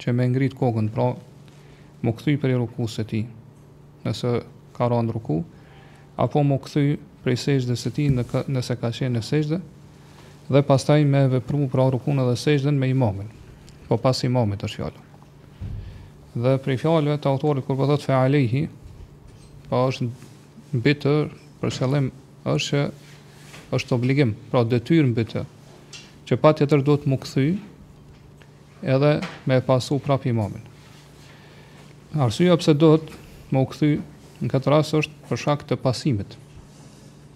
Që me ngrit kokën, pra mu kthy prej rukusë së tij, nëse ka ra në ruku, apo mu kthy prej sexhdes së tij në nëse ka qenë në sexhde, dhe pastaj me vepru pra rukunë dhe sexhden me imamin, po pas imamit është fjala. Dhe prej fjalëve të autorit kur po thotë fe alejhi, pra është mbi të për qëllim është që është obligim, pra detyrë mbi të, që patjetër duhet mu kthy, edhe me e pasu prap imamin. Arsyeja pse duhet me u kthy në këtë rast është për shkak të pasimit.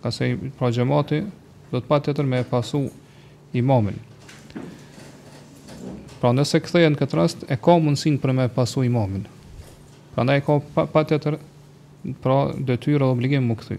Ka se pra xhamati duhet patjetër me e pasu imamin. Pra nëse kthehet në këtë rast e ka mundësinë për me e pasu imamin. Prandaj e ka patjetër pra detyrë dhe obligim mu kthy.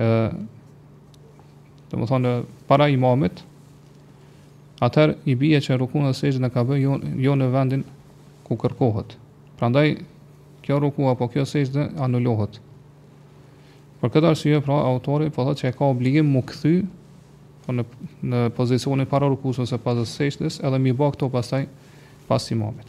ë domethënë para imamit atëherë i bie që rukun dhe sexhden e ka bë jo, jo në vendin ku kërkohet prandaj kjo ruku apo kjo sexhde anulohet për këtë arsye pra autori po thotë që e ka obligim mu kthy po në, në pozicionin para rukus ose para sexhdes edhe mi bë këto pastaj pas imamit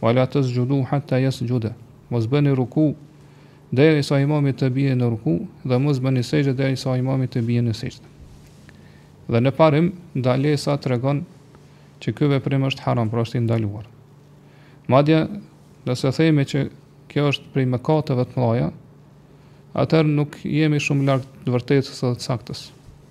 Wa la tasjudu hatta yasjuda, mos bëni ruku derisa imami të bie në ruku dhe mos bëni sexhde derisa imami të bie në sexhde. Dhe në parim ndalesa tregon që ky veprim është haram, pra është i ndaluar. Madje nëse themi që kjo është prej mëkateve të mëdha, atëherë nuk jemi shumë larg të vërtetës së saktës.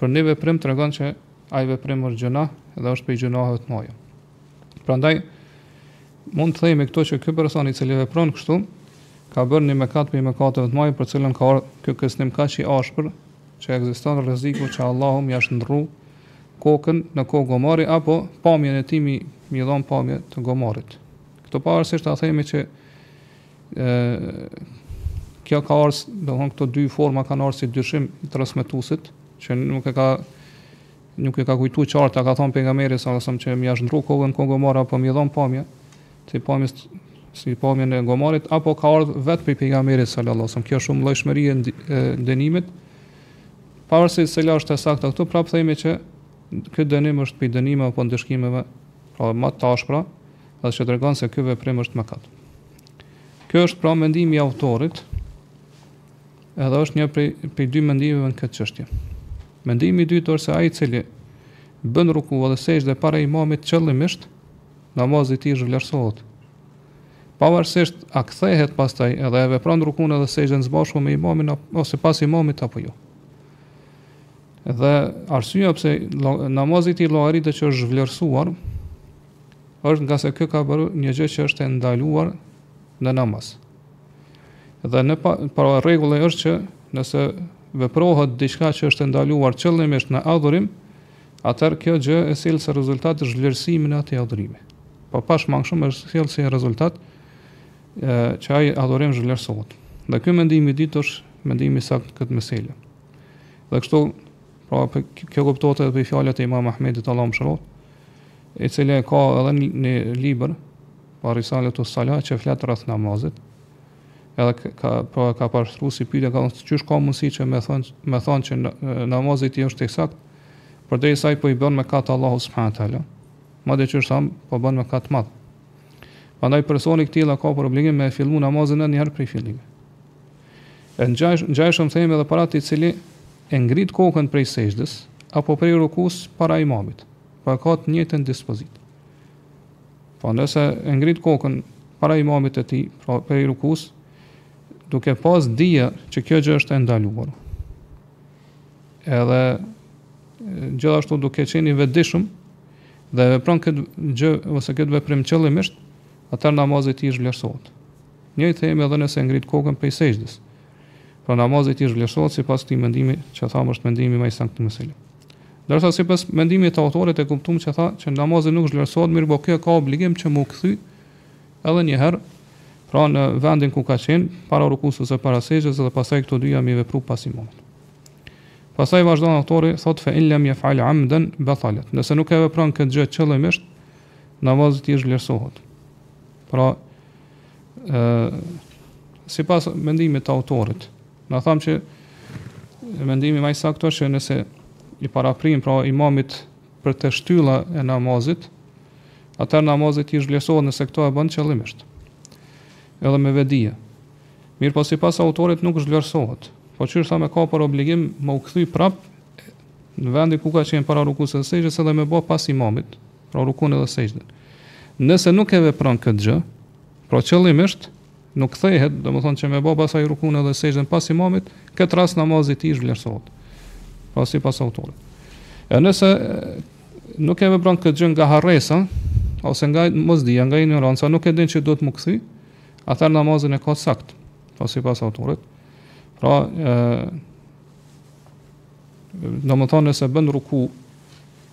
Për një veprim tregon që ai veprim është gjunah dhe është prej gjunaheve të mëdha. Prandaj mund të themi këtu që ky person i cili vepron kështu ka bërë një mëkat prej mëkateve të mëdha për të cilën ka ardhur ky kërcënim kaq i ashpër që ekziston rreziku që Allahu me ia shndërru kokën në kokë gomari apo pamjen e tij me i me i dhon pamje të gomarit. Këto pavarësisht a themi që kjo ka ardhur, domethënë këto dy forma kanë ardhur si dyshim i transmetuesit, që nuk e ka nuk e ka kujtuar qartë, a ka thënë pejgamberi sa sa që me ia shndërru kokën kokë gomari apo me i dhon pamjes tij pamje si pamjen e gomarit apo ka ardhur vetë prej pejgamberit sallallahu alajhi wasallam. Kjo është shumëllojshmëri e dënimit. Pavarësisht se cila është e saktë këtu, prapë themi që ky dënim është prej dënimeve apo ndëshkimeve, pra më të ashpra, Pra që tregon se ky veprim është mëkat. Ky është pra mendimi i autorit, edhe është një prej, prej dy mendimeve në këtë çështje. Mendimi i dytë është se ai i cili bën ruku dhe sexhde para imamit qëllimisht, namazi i tij zhvlerësohet. Pavarësisht a kthehet pastaj edhe e vepron rukun edhe sexhden së bashku me imamin ose pas imamit apo jo. Dhe arsyeja pse namazi i tij llogaritet që është i zhvlerësuar është ngase ky ka bërë një gjë që është e ndaluar në namaz. Dhe pra rregulli është që nëse veprohet diçka që është e ndaluar qëllimisht në adhurim, atëherë kjo gjë e sjell si rezultat zhvlerësimin e atij adhurimi. Pra pashmangshëm e sjell si rezultat e, që ai adhurim zhvlerësohet. Dhe ky mendim i dytë është mendimi i saktë në këtë mesele. Dhe kështu Pra kjo kuptohet edhe prej fjalëve e Imam Ahmedit Allahu e mëshiroftë, i cili ka edhe një libër pra Risaletu Salah që flet rreth namazit. Edhe ka pra ka parashtruar si pyetje ka thënë çysh ka mundësi që me thon me thon që namazi i tij është i sakt, përderisa ai po i bën mëkat Allahut subhanahu wa taala. Madje çysh tham po bën mëkat të madh. Prandaj personi i tillë ka për obligim me fillu namazin edhe një herë prej fillimit. E ngjajshëm themi edhe për atë i cili e ngrit kokën prej sexhdes apo prej rukusë para imamit, pra e ka të njëjtën dispozitë. Po nëse e ngrit kokën para imamit të tij, pra prej rukusë, duke pas dije që kjo gjë është e ndaluar. Edhe gjithashtu duke qenë i vetëdijshëm dhe vepron këtë gjë ose këtë veprim qëllimisht, atëherë namazi i tij zhvlerësohet. Njëjtë themi edhe nëse e ngrit kokën prej sexhdes. Pra namazi i tij zhvlerësohet sipas këtij mendimi që thamë është mendimi më i saktë në këtë mesele. Ndërsa sipas mendimit të autorit e kuptuam që tha që namazi nuk zhvlerësohet, mirëpo ky ka obligim që mu kthy edhe një herë pra në vendin ku ka qenë para rukus ose para sexhdes dhe pastaj këto dyja mi vepru pas imamit. Pastaj vazhdon autori thot fa in lam yaf'al 'amdan batalat. Nëse nuk e vepron këtë gjë qëllimisht, namazi i tij zhvlerësohet. Pra, ë sipas mendimit të autorit, na thamë që mendimi më i saktë është që nëse i paraprin pra imamit prej te shtyllat e namazit, atëherë namazi i tij zhvlerësohet nëse këto e bën qëllimisht. Edhe me vetëdije. Mirëpo sipas autorit nuk zhvlerësohet. Po çysh thamë ka për obligim me u kthy prap në vendin ku ka qenë para rukusë ose sexhdes edhe me bo pas imamit, pra rukun edhe sejdën. Nëse nuk e vepron këtë gjë, pra qëllimisht nuk kthehet, domethënë që me bë pasaj rukun edhe sejdën pas imamit, këtë rast namazi i tij zhvlerësohet. Pra sipas autorit. E nëse nuk e vepron këtë gjë nga harresa ose nga mosdija, nga injoranca, nuk e din që duhet me u kthy, atëherë namazin e ka sakt, pra sipas autorit. Pra ë domethënë nëse bën ruku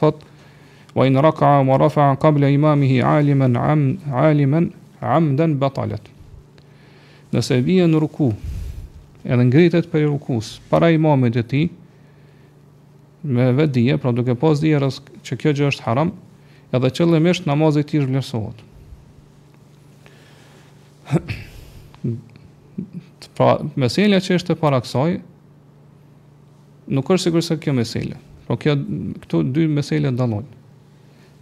Thot, wa in raka'a wa rafa'a qabla imamihi aliman aliman amdan batalat. Nëse bie në ruku, edhe ngritet prej rukus para imamit të tij me vetëdije, pra duke pas dije që kjo gjë është haram, edhe qëllimisht namazi i tij zhvlerësohet. pra, meselja që është para kësaj, Nuk është sikurse kjo mesele. Pra kjo këto dy mesele dallojnë.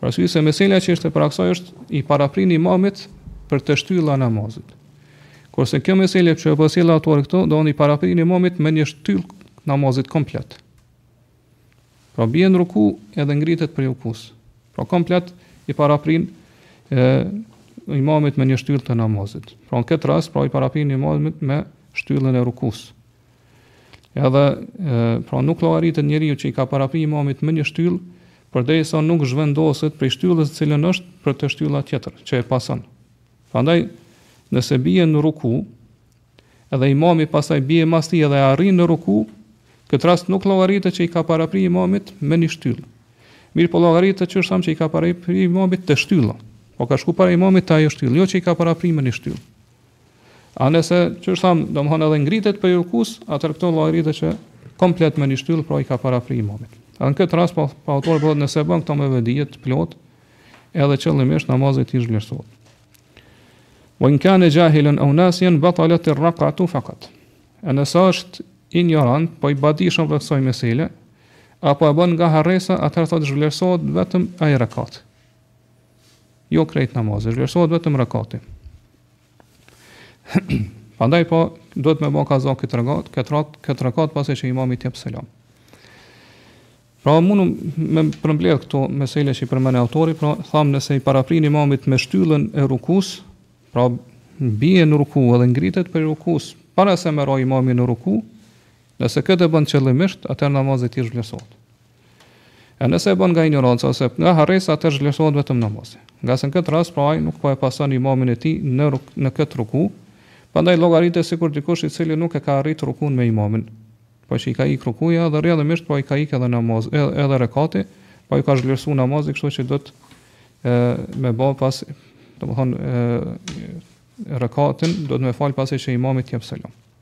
Pra sepse meselja që është para kësaj është i paraprin imamit për te shtylla e namazit. Kurse kjo mesele që e përcjell autori këtu, domethënë i paraprin imamit me një shtyllë namazit komplet. Pra bie në ruku edhe ngritet prej rukus. Pra komplet i paraprin e imamit me një shtyllë të namazit. Pra këtë rast pra i paraprin imamit me shtyllën e rukus. Edhe pra nuk llogaritet njeriu që i ka parapri imamit me një shtyllë, përderisa nuk zhvendoset prej shtyllës në të cilën është për te shtylla tjetër që e pason. Prandaj nëse bie në ruku, edhe imami pastaj bie mas tij edhe arrin në ruku, këtë rast nuk llogaritet që i ka parapri imamit me një shtyllë. Mirëpo llogaritet qysh thamë që i ka parapri imamit te shtylla. Po ka shku para imamit te ajo shtyllë, jo që i ka parapri me një shtyllë. A nëse qysh thamë, domethënë edhe ngritet prej rukus, atëherë këtu llogaritet që komplet me një shtyllë, pra i ka parapri imamit. Edhe në këtë rast, pa, po, pa po autori thotë nëse bën këtë me vetëdije të plotë, edhe qëllimisht namazi i tij zhvlerësohet. Ve in kane xhahilen ev nasijen, batalet er-rek'atu fekat. E nëse është injorant, pra i padijshëm ndaj kësaj mesele, apo e bën nga harresa, atëherë thotë zhvlerësohet vetëm ai rekat. Jo krejt namazi, zhvlerësohet vetëm rekati. Prandaj po duhet me bë kaza këtë rekat, këtë rat, këtë rekat pasi që imami jep selam. Pra mundemi me përmbledh këto mesele që i përmend autori, pra thamë nëse i paraprin imamit me shtyllën e rukus, pra bie në ruku edhe ngritet prej rukus para se me ra imami në ruku, nëse këtë e bën qëllimisht, atëherë namazi i tij zhvlerësohet. E nëse e bën nga injoranca ose nga harresa atëherë zhvlerësohet vetëm namazi. Ngase në këtë rast pra ai nuk po e pason imamin e tij në në këtë ruku, prandaj llogaritet sikur dikush i cili nuk e ka arrit rukun me imamin, po që i ka ik rukuja dhe rrjedhimisht po i ka ik edhe namaz, edhe rekati, po ju ka zhvlerësu namazi kështu që do të e, me bë pas domethënë rekatin do ta me fal pasi që imami t'jep selam.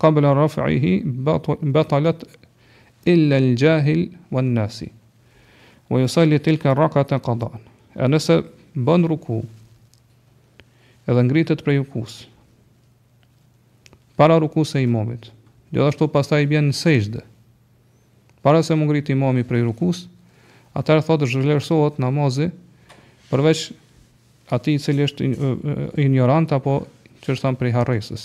Qabla raf'ihi batalat illa al jahil wan nasi wa yusalli tilka al rak'ata qada'an. E nëse bën ruku edhe ngritet prej rukus para rukus së imamit, gjithashtu pastaj bjen në sexhde. Para se mu ngrit imami prej rukus, atëherë thotë zhvlerësohet namazi përveç atij i cili është injorant apo që është thamë prej harresës.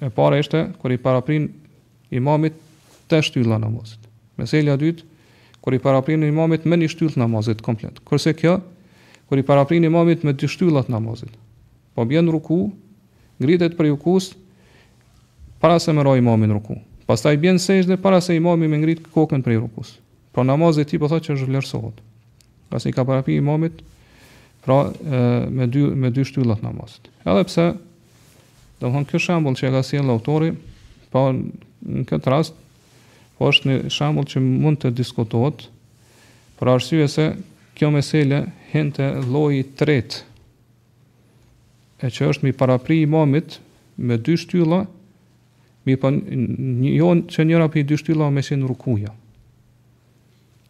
e para ishte kur i paraprin imamit te shtylla e namazit. Meselja dytë, kur i paraprin imamit me një shtyllë t'namazit komplet. Kurse kjo, kur i paraprin imamit me dy shtylla t'namazit. Po bjen ruku, ngritet prej rukus, para se me ra imami n'ruku. Pastaj bjen sexhde para se imami me ngrit kokën prej rukus. Pra namazi i tij po thot që zhvlerësohet. Pasi ka parapri imamit, pra me dy me dy shtylla t'namazit. Edhe pse domethënë ky shembull që e ka sjellë autori, po në këtë rast po është një shembull që mund të diskutohet për arsye se kjo mesele hin te lloji i tretë e që është mi parapri imamit me dy shtylla mi pa po, një, jo që njëra prej dy shtyllave me qenë rukuja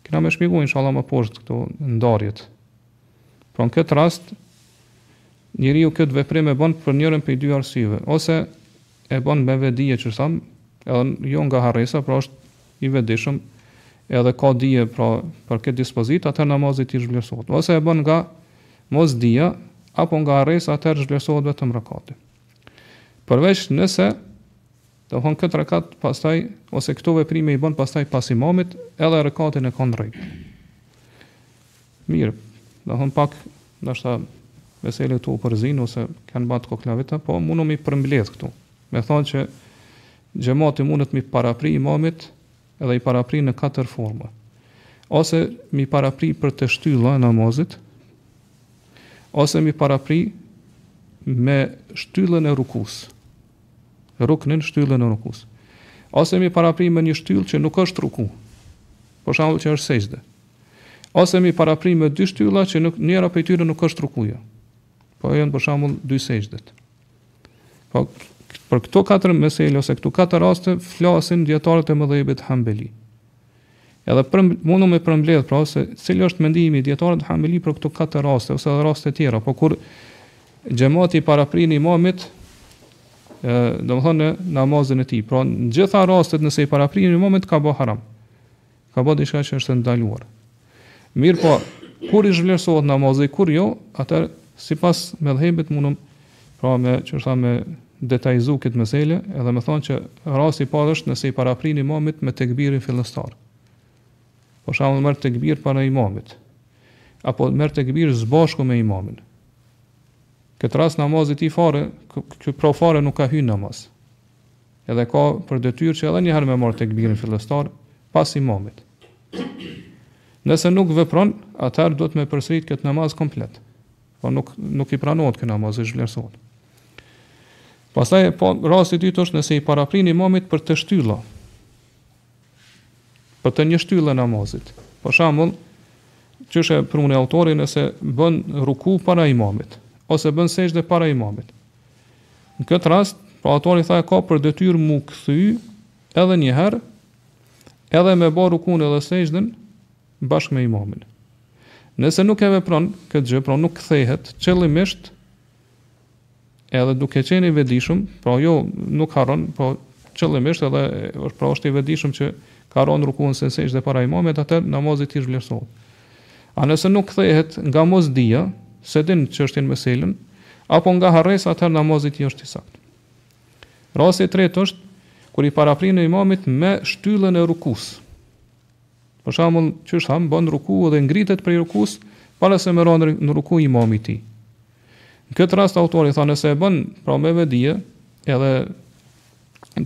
Kena me shpjegu, inshallah, më poshtë këto ndarjet. Pra në këtë rast, njeriu këtë veprim e bon për njërën prej dy arsyeve, ose e bon me vetëdije që thamë, edhe jo nga harresa, pra është i vetëdijshëm, edhe ka dije pra për këtë dispozitë, atër namazi i tij zhvlerësohet. Ose e bon nga mosdija, apo nga harresa, atër zhvlerësohet vetëm rekati. Përveç nëse Domethënë këtë rekat pastaj ose këto veprime i bën pastaj pas imamit, edhe rekatin e ka n'rregull. Mirë, domethënë pak ndoshta meselet këtu u përzin ose u kanë pak koklavit, po mundu mi përmbledh këtu. Me thonë që xhemati mundet mi parapri imamit edhe i parapri në katër forma. Ose mi parapri për te shtylla e namazit, ose mi parapri me shtyllën e rukus. Ruknin, shtyllën e rukus. Ose mi parapri me një shtyllë që nuk është ruku. Për shembull që është sexhde. Ose mi parapri me dy shtylla që nuk njëra prej tyre nuk është rukuja. Po janë për shembull dy sexhdet. Po për këto katër mesele ose këto katër raste flasin dijetarët e medhhebit Hambeli. Edhe po mundu me përmbledh pra se cili është mendimi i dietarëve Hambeli për këto katër raste ose edhe raste të tjera, po kur xhemati i paraprin imamit domethënë në namazin e tij, pra në gjitha rastet nëse i paraprin imamit ka bë haram. Ka bë diçka që është ndaluar. Mirëpo, kur i zhvlerësohet namazi, kur jo, atë sipas medhhebit mundum Pra me detajzu këtë mesele edhe me thonë që rasti i parë është nëse i paraprin imamit me tekbirin fillestar. Për shembull merr tekbir para imamit apo merr tekbir së bashku me imamin. Këtë rast namazi i tij fare, ky pra fare nuk ka hy në namaz. Edhe ka për detyrë që edhe një herë me marr tekbirin fillestar pas imamit. Nëse nuk vepron, atëherë duhet me përsërit këtë namaz komplet. Po nuk nuk i pranohet ky namaz i zhvlerësohet. Pastaj po rasti i dytë është nëse i paraprin imamit për një shtyllë. Për një shtyllë namazit. Për shembull, qysh e pruni autori nëse bën ruku para imamit ose bën sexhde para imamit. Në këtë rast, po autori tha ka për detyrë mu kthy edhe një herë edhe me bë rukun edhe sexhden bashkë me imamin. Nëse nuk e vepron këtë gjë, pra nuk kthehet qëllimisht, edhe duke qenë i vetëdijshëm, pra jo nuk harron, po qëllimisht edhe është pra është i vetëdijshëm që ka ra në ruku ose sexhde para imamit, atë namazi i tij zhvlerësohet. A nëse nuk kthehet nga mosdija, s'e din çështjen meselen, apo nga harresa atë namazi i tij është i saktë. Rasti i tretë është kur i paraprin imamit me shtyllën e rukus. Për shembull, qysh thamë, bën ruku dhe ngritet prej rukus para se me ra në ruku imami i tij. Në këtë rast autori tha nëse e bën pra me vetëdije, edhe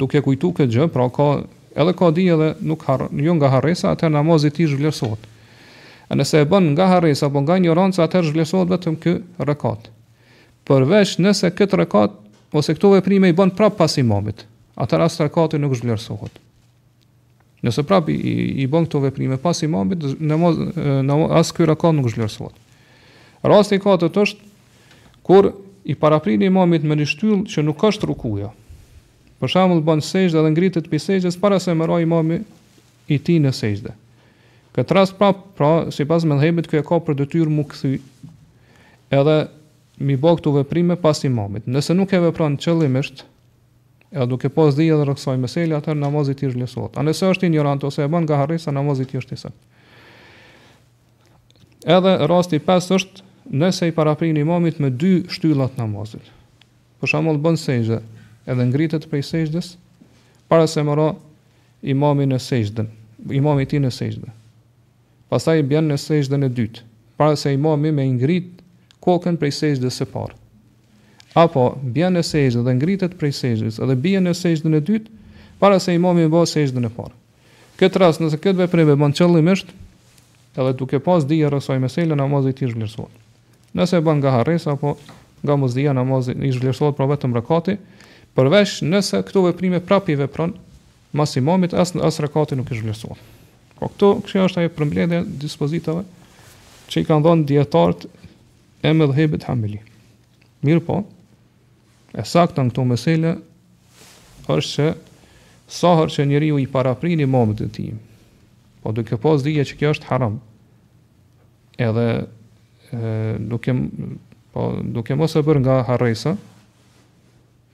duke kujtu këtë gjë, pra ka edhe ka dije edhe nuk har, jo nga harresa, atë namazi i tij zhvlerësohet. A nëse e bën nga harresa apo nga injoranca, atë zhvlerësohet vetëm ky rekat. Përveç nëse këtë rekat ose këto veprime i bën prap pas imamit, atë rast rekati nuk zhvlerësohet. Nëse prapë i, i bën këto veprime pas imamit, namaz namaz as ky rekat nuk zhvlerësohet. Rasti i katërt është kur i paraprin imamit me një shtyllë që nuk është rukuja. Për shembull bën sexhde dhe ngritet prej sexhdes para se me ra imami i tij në sexhde. Këtë rast pra, pra sipas medhhebit ky e ka për detyrë mu kthy. Edhe m'i bo këto veprime pas imamit. Nëse nuk e vepron qëllimisht, Ja duke pas dije dhe rreth kësaj mesele, atëherë namazi i tij zhvlerësohet. A nëse është injorant ose e bën nga harresa, namazi i tij është i sakt. Edhe rasti i pestë është nëse i paraprin imamit me dy shtylla t'namazit. Për shembull bjen n'sejde, edhe ngritet prej sejdes para se me ra imami në sejde, imami i tij në sejde. Pastaj bjen në sejden e dytë, para se imami me ngrit kokën prej sejdes së parë. Apo, bjen në sejde dhe ngritet prej sejdes dhe bie në sejden e dytë, para se imami me ba sejden e parë. Këtë rast, nëse këtë veprim e bën qëllimisht, edhe duke pas dije rreth kësaj mesele, namazi i tij zhvlerësohet. Nëse e bën nga harresa apo nga mosdija, namazi i zhvlerësohet pra vetëm rekati, përveç nëse këto veprime prapë i vepron mas imamit, as, as rekati nuk i zhvlerësohet. Po këto, kjo është ajo përmbledhja e dispozitave që i kanë dhënë dijetarët e medhhebit hambeli. Mirëpo, e sakta në këto mesele, është që sa herë që njeriu i paraprin imamit të tij, po duke pas dhije që kjo është haram, edhe e, duke, po, duke mos e bërë nga harresa,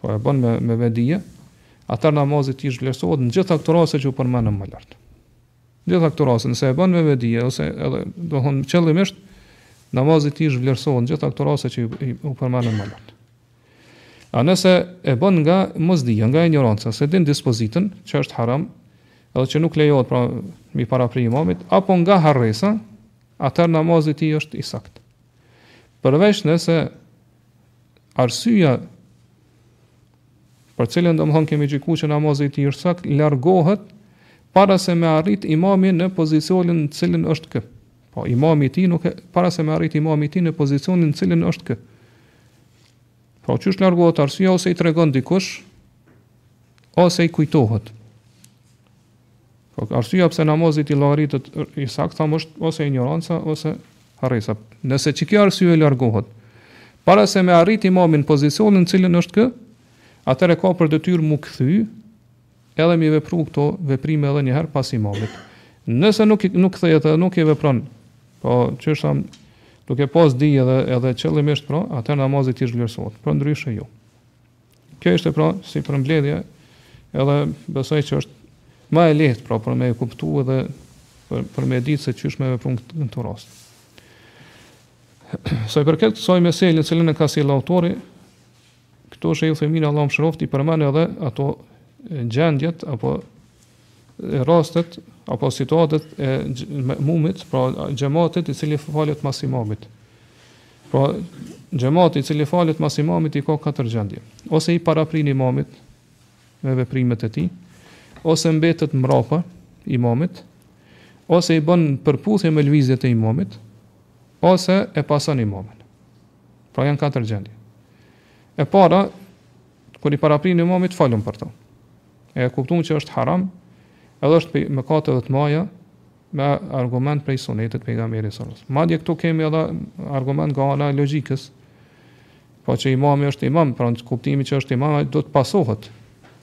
po e bën me, me vetëdije, atër namazi i tij zhvlerësohet në gjitha këto raste që u përmendën më lartë. Gjitha këto raste, nëse e bën me vetëdije ose edhe domethonë qëllimisht, namazi i tij zhvlerësohet gjitha këto raste që u përmendën më lart. A nëse e bën nga mosdija, nga injoranca, s'e din dispozitën që është haram, edhe që nuk lejohet pra m'i parapri imamit, apo nga harresa, atër namazi i tij është i sakt. Përveç nëse arsyja për t'cilën domthon kemi gjyku që namazi i tij është i sakt, largohet para se me arrit imami në pozicionin në t'cilin është ky. Po imami i tij nuk e para se me arrit imami i tij në pozicionin në t'cilin është ky. Po qysh largohet arsyeja ose i tregon dikush ose i kujtohet. Po arsyeja pse namazi i tij llogaritet i saktë thamë është ose injoranca ose harresa. Nëse që kjo arsye largohet, para se me arrit imami n'pozicionin t'cilin është ky, atëherë ka për detyrë m'u kthy edhe m'i vepru këto veprime edhe njëherë pas imamit. Nëse nuk, nuk kthehet edhe nuk i vepron, po qysh thamë, duke pas dije edhe, edhe qëllimisht pra, atër namazi i tij zhvlerësohet, përndryshe jo. Kjo ishte pra si përmbledhje, edhe besoj që është më e lehtë pra për me e kuptu edhe për, për me ditë se qysh me vepru në këtë rast. Sa i përket kësaj meseles të cilën e ka sill autori, këto Shejh Uthejmini Allahu e mëshiroftë, i përmend edhe ato gjendjet, apo rastet apo situatet e me'mumit, pra xhematit i cili falet mas imamit. Pra xhemati i cili falet mas imamit i ka katër gjendje. Ose i paraprin imamit me veprimet e tij, ose mbetet mbrapa imamit, ose i bën në përputhje me lëvizjet e imamit, ose e pason imamin. Pra janë katër gjendje. E para, kur i paraprin imamit falun për to. E kuptuam që është haram, edhe është prej mëkateve të mëdha me argument prej sunetit të pejgamberit sallallahu alajhi wasallam. Madje këtu kemi edhe argument nga ana e logjikës. Po se imami është imam, pra në kuptimin që është imam, ai duhet të pasohet.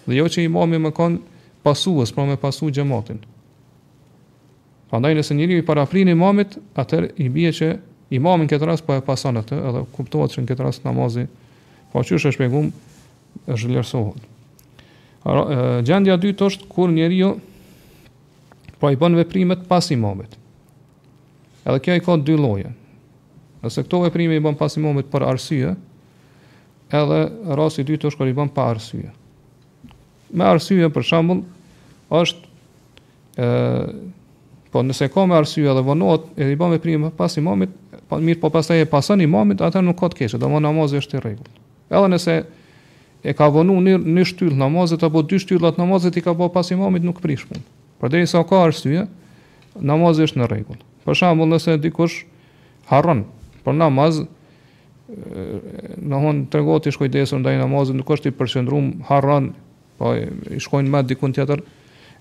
Dhe jo që imami me kon pasues, pra me pasu xhematin. Prandaj nëse njëri i paraprin imamit, atëherë i bie që imami në këtë rast po e pason atë, edhe kuptohet se në këtë rast namazi po siç u shpjegua zhvlerësohet. Gjendja e dytë është kur njeriu po i bën veprimet pas imamit. Edhe kjo i ka dy lloje. Nëse këto veprime i bën pas imamit për arsye, edhe rasti i dytë është kur i bën pa arsye. Me arsye për shembull është ë po nëse ka me arsye edhe vonohet edhe i bën veprime pas imamit, po mirëpo pastaj e pason imamin, atëherë nuk ka të keqe, domethënë namazi është i rregullt. Edhe nëse e ka vonu një, një shtyllë të namazit, apo dy shtylla të namazit i ka bo pas imamit, nuk prish punë. Përderisa ka arsye, namazi është në rregull. Për shembull, nëse dikush harron në namaz, domethënë tregohet i shkujdesur ndaj namazit, nuk është i përqendrum, harron, po i shkon mendja dikun tjetër,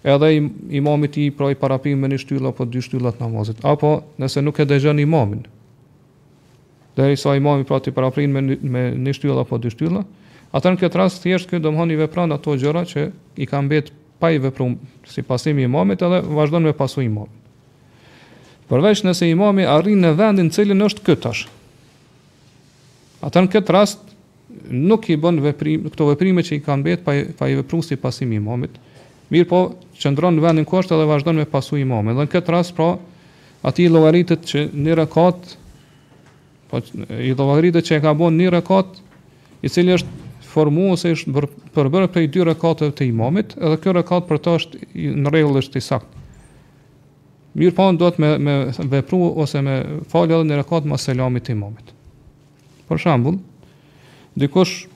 edhe imami i paraprin me një shtyllë, apo dy shtylla të namazit. Apo nëse nuk e dëgjon imamin, Derisa imami pra t'i paraprin me me një shtyllë apo dy shtylla, atëherë në këtë rast thjesht ky domethënë i vepron ato gjëra që i kanë mbet pa i vepruar si pasim i imamit edhe vazhdon me pasu imamin. Përveç nëse imami arrin në vendin në të cilin është ky tash. Atëherë në këtë rast nuk i bën veprim, këto veprime që i kanë mbet pa, pa i vepru si pasim i imamit, mirëpo qëndron në vendin ku është edhe vazhdon me pasu imamin. Dhe në këtë rast, pra, atij i llogaritet që një rekat, po, i llogaritet që e ka bon një rekat, i cili është formu ose është për, përbërë prej dy rekateve të imamit, edhe ky rekat për ta është në rregull është i saktë. Mirëpo, duhet me, me vepru ose me falë edhe një rekat mas selamit të imamit. Për shembull, dikush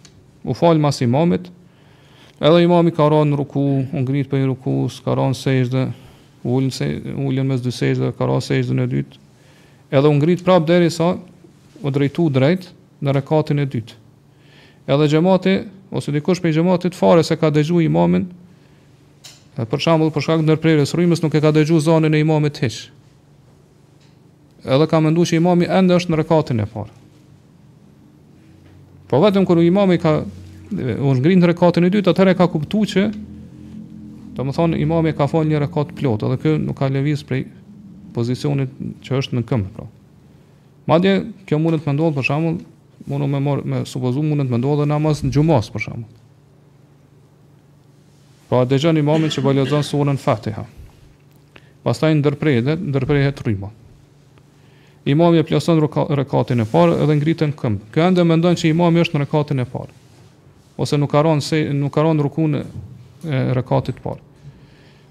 u fal mas imamit, edhe imami ka rënë në ruku, u ngrit për ruku, ka rënë në sejdë, ulën, s'e, ulën mes dy sejdëve, ka rënë sejdën e dytë, edhe u ngrit prapë derisa u drejtu drejt në rekatin e dytë. Edhe xhamati ose dikush prej xhamatit fare s'e ka dëgju imamin, për shembull për shkak ndërprerjes rrymës nuk e ka dëgju zonin e imamit hiç. Edhe ka menduar që imami ende është në rekatin e parë. Po vetëm kur imami ka u ngrit në rekatin e dytë, atëherë ka kuptuar që domethon imami ka fal një rekat plot, edhe ky nuk ka lëviz prej pozicionit që është në këmbë, pra. Madje kjo mundet me ndodh për shembull, mundet me marr me supozu mundet me ndodh edhe namazin e xhumas për shembull. Pra e dëgjon imamin që po lexon surën Fatiha. Pastaj ndërprehet, ndërprehet rryma. Imami e plotson rekatin e parë edhe ngritet n'këmbë. Ky ende mendon që imami është në rekatin e parë. Ose nuk ka rënë, s'e, nuk ka rënë rukun e rekatit të parë.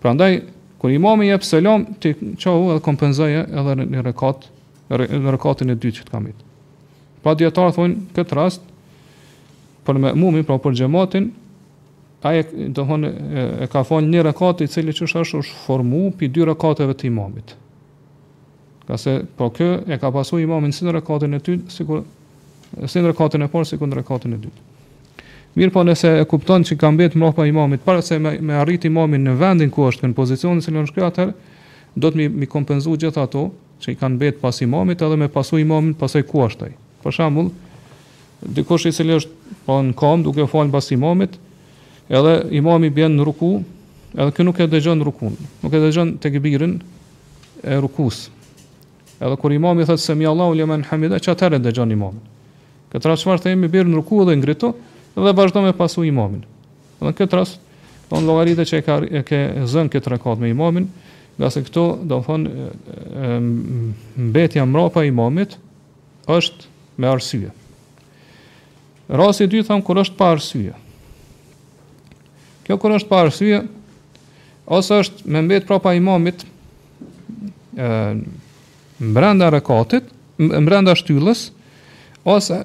Prandaj kur imami jep selam ti çohu edhe kompenzoje edhe ni rekat, rekatin e dytë që të ka mbet. Pra dijetarët thonë këtë rast për memumin pra për xhamatin ai domethon e ka fal një rekat i cili është, është formu pi dy rekateve të imamit. Ngase po ky e ka pasu imamin si në rekatin e dytë, sikur, si në rekatin e parë, sikur në rekatin e dytë. Mirëpo nëse e kupton që ka mbetë mrapa imamit, para se me, me arrit imamin në vendin ku është, në pozicionin se në shkjo atëherë, duhet me i, me i kompenzu gjitha ato që i kanë mbetë pas imamit edhe me pasu imamin pastaj ku është ai. Për shembull, dikush i cili është po në kam duke falë pas imamit, edhe imami bjen në ruku, edhe ky nuk e dëgjon rukun, nuk e dëgjon tekbirin, e rukus. Edhe kur imami thotë semi Allahu limen hamida, që atëherë e dëgjon imamin. Këtë rast çfarë themi bjer në ruku dhe ngritu dhe vazhdo me pasu imamin. Në këtë rast do të llogaritet që e ka e ke zën këtë rekat me imamin, ngase këtu domethonë mbetja mbrapa imamit është me arsye. Rasti i dytë thamë kur është pa arsye. Kjo kur është pa arsye, Ose është me mbet prapa imamit ë brenda rekatit, brenda shtyllës, ose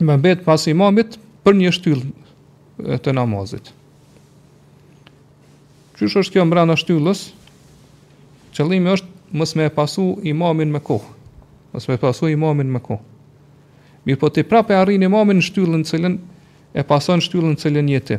me mbet pas imamit për një shtyllë të namazit. Qysh është kjo mbrenda shtyllës? Qëllimi është mos me pasu imamin me kohë. Mos me pasu imamin me kohë. Mirëpo ti prapë e arrin imamin në shtyllën të cilën e pason shtyllën në cilën je ti.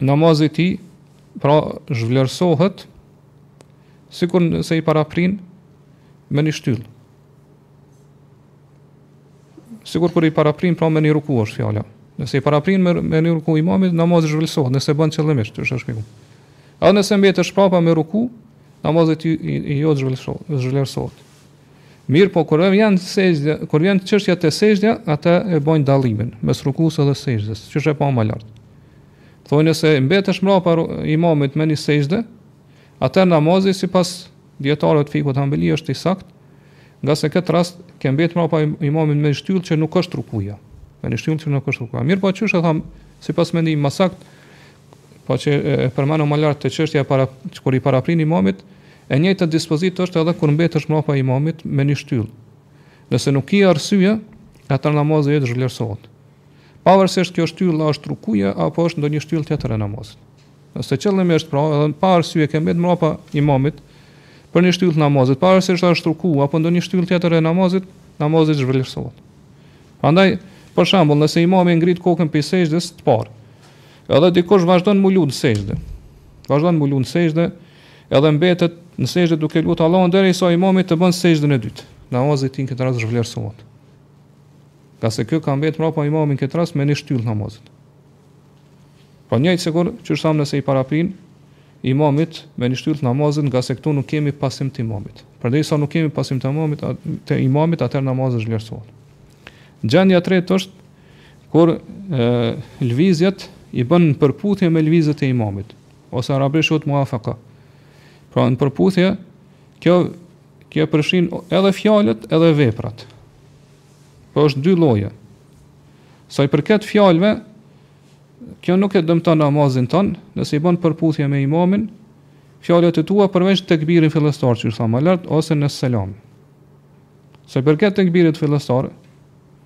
namazi i tij pra zhvlerësohet sikur nëse i paraprin me një shtyllë. Sikur kur i paraprin pra me një ruku është fjala. Nëse i paraprin me, me një ruku imamit, namazi zhvlerësohet, nëse bën qëllimisht, është shpjeguar. Edhe nëse mbetesh prapa me ruku, namazi i, i, i jot zhvlerësohet. Mirëpo kur vjen sejdja, kur vjen çështja te sejdja, ata e bëjnë dallimin mes rukus dhe sejdës, qysh e pamë më lart. Thonë nëse mbetesh mbrapa imamit me një sejdë, atëherë namazi sipas dietarëve të fikhut hanbeli është i saktë, ngase këtë rast ke mbetë mbrapa imamit me shtyllë që nuk është rukuja. Me një shtyllë që nuk është rukuja. Mirëpo qysh thamë sipas mendimit më saktë, Po qysh e përmendëm më lart te çështja e parë kur i paraprin imamit, e njëjta dispozitë është edhe kur mbetesh mbrapa imamit me një shtyllë. Nëse nuk ke arsye, atëherë namazi jot zhvlerësohet. Pavarësisht kjo shtylla është rukuja apo është ndonjë shtyllë tjetër e namazit. Nëse qëllimisht pra edhe pa arsye ke mbet mbrapa imamit për një shtyllë namazit, pavarësisht është ruku apo ndonjë shtyllë tjetër e namazit, namazi zhvlerësohet. Prandaj, për shembull, nëse imami ngrit kokën prej sejdës të parë, Edhe dikush vazhdon m'u lut në sejdë. Vazhdon m'u lut në sejdë, edhe mbetet në sejdë duke lutur Allahun derisa imami ta bën sejdën e dytë. Namazi i tij këtë rast zhvlerësohet. Ngase ky ka mbetë prapa imamit këtë rast me një shtyllë namazit. Po njëjtë sikur qysh thamë nëse i paraprin imamit me një shtyllë namazit ngase këtu nuk kemi pasim të imamit. Përderisa nuk kemi pasim të imamit, të imamit atëherë namazi zhvlerësohet. Gjendja e tretë është Kur lëvizjet i bën në përputhje me lëvizjet e imamit, ose arabisht thuhet muafaka. Pra në përputhje, kjo kjo përfshin edhe fjalët edhe veprat. Po është dy lloje. Sa i përket fjalëve, kjo nuk e dëmton namazin ton, nëse i bën në përputhje me imamin, fjalët e tua përveç tekbirin fillestar që thamë më lart ose në selam. Sa i përket tekbirit fillestar,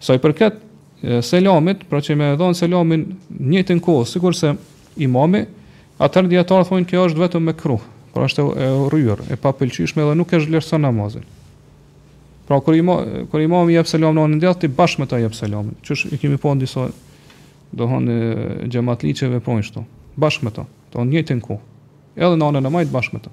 Sa i përket selamit, pra që me e dhënë selamin në njëjtën kohë, sikurse imami, atëherë dijetarët thonë kjo është vetëm mekruh, pra është e urryer, e papëlqyshme dhe nuk e zhvlerëson namazin. Pra kur, ima, kur imami jep selam në anën e djathtë, ti bashkë me ta jep selamin. Qysh i kemi pa disa domethënë xhematli që veprojnë kështu. Bashkë me ta, në njëjtën kohë. Edhe në anën e majtë bashkë me ta.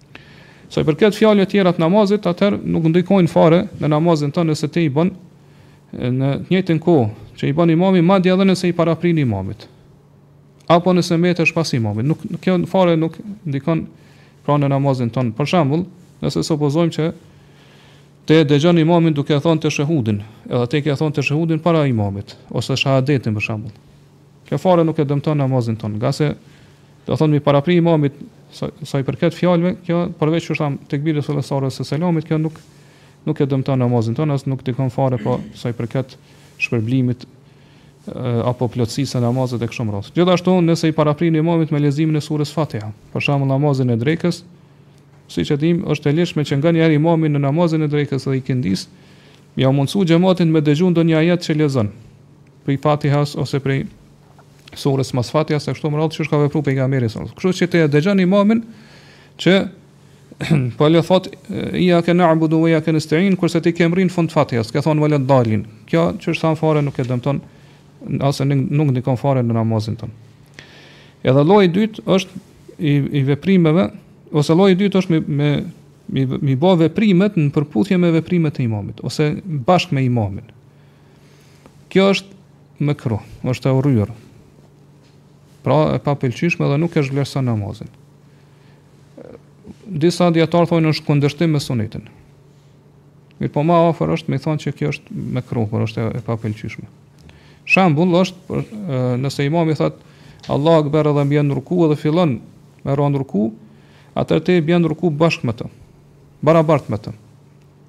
Sa i përket fjalëve të tjera të namazit, atëherë nuk ndikojnë fare në namazin tënd nëse ti i bën në të njëjtën kohë që i bën imami, madje edhe nëse i paraprin imamit. Apo nëse mbetesh pas imamit, nuk kjo fare nuk ndikon pra në namazin tënd. Për shembull, nëse supozojmë që ti dëgjon imamin duke thënë teshahudin, edhe ti ke thënë teshahudin para imamit ose shahadetin për shembull. Kjo fare nuk e dëmton namazin tënd, ngase Do të thotë me i parapri imamit sa, sa i përket fjalëve, kjo përveç qysh tham tekbirit fillestar ose selamit, kjo nuk nuk e dëmton namazin tond, as nuk ndikon fare po sa i përket shpërblimit apo plotësisë së namazit e kështu me radhë. Gjithashtu, nëse i paraprin imamit me leximin e surës Fatiha, për shembull namazin e drekës, siç e dimë, është e lejueshme që nganjëherë imami në namazin e drekës dhe ikindis, me ia mundsu xhematit me dëgjuar ndonjë ajet që lexon, prej Fatihas ose prej surës mas Fatihas e kështu më radh qysh ka vepruar pejgamberi sa. Kështu që ti e dëgjon imamin që po le thot ijjake na'budu wa ijjake nasta'in kurse ti ke mrin n'fund Fatihas ke thon wala dalin. Kjo qysh tham fare nuk e dëmton ose nuk ndikon fare në namazin tond. Edhe lloji i dytë është i, i veprimeve ose lloji i dytë është me me mi, mi bë veprimet në përputhje me veprimet e imamit ose bashkë me imamin. Kjo është mekruh, është e urryer. Pra e papëlqyeshme dhe nuk e zhvlerëson namazin. Disa dijetarë thonë është kundërshtim me sunetin. Mirpo më afër është me thonë se kjo është mekruh, pra është e papëlqyeshme. Shembull është për, nëse imami thot Allahu akbar dhe bjen në ruku dhe fillon me rënë ruku, atëherë ti bjen në ruku bashkë me të. Barabart me të.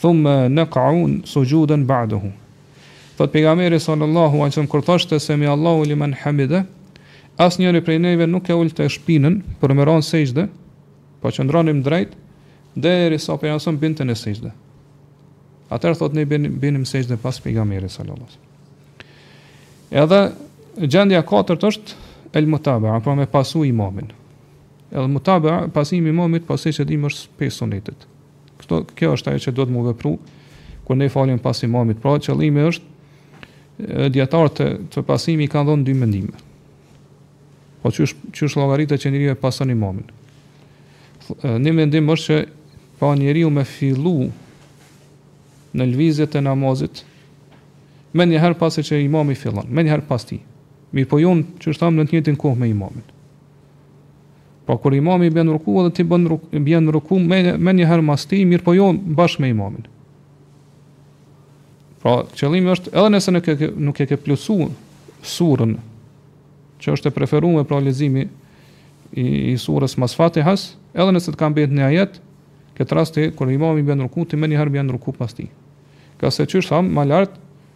Thumma naqa'u sujudan ba'dahu. Thotë pejgamberi sallallahu alaihi wasallam kur thoshte semiallahu limen hamide, asnjëri prej neve nuk e ulte shpinën për me rënë sejdë, po qëndronim drejt deri sa pejgamberi sallallahu binte në sejdë. Atëherë thotë ne binim sejdë pas pejgamberit sallallahu alaihi wasallam. Edhe gjendja e katërt është el mutaba, pra me pasu imamin. El mutaba pasimi i imamit pasi siç dimë është pjesë sunetit. Kështu, kjo është ajo që duhet mu vepru, kur ne falim pas imamit. Pra, qëllimi është, dijetarët, te pasimi kanë dhonë dy mendime. Pra qysh, qysh llogaritet që njeri e pason imamin. Një mendim është që pra njeriu me fillu në lvizjet e namazit, menjëherë pasi që imami fillon, menjëherë pas tij. Mirpo jo qysh thamë në të njëjtën kohë me imamin. Po kur imami bën ruku edhe ti bën ruku, bën ruku me menjëherë mas tij, mirëpo jo bashkë me imamin. Pra, qëllimi është edhe nëse nuk e ke, nuk e ke plotësuar surën, që është e preferuar pra leximi i, i surës mas Fatihas, edhe nëse të ka mbetë një ajet, këtë rast kur imami bën ruku, ti menjëherë bën ruku pas tij. Ngase qysh thamë më lart,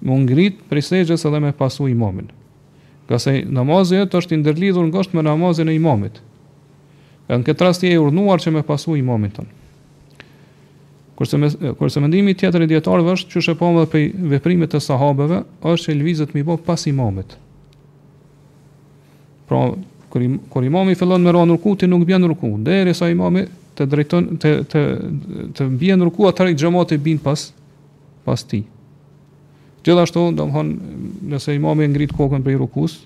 Me u ngrit prej sexhdes edhe me pasu imamin. Ngase namazi yt është i ndërlidhur ngushtë me namazin e imamit. Edhe në këtë rast je i urdhënuar që me pasu imamin tënd. Kurse me, kurse mendimi tjetër i dietarëve është që e shohim edhe prej veprimit të sahabeve, është që lëvizjet me bo pas imamit. Pra, kur im, kur imami fillon me ra në ruku, ti nuk bjen në ruku, derisa imami të drejton të të të bjen në ruku, atëherë xhemati bjen pas pas tij. Gjithashtu, domethënë, nëse imami e ngrit kokën prej rukusë,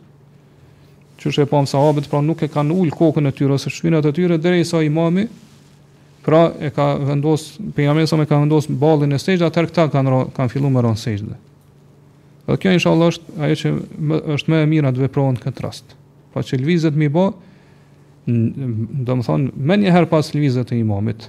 qysh e pamë sahabët, pra nuk e kanë ulë kokën e tyre, ose shpinat e tyre, derisa imami, pra e ka vendos, Pejgamberi alejhi selam e ka vendos ballin në sexhde, atëherë këta kanë, kanë fillu me ra në sexhde. Dhe kjo, insha Allah, është ajo që më, është më e mira të veprohet në këtë rast. Pra që lëvizjet me i bo, domethënë, menjëherë pas lëvizjes së imamit,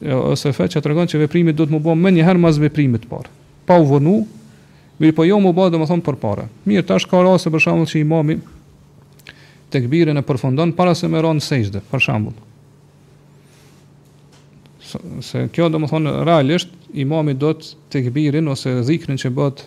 ose fe që tregon që veprimi duhet me bo menjëherë mas veprimit të parë, pa u vonu, mirëpo jo me bo domethënë përpara. Mirë, tash ka raste për shembull që imami tekbirin e përfundon para se me ra në sexhde, për shembull. Se kjo domethënë realisht, imami duhet tekbirin ose dhikrin që bëhet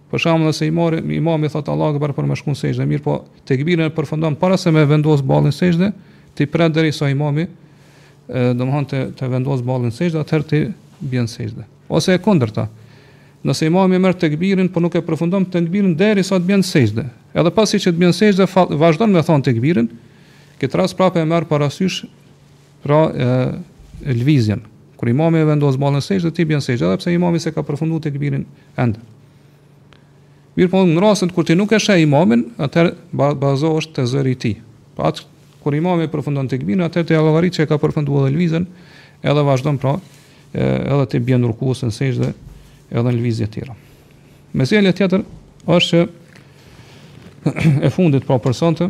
Për shembull nëse imari, imami thotë Allahu Akbar për me shku në sexhde, mirëpo tekbirin e përfundon para se me vendos ballin në sexhde, ti pret derisa imami domethënë të të vendos ballin në sexhde, atëherë ti bjen në sexhde. Ose e kundërta. Nëse imami merr tekbirin, por nuk e përfundon tekbirin derisa të bjen në sexhde. Edhe pasi që të bjen në sexhde, vazhdon me thanë tekbirin, këtë rast prapë e merr parasysh Pra, lëvizjen. Kur imami e vendos ballin në sexhde, ti bjen në sexhde, edhe pse imami s'e ka përfunduar tekbirin ende. Mirëpo, në rastin kur ti nuk e sheh imamin, atëherë bazohesh te zëri i tij. Pra, atë, kur imami e përfundon tekbirin, atëherë ti e llogarit që e ka përfunduar edhe lëvizjen, edhe vazhdon pra, edhe ti bjen në ruku ose sexhde, edhe në lëvizje të tjera. Meselja tjetër është që e fundit pra për sonte,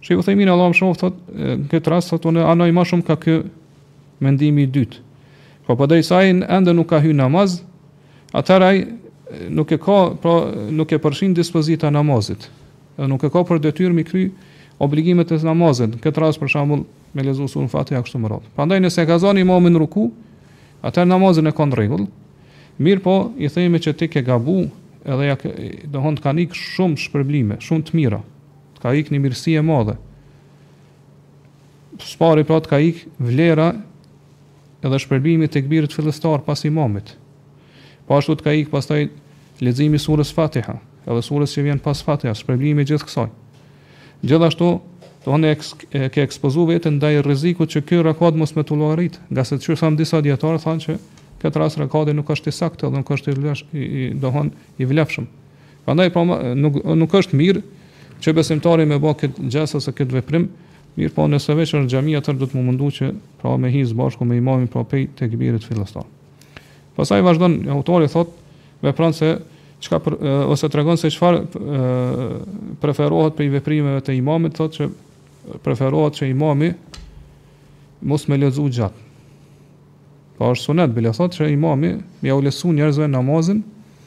Shejh Uthejmini, Allahu e mëshiroftë në këtë rast thotë unë anoj më shumë kah ky mendimi i dytë. Po po derisa ai ende nuk ka hyrë namaz, atëherë ai nuk e ka, pra nuk e përfshin dispozita e namazit. Dhe nuk e ka për detyrë me i kry obligimet e namazit. Në këtë rast për shembull me lexu suren Fatiha e kështu me radhë. Prandaj nëse e ka zanë imamin në ruku, atëherë namazin e ka në rregull. Mirëpo, i themi që ti ke gabu, edhe e ja domethënë të kanë ik shumë shpërblime, shumë të mira. Të ka ikë një mirësi e madhe. Së pari pra të ka ikë vlera edhe shpërblimi i tekbirit fillestar pas imamit. Po ashtu të ka ikë pastaj leximi i surës Fatiha, edhe surës që vjen pas Fatihas, shpërblimi i gjithë kësaj. Gjithashtu, domethënë e ke ekspozu veten ndaj rrezikut që ky rekat mos me t'u llogarit, ngase siç thamë disa dietarë thonë që në këtë rast rekati nuk është i saktë dhe nuk është i vlesh, i, i domethënë i vlefshëm. Prandaj po nuk nuk është mirë që besimtari me bë këtë gjest ose këtë veprim, mirëpo nëse veç është n'xhami atëherë duhet m'u mundu që pra me hi së bashku me imamin pra pej tekbirit fillestar. Pastaj vazhdon, autori thot, pra se çka për, ose tregon se çfarë preferohet prej veprimeve të imamit, thot që preferohet që imami mos me lexu gjatë. Pra po është sunet, bile thot që imami me jau lehtësu njerëzve namazin,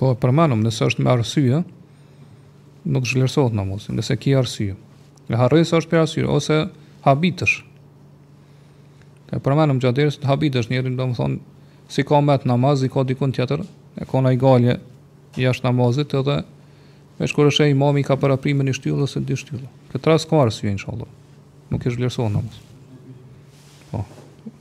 Po e përmendëm, nëse është me arsye, nuk zhvlerësohet namazi, nëse ki arsye. E harroj se është për arsye ose habitësh. E përmendëm gjatë dersit, habitet njeri, domethënë, s'i ka mendt n'namaz, i ka dikun tjetër, e ka naj gajle jashtë namazit edhe veç kur e sheh imami i ka parapri me një shtyllë ose dy shtyllë. N'këtë rast ka arsye, inshallah. Nuk zhvlerësohet namazi. Po.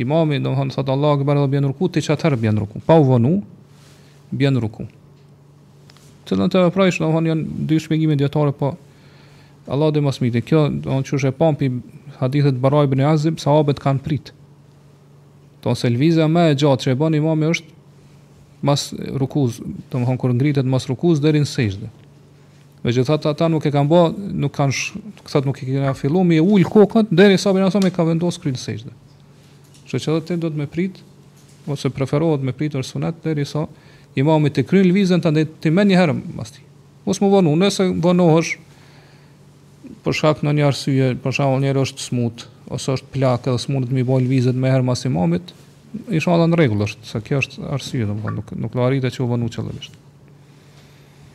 Imami, domethënë thotë Allahu Akbar edhe bjen n'ruku, ti qatëherë bjen n'ruku, pa u vonu, bjen n'ruku. Qëllon të veprojsh, domethënë janë dy shpjegime dijetarët, po Allahu e di ma së miri. Kjo domethënë siç e pamë pi hadithit Bara ibn Azib, sahabët kanë prit. Thotë se lëvizja më e gjatë që e bën imami është mas rukusë, domethënë kur ngritet mas rukusë deri në sexhde. Megjithatë ata nuk e kanë bë, nuk kanë këta nuk e kanë filluar me ul kokën deri sa pejgamberi s.a.v.s. e ka vendos kryt në sexhde. Kështu që edhe ti duhet me prit ose preferohet me prit, o sunet deri sa imami ta kryn lëvizjen tani ti menjëherë pas tij. Mos m'u vonu, nëse vonohesh për shkak ndonjë arsye, për shembull njeri është smut ose është plak edhe s'mundet me bë lëvizjen menjëherë pas imamit, inshallah në rregull është, se kjo është arsye domethënë nuk nuk llogaritet që u vonu qëllimisht.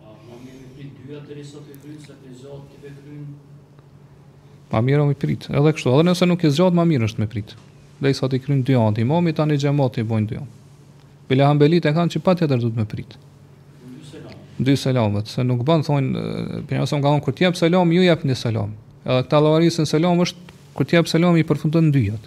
Ma mirë mi prit dyjat derisa t'i kryn, se s'zgjat, veç e kryn. Ma mirë o mi prit, edhe kështu, edhe nëse nuk e zgjat, ma mirë është me prit. Derisa t'i kryn dyja anët imami, tani xhemati i bojnë dyja. Bile hambelit e kanë që patjetër duhet me prit. Dy selamet, se nuk bënë, thonë, pejgamberi s.a.v.s. ka thonë, kur t'jep selam, ju jepni selam. Edhe këta llogarisin selam është, kur t'jep selam, i përfundon dyjat.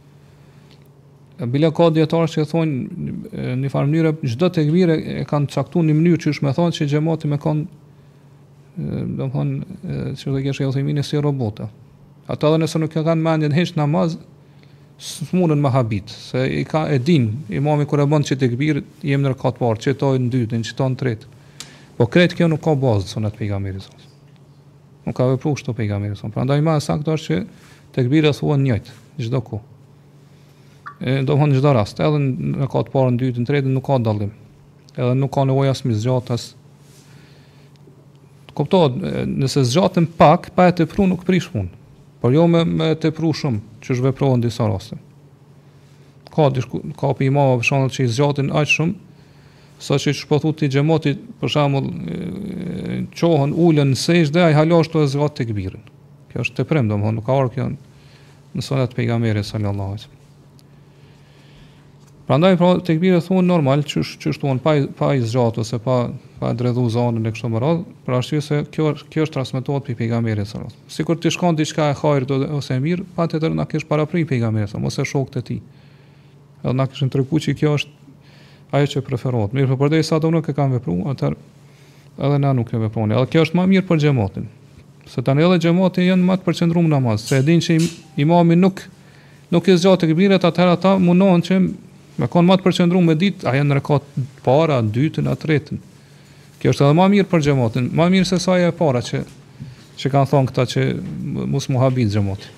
Bile ka dijetarë që thonë një farë mënyre, çdo tekbir e kanë caktu një mënyrë qysh me thonë që xhemati me kanë, domethënë, që edhe kështu e othimini si robota. Ata edhe nëse nuk e kanë mendjen hiç në namaz, s'do të mundën mu habit, se i ka e din, imami kur e bën qit tekbir, jem në rekat parë, qita në dytin, qita në tretë. Po krejt kjo nuk ka bazë, sunnet të pejgamberit, se nuk ka vepru kështu pejgamberi, së në prandaj ma e saktë është që Tekbiret thuhen njëjtë, çdo ku. E domethënë çdo rast, edhe në rekat parë, në dytë, në tretë nuk ka dallim. Edhe nuk ka nevojë as me zgjat as. Kuptohet, nëse zgjatën pak, pa e tepru nuk prish punë. Por jo me me tepru shumë, qysh veprohet në disa raste. Ka disku, ka imama për shembull që zgjatën aq shumë, sa që ç'po thotë ti xhamati për shembull çohën ulën në sexhde, ai hala është tu e zgjat tekbirin. Kjo është teprim, domethënë nuk ka ardhur kjo në sunnet pejgamberit sallallahu alaihi Prandaj pra tekbir e thon normal, qysh qysh thon pa pa i zgjat ose pa pa dredhu zonin e kështu me radhë, për arsye se kjo kjo është transmetuar prej pejgamberit sallallahu alaihi Sikur t'ish kon diçka e hajrit do ose e mirë, patjetër na kish parapri pejgamberit sallallahu alaihi ose shokët e tij. Edhe na kishin treguar që kjo është ajo që preferohet. Mirëpo derisa ata nuk e kanë vepruar, atëherë edhe na nuk e veprojmë. Edhe kjo është më mirë për xhamatin. Se tani edhe xhamati jan ma të përqendrum në namaz, se e din që imami nuk nuk i zgjat tekbiret atëher ata munohen që me kon ma të përqendrum me dit a jan në rekat të parë, të dytën, të tretën. Kjo është edhe ma mir për xhamatin, ma mir se sa ajo e para që që kan thon këta që mos mu habit xhamati.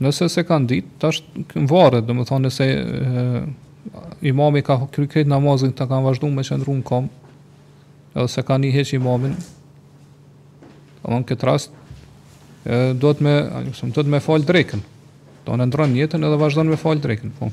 Nëse s'e kanë ditë, tash varet, domethënë nëse e, imami ka kry krejt namazin, ata kanë vazhdu me qëndru në kom, edhe s'e kanë ni hiç imamin, domethënë këtë rast, e, duhet me, duhet me falë drekën, domethënë ndrron nijetin edhe vazhdon me falë drekën, po.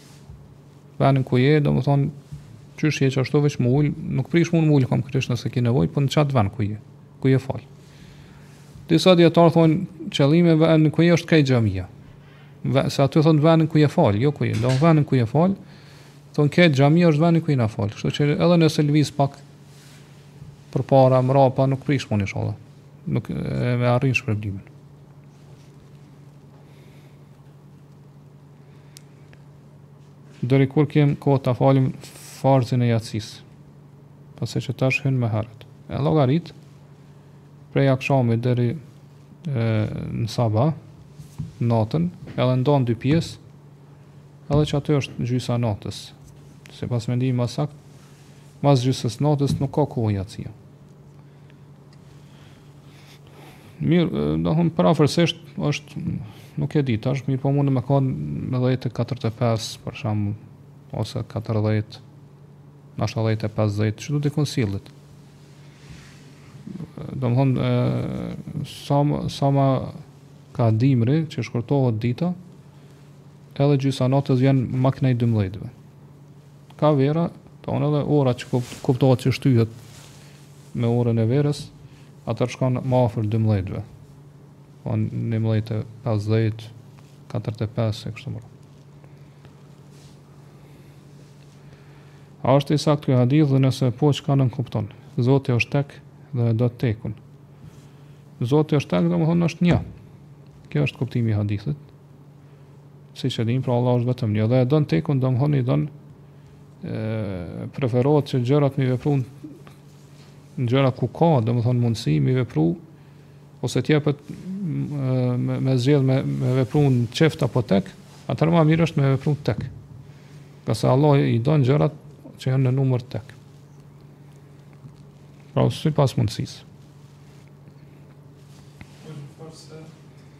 Venin ku je, domethënë, qysh je qashtu veç mu ul, nuk prish punë mu ul kamkryq nëse ki nevojë, po në qat ven ku je, ku je falë. Disa dijetarë thonë, qëllimi me venin ku je është krejt xhamija. Ve, se aty thonë venin ku je falë, jo ku je, do venin ku je falë, thonë krejt xhamija është venin ku jena falë. Kështu që edhe nëse lëviz pak përpara, mrapa, nuk prish punë inshalla. Nuk e, me arrin shpërblimin. Deri kur kem kohë ta falim farzin e jacis? Pasi që tash hyn më herët. E llogarit prej akshamit deri në saba, natën, edhe ndonë dy pjesë, edhe që aty është gjysa natës. Sipas mendimit ma sakt, mas gjysës natës nuk ka kohë jacija. Mirë, domethonë përafërsisht është nuk e di tash, mirëpo mundë me kanë në 10 e 45 për shembull ose 40 a 10 e 50 qaty dikon sillet domethonë sa, sa ma kah dimri që shkurtohet dita edhe gjysa natës vjen ma kah 12 Kah vera, domethonë edhe ora që kuptohet që shtyhet me orën e verës, atëher shkon më afër 12-ve. Po 11 50, 45, e kështu me radhë. A është i saktë ky hadith dhe nëse po çka nënkupton? Zoti është tek dhe e do tekun. Zoti është tek domethonë është një. Ky është kuptimi i hadithit. Siç e dimë, pra Allah është vetëm një dhe e don tekun, domethon i don, preferohet që gjërat me i vepru në gjëra ku ka, domethonë mundësi me i vepru, ose t'jepet me, me zgjedh me, me vepru në çift apo tek, atëher ma mirë është me vepru tek. Ngase Allahu i donë gjërat që janë në numër tek. Pra, sipas mundësisë.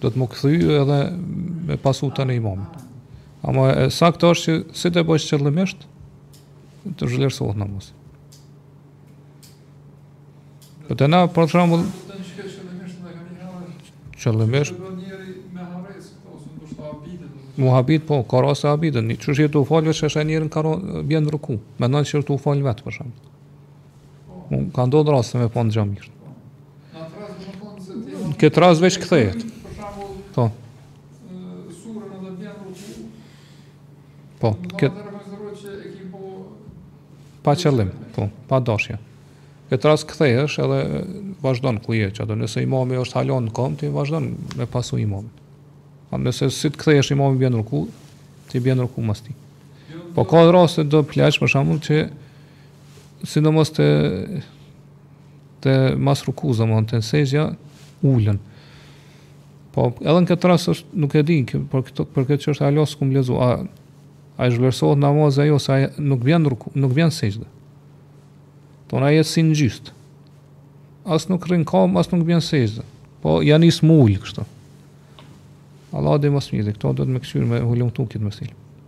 Duhet me u kthy edhe me pasu tani imamin. Ama e saktë është që si ta bëjsh qëllimisht, të zhvlerësohet namazi. Po tana, për shambull... Qëllimisht... Me u habit, po, ka raste habit, që është tu u falë, që është e njeri ka raste, bjen në ruku, menon është tu u falë vetë, për shambull. Më ka ndodhë raste me pa në xhami kështu. Në këtë rast veç kthehet. Po. Po, këtë... Pa qëllim, po, pa dashje. Këtë rast kthehesh edhe vazhdon ku je, që ato nëse imami është hala në kom, ti vazhdon me pasu imamin. A nëse si të kthehesh imami bjen ruku, ti bjen ruku mas tij. Po ka raste do pleqë, për shambull, që Sidomos te te mas rukus, domethënë, te sexhdja, ulen. Po, edhe në këtë rast është, nuk e di, për këtë, për këtë çështje hala s'kum lexu, a, a i zhvlerësohet namazi a jo, se ai nuk bjen ruku, nuk bjen sexhde. Ton a jetë si në gjystë. As nuk rrin n'kam, as nuk bjen sexhde. Po, janë isë mullë, kështu. Allahu e di ma s'miri, këto duhet me këqyrë me hulumtu këtë mesele.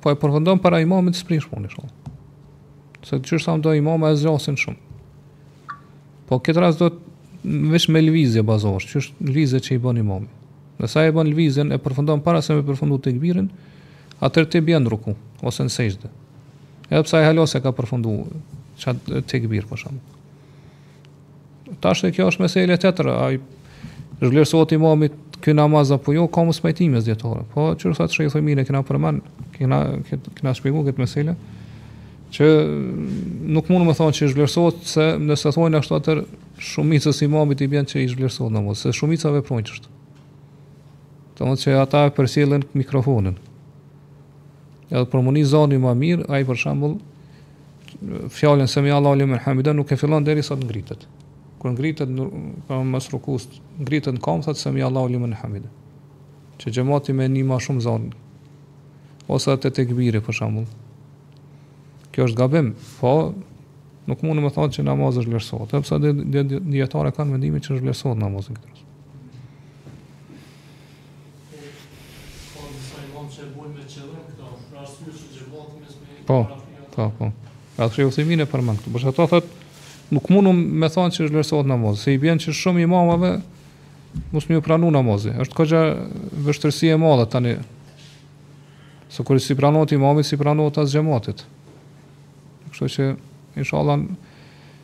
Po e përfundon para imamit s'prish punë shumë. Se qysh thamë do imama e zgjasin shumë. Po këtë rast duhet veç me lëvizje bazohesh, që është lëvizje që i bën imami. Nëse ai e bën lëvizjen e përfundon para se me përfundu tekbirin, atëher ti bjen ruku, ose në sexhde. Edhe pse ai hala s'e ka përfundu qat tekbir, për shembull. Tash kjo është mesele tjetër, a i zhvlerësohet imamit ky namaz apo jo, ka mospajtime mes dijetarëve. Po çka thot shejh Uthejmini e kena përmend, kena kena shpjeguar këtë mesele që nuk mundem me thanë që i zhvlerësohet se nëse thonë ashtu atëher shumicës së imamëve i bjen që i zhvlerësohet namazi, se shumica veprojnë qështu. Do të thotë që ata e përcjellin mikrofonin. Edhe për me u ni zani më mirë, ai për shembull fjalën semi Allahu limen hamida nuk e fillon derisa të ngritet. Kur ngritet pa mas rukus, ngritet në kam thot semi Allahu limen hamida. Që xhamati me ni ma shumë zanin. Ose atë tekbirin për shembull. Kjo është gabim, po nuk mundem me thanë që namazi zhvlerësohet, edhe pse do dijetarë kanë mendimin që zhvlerësohet namazi n'këtë rast. Po, po, po. Atë shejh Uthejmini e përmend këtu. Për qata thot, nuk mundem me thanë që zhvlerësohet namazi, se i bjen që shumë imamave, mos m'u pranu namazi. Është kogja vështirsi e madhe tani. Se kur s'i pranohet imamit, s'i pranohet as xhamatit. Kështu që inshallah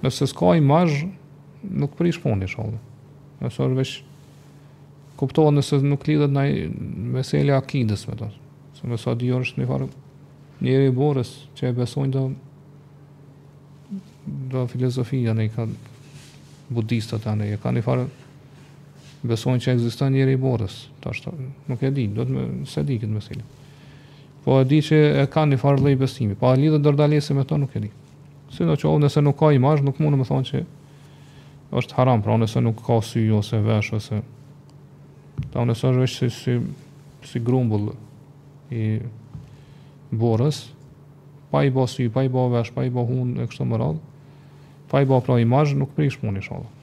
Nëse s'ka imazh, nuk prish punë inshallah. Nëse është veç, kuptohet nëse nuk lidhet naj mesele e akidës me të. Se me sa di unë është një farë njeri i borës që e besojnë do do filozofi, anej kah budistat anej, e ka një farë Besojnë që ekziston njeri i borës, tash nuk e di, domethënë s'e di këtë mesele. Po e di që e kanë një farë lloj besimi, a po lidhet dordoleci me to nuk e di. Sidoqoftë, nëse nuk ka imazh, nuk mundem me thanë që është haram, pra nëse nuk ka sy, ose vesh, ose... Pra nëse është veç si, si, si grumbull i borës, pa i bo sy, pa i bo vesh, pa i bo hun, e kështu me radhë, pa i bo pra imazh, nuk prish punë inshallah.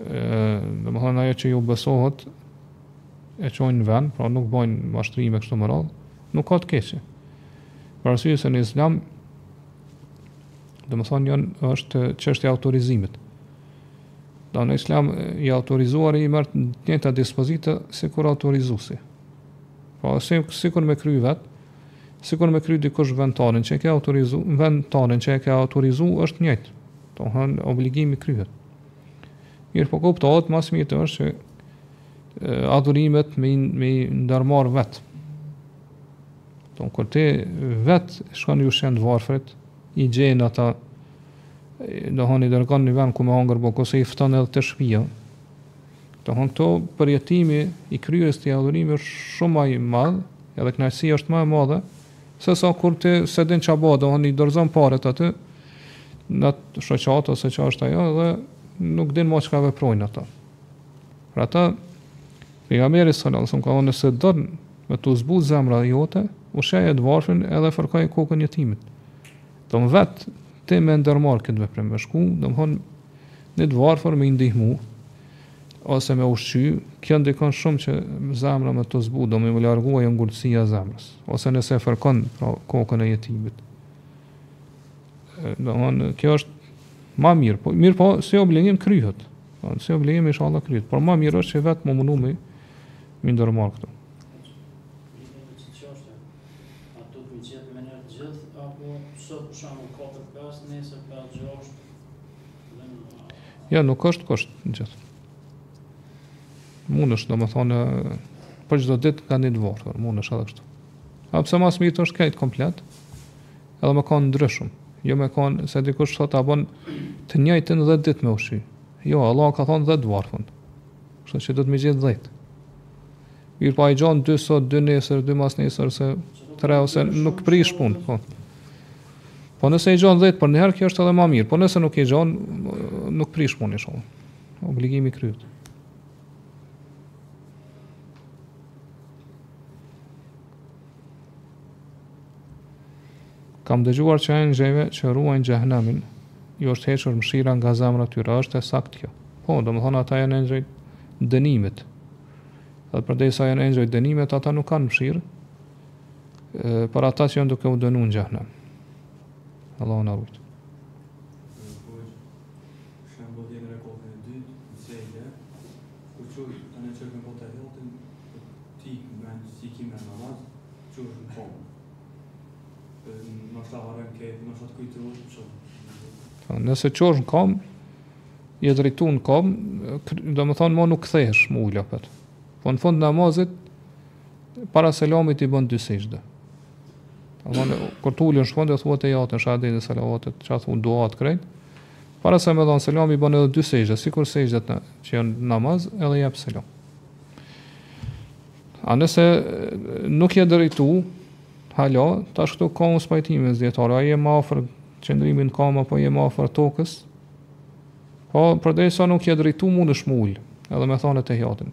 do më thonë ajo që ju besohet e qojnë në vend, pra nuk bojnë mashtrime kështu me radhë, nuk ka të keqe. Për arsye se në islam, do më thonë janë është qështje e autorizimit. Da në islam, i autorizuari i merr të njëjta dispozita si kur autorizusi. Pra, si, si kur me kry vetë, si kur me kry dikush vend tandin që e ke autorizu, vend tandin që e ke autorizu është njëjtë. Domthon obligimi kryhet. Mirëpo kuptohet më së miri është që adhurimet me i ndërmarr vet. Don kur ti vet shkon i ushqen t'varfrit, i gjen ata domthon i dërgon në vend ku me hangër buk ose i fton edhe te shpia. Domthon këtu përjetimi i kryerjes të adhurimit është shumë më i madh, edhe kënaqësia është më e madhe, Se sa kur ti se din ç'a bëhet, domethënë i dorëzon paret aty në atë shoqatë ose ç'a është ajo dhe nuk din më çka veprojnë ata. Pra ata pejgamberi sallallahu alajhi wasallam ka thënë se do me t'u zbut zemra jote, ushqeje të varfrin edhe fërkoje kokën e jetimit. Domethon vet ti me ndërmarr këtë veprim, me shku, domthon një të varfër me ndihmu. ose me ushqy, kjo ndikon shumë që zemra me t'u zbut, domethon m'u largu ajo ngurtësia e zemrës, ose nëse e fërkon pra, kokën e jetimit. Domethënë, kjo është ma mirë, po, mirëpo si obligim kryhet, po, si obligim inshallah kryhet, por ma mirë është që vetë me u mundu me, me ndërmarrë këto. Jo, nuk është kusht në një ditë. Mund është, do më thonë, për çdo ditë ka një të varfër, mund është edhe kështu. Apo se ma s'miri është dhjetë komplet, edhe me kanë të ndryshëm. Jo me kanë, se dikush thotë a bon të njëjtën dhjetë ditë me ushqy. Jo, Allah ka thonë dhjetë të varfër, Kështu që duhet me gjetë dhjetë. Mirëpo po i gjon dy sot, dy nesër, dy masnesër, se tre ose nuk prish punë, po. Po nëse i gjon 10 për një herë, kjo është edhe më mirë. Po nëse nuk i gjon, nuk prish punë inshallah. Obligimi kryhet. Kam dëgjuar që engjëjve që ruajnë xhehenamin, ju është hequr mëshira nga zemra e tyre, është e saktë kjo. Po, do më thonë ata janë engjëjt e dënimit. Dhe përderisa janë engjëjt e dënimit, ata nuk kanë mëshirë, për ata që janë duke u dënu në xhehnem. Allah na rujtë. Po, nëse çohesh në kam, je drejtu në kam, domethënë, ma nuk kthehesh m'u ul opet. Po në fund namazit, para selamit i bën dy sexhde. Domthon kur të ulesh po e thua etehijatin shahadet dhe salavatet, çka thon duat krejt. Para se me dhon selam, i bën edhe dy sexhde, sikur sexhdet në, që janë namaz edhe jep selam. A nëse nuk je drejtu, hala, tash këtu ka mospajtim mes dijetarëve, a je më afër qëndrimin kam apo je më afër tokës? Po, përderisa nuk je drejtu mundesh m'u ul edhe me thonë etehijatin.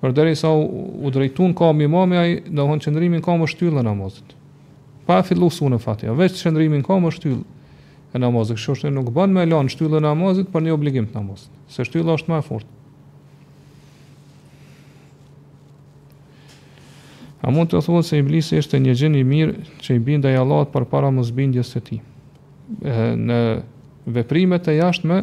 Përderisa u drejtu në kamë imami ai, domethënë qëndrimi në kamë është shtyllë e namazit. Pa e fillu suren Fatiha, veç qëndrimi në kamë është shtyllë e namazit. Kështu që nuk bën me lanë shtyllën e namazit për një obligim të namazit. Se shtylla është ma e fortë. A mund të thuhet se iblisi është një xhin i mirë që i bindej Allahut përpara mosbindjes së tij. Në veprimet e jashtme,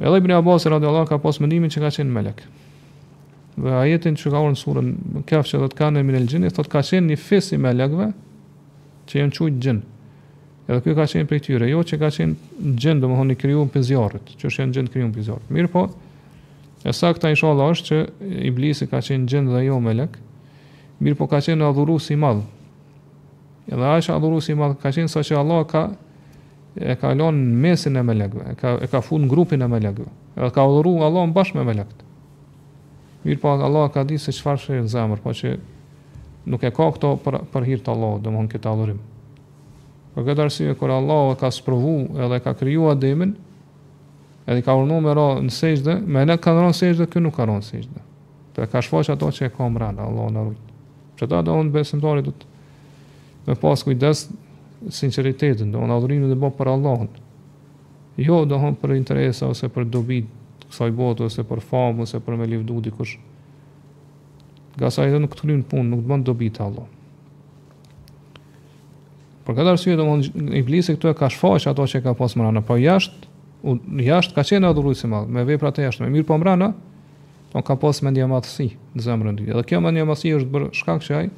Edhe Ibn Abbas radiallahu ka pas mendimin që ka qenë melek. Dhe ajetin që ka ardhë në suren Kehf që thotë kane minel xhinni, thot ka qenë një fis i melekve që janë qujtë xhin. Edhe ky ka qenë prej tyre, jo që ka qenë xhin, domethënë i krijun prej zjarrit, qysh janë xhinët krijun prej zjarrit. Mirëpo, e sakta inshallah është që iblisi ka qenë xhin dhe jo melek, mirëpo ka qenë adhurues i madh. Edhe aq adhurues i madh ka qenë sa që Allah ka e ka lënë në mesin e melekëve, e ka e ka fut në grupin e melekëve. Edhe ka adhuru Allahun bashkë me melekët. Mirëpo Allah ka di se çfarë ka në zemër, po që nuk e ka këto për, për hir të Allahut, domethënë këtë adhurim. Për këtë arsye, kur Allahu e ka sprovu edhe ka kriju Ademin, edhe ka urdhnu me ra në sexhde, melekët kanë ra në sexhde, ky nuk ka ra në sexhde. Pra ka shfaq ato që e ka mbrenda, Allahu na rujt. Për ata domethënë besimtari do të me pas kujdes sinceritetin, domethënë adhurimin ta bojë për Allahun. Jo, domethënë për interesa ose për dobi të kësaj bote ose për famë ose për me lavdu dikush. Ngase ai nuk të kryen punë, nuk të bën dobi te Allahu. Për këtë arsye domethënë iblisi këtu e ka shfaqë ato që ka pas mbrana, po jashtë jashtë ka qenë adhurues i madh, me vepra të jashtme. Mirëpo mbrana Do ka pas mendjemadhësi në zemrën e tij. Dhe kjo mendjemadhësi është bërë shkak që ai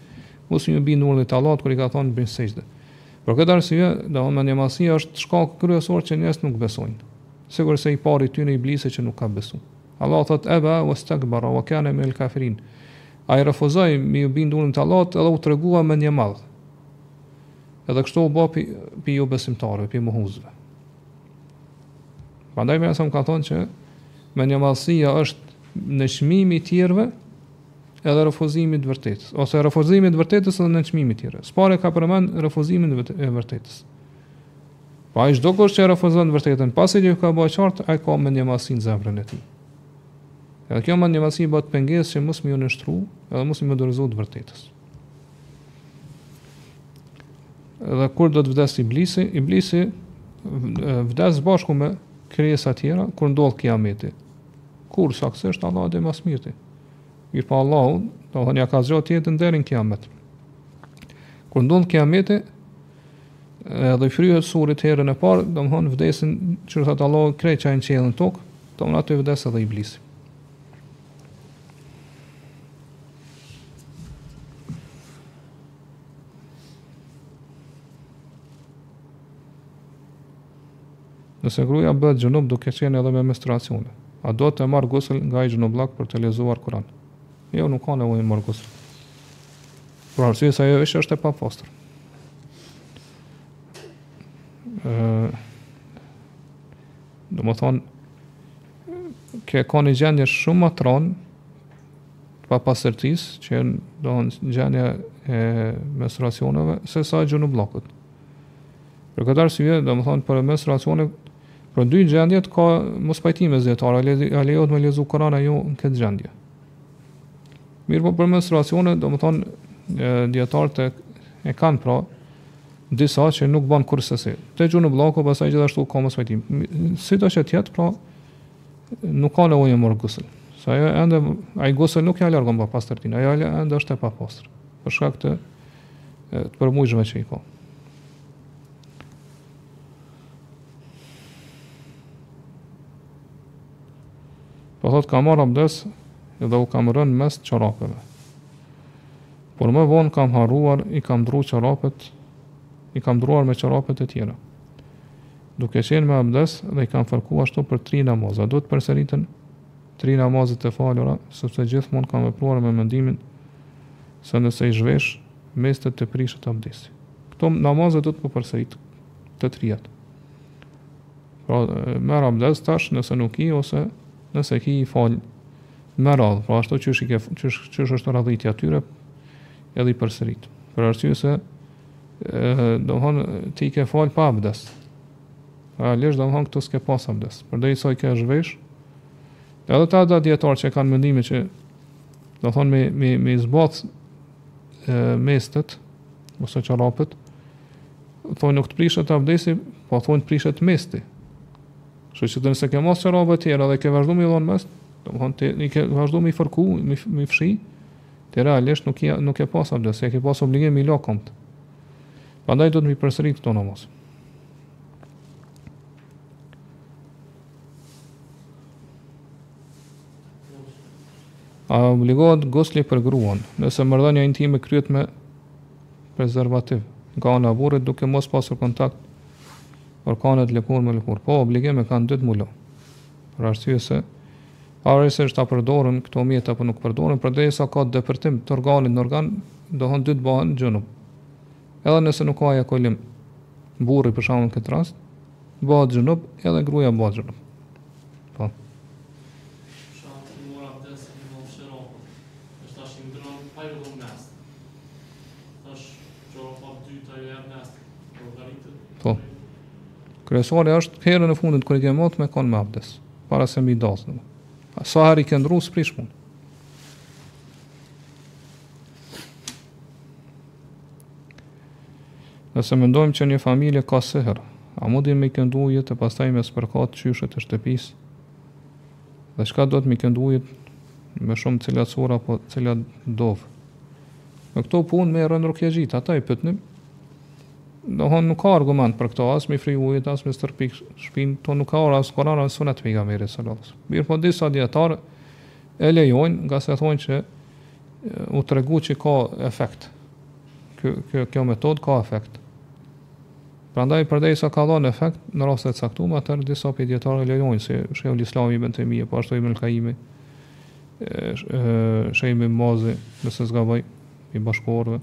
mos iu bind urdhit të Allahut kur i ka thonë bëj sexhde. Për këtë arsye, domthonë mendjemadhësia është shkaku kryesor që njerëzit nuk besojnë. Sigurisht se i pari tyne iblisi që nuk ka besu. Allah thot eba wastakbara wa kana min al-kafirin. Ai refuzoi me u bind urdhit të Allahut edhe u tregua mendjemadh. Edhe kështu u bë pi, pi jobesimtarëve, pi mohusve. Prandaj alejhi selam ka thonë që mendjemadhësia është nënçmimi i tjerëve edhe refuzimi i vërtetës ose refuzimi i vërtetës edhe nënçmimi i tjerëve. S'pari ka përmend refuzimin e vërtetës. Pra ai çdokush që refuzon vërtetën, pasi që i ka bërë qartë, ai ka mendjemadhsi n'zemrën e tij. Edhe kjo mendjemadhsi bëhet pengesë që mos me iu nënshtru, edhe mos me iu dorëzu të vërtetës. Dhe kur do të vdes iblisi, iblisi vdes bashku me krijesa të tjera kur ndodh kiameti. Kur saktësisht Allahu e di më s'mirti. Mirëpo Allahu, domethonë ia ka zgjat jetën deri në kiamet. Kur ndodh kiameti, edhe i fryhet surit herën e parë, domethonë vdesin, që ka thanë Allah, krejt që janë n'qiej e n'tokë, domethonë aty vdes edhe iblisi. Nëse gruaja bëhet xhunub duke qenë edhe me menstruacione, a duhet të marr gusl nga ai xhunubllak për të lexuar Kur'an? Jo, nuk ka nevojë të marr gusl. Për arsye se ajo është e papastër. Ëh. Domethonë Që e ka një gjendje shumë ma t'ron t'papastërtisë, që domethonë gjendja e menstruacioneve, sesa e xhunubllakut. Për këtë arsye, domethonë, për menstruacionet, për dy gjendjet ka mospajtime dijetarët, a lejohet me lexu Kuran a jo në këtë gjendje. Mirëpo për menstruacionet, domethonë, dijetarët e, e kanë pra, disa që nuk bën kursesi. Te xhunubllaku pastaj gjithashtu ka mospajtim sido që të jetë pra nuk ka nevojë me marr gusl se ajo ende ai gusl nuk ia largon papastërtinë ajo ende është e papastër për shkak të të përmujshme që i ka Po thot kam marrë abdes dhe u kam rënë mes'h çorapeve. Por më vonë kam harruar, i kam ndrru çorapet, i kam ndrruar me çorapet e tjera. Duke qenë me abdes dhe i kam fërku ashtu për tri namaza, a duhet të përsëriten tri namazet e falura, sepse gjithmonë kam vepruar me mendimin se nëse i zhvesh, mestet të prishet abdesi. Këto namazet duhet me i përsërit të triat. Pra, merr abdes tash nëse nuk i, ose nëse i ki falë Me radhë, pra ashtu qysh i ke qysh qysh është radhitja e tyre, edhe i përsërit. Për arsye se ë domthon ti i ke fal pa abdes. Realisht domthon këtu s'ke pas abdes. Përderisa i ke zhvesh, edhe ata dijetarë që kanë mendimin që domthon me me me zbath mestet ose çorapet, thonë nuk të prishet abdesi, po thonë t'prishet mes'hi. Kështu që nëse ke mbath çorapa të tjera dhe ke vazhdu me dhon mes'h, do të thonë ti ke vazhdu me fërku, me me fshi, ti realisht nuk ja nuk ke pas atë, se ke pas obligim me la kamët. Prandaj duhet me i përsërit këto namaze. A obligohet gusli për gruan, nëse marrëdhënia intime kryet me prezervativ, nga ana e burrit duke mos pasur kontakt Organet lëkurë me lëkurë. Po, obligim e kanë dytë m'u la. Për arsye se, pavarësisht a përdoren këto mjete apo nuk përdoren, përderisa ka depërtim të organit në organ, domthon dytë bëhen xhunub. Edhe nëse nuk ka ejakulim, burri për shembull n'këtë rast, bëhet xhunub, edhe gruaja bëhet xhunub. Po. Po. Kryesore është herën e fundit kur i ke mbath me kon me abdes, para se me i zbath. Sa herë i ke ndru s'prish punë. Nëse mendojmë që një familje ka sihër, a mundemi me i këndu ujit e pastaj me spërkat qoshet e shtëpisë? Dhe shka duhet me i këndu ujit më shumë cilat sure, apo cilat dova? Në këto punë me rukje gjithë, ata i pyetni, Domthonë nuk ka argument për këto, as me i fry ujit, as me stërpik shpinë, kto nuk ka ardh as n'Kuran, as n'sunet prej Pejgamberit salallahu. Mirëpo disa dijetarë e lejojnë, ngase thonë që u tregu që ka efekt. Kjo, kjo, kjo metodë ka efekt. Prandaj përderisa ka dhënë efekt, në raste të caktume, atëherë disa prej dijetarëve e lejojnë, si shejhul islami Ibn Tejmije, po ashtu Ibnul Kajimi, shejh Bin Bazi, nëse s'gaboj, i bashkëkohorëve,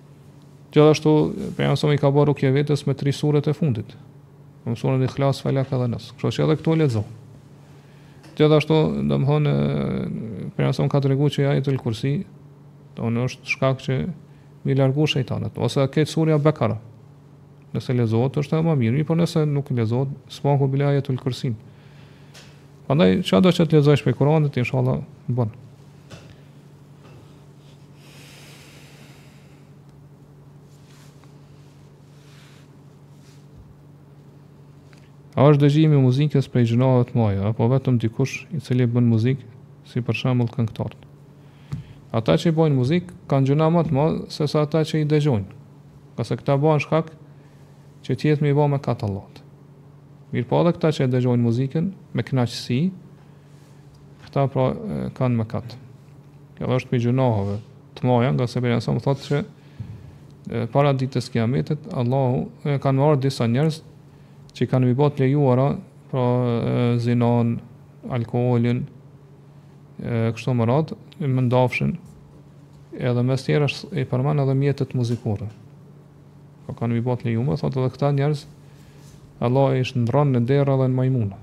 Gjithashtu, pejgamberi sa i ka bërë rukje vetes me tri suret e fundit. Me suren Ikhlas, Falak dhe Nas. Kështu që edhe këto lexohen. Gjithashtu, domthonë pejgamberi sa ka treguar që ajetul kursi, domthonë është shkak që me i largu shejtanët ose krejt surja Bekara. Nëse lexohet është më mirë, por nëse nuk lexohet, së paku bile ajetul kursi. Prandaj çfarë do të lexojsh prej Kur'anit, inshallah, bon. A është dëgjimi i muzikës prej gjynave të mëdha apo vetëm dikush i cili bën muzikë, si për shembull këngëtar? Ata që bëjnë muzikë kanë gjyna më të mëdha se sa ata që i dëgjojnë. Ngase këta bëhen shkak që tjetri me i bo mëkatet. Mirëpo edhe këta që dëgjojnë muzikën me kënaqësi, Këta pra kanë mëkat. Kjo është prej gjynaheve të mdhaja, ngase Pejgamberi a.s. thotë që e, para ditës kijametit, Allahu e, ka me ardhë disa njerëz që kanë me i ba të lejuara, pra e, zinon, alkoolin, e, kështu me radhë, mëndafshin, edhe mes tjerash i përmend edhe mjetet muzikore. Po kanë me i ba të lejume, thotë edhe këta njerëz, Allahu i shndërron në derra dhe në majmuna.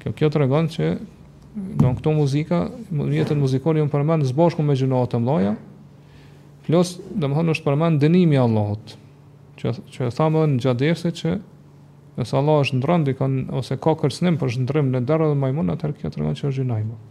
Kjo, kjo tregon që në këto muzika, mjetet muzikore janë përmend së bashku me gjynahet e mdhaja, plus, domethënë, është përmend dënimi i Allahut, që, që e thamë edhe në atë ders që nëse Allahu shndërron dikënd, ose ka kërcënim për shndërrim në derra dhe majmuna, atëherë kjo tregon që është gjynah i madh.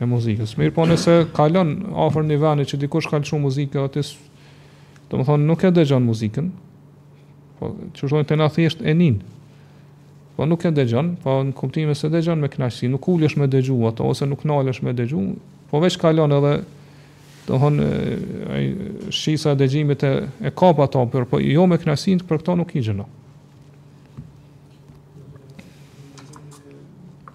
e muzikës. Mirëpo nëse kalon afër një veni që dikush ka lëshu muzikë, aty, domethënë, nuk e dëgjon muzikën, po, çysh thojnë te na thjesht e nin, po nuk e dëgjon, po në kuptimin s'e dëgjon me knaqësi, nuk ulesh me dëgju ato, ose nuk nalesh me dëgju, po veç kalon edhe, domethënë, shqisa e dëgjimit e, e kap ato, për, po jo me knaqësi, për këto nuk ki gjynah.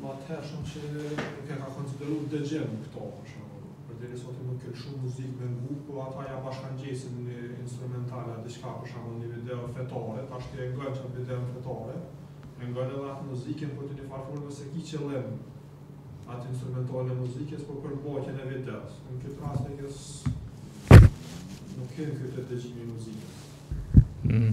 Ma të hershëm që nuk e ka konsideru dëgjim këto, për shembull. Për shembull sot ti nuk ki qëllim muzikë me ngu, po ata ja bashkëngjesin një instrumental a diçka, për shembull një video fetare, tashti e ngon qatë videon fetare, e ngon edhe atë muzikën, po ti në një farë forme s'e ki qëllim atë instrumentalin e muzikës, po përmbajtjen e videos. Në këtë rast e kës nuk kenë këtë dëgjimi muzikës. Mm.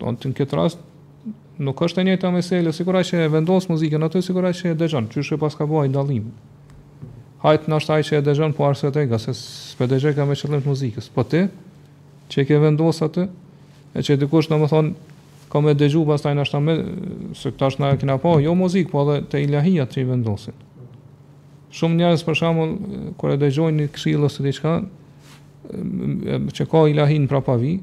Domethënë në këtë rast nuk është e njëjta meselë, sikur ai që e vendos muzikën aty, sikur ai që e dëgjon, çysh e, po ka pak dallim. Hajt na ai që e dëgjon po arsyetohet, se s'po dëgjoj kam me qëllim të muzikës. Po ti që e ke vendos aty, e që dikush domethënë, ka me dëgju pastaj nështë me, se tash na e kena po, jo muzikë, po edhe te ilahijat që i vendosin. Shumë njerëz për shembull, kur e dëgjojnë një këshillë ose diçka, që ka ilahin prapavijë,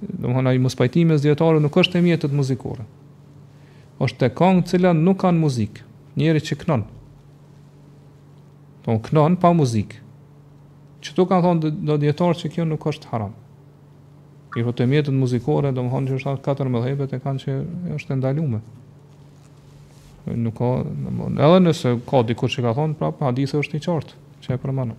Domethon ai mospajtim mes dijetarëve nuk është te mjetet muzikore. Është te këngët të cilat nuk kanë muzikë. Njëri që kënon. Po kënon pa muzikë. Qëto kanë thonë do dijetarë që kjo nuk është haram. Mirëpo te mjetet muzikore, domethonë që është te katër medhhebet e kanë që është e ndalume. Nuk ka, dome edhe nëse ka dikush që ka thonë, prapë hadithi është i qartë, që e përmenë.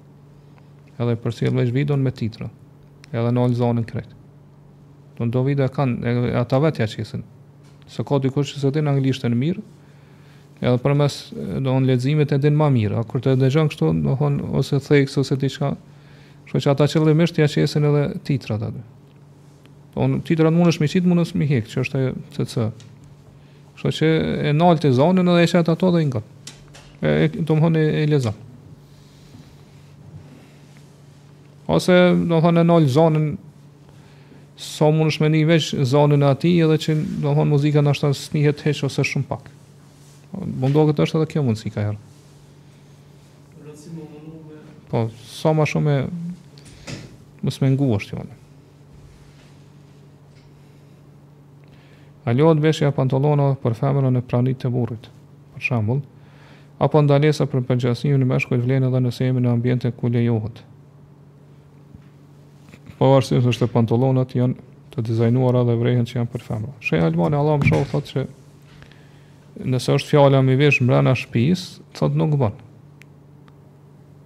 Edhe po e sjell veç videon me titra. Edhe nal zanin krejt. Do në do video e kanë, e, ata vetë ja qesin. Se ka dikush që se din anglisht e e nin mirë, edhe përmes, domethonë leximit e din ma mirë. A kur të dëgjon kështu, domethonë, ose theks, ose diçka. Kshtu që ata që lëmisht ja qesin edhe titra të dhe. Do në titra në mundesh m'i qitë, mundesh m'i hekë, që është e të të Kshtu që e nal zonin edhe e qëtë ato dhe ingat. E, e, domethonë e, e lexon. Ose, domethonë, e nal zonin, sa so mundesh me ni veç zonin e atij, edhe që, domethonë, muzika asht, s'nihet hiç ose shumë pak. Mundohet, është edhe kjo mundësi ka here. Po, sa ma shumë mos me ngu është e jona. A lejohet veshja e pantallonave për femrën në prani të burrit? Për shembull, apo ndalesa për përngjasim me meshkujt vlen edhe nëse jemi në ambiente ku lejohet? Pavarësisht nëse pantallonat janë të dizajnuara dhe vrehen që janë për femra. Shejh Albani Allahu e mëshiroftë thotë se nëse është fjala me vesh mbrana shtëpisë, thotë nuk bën.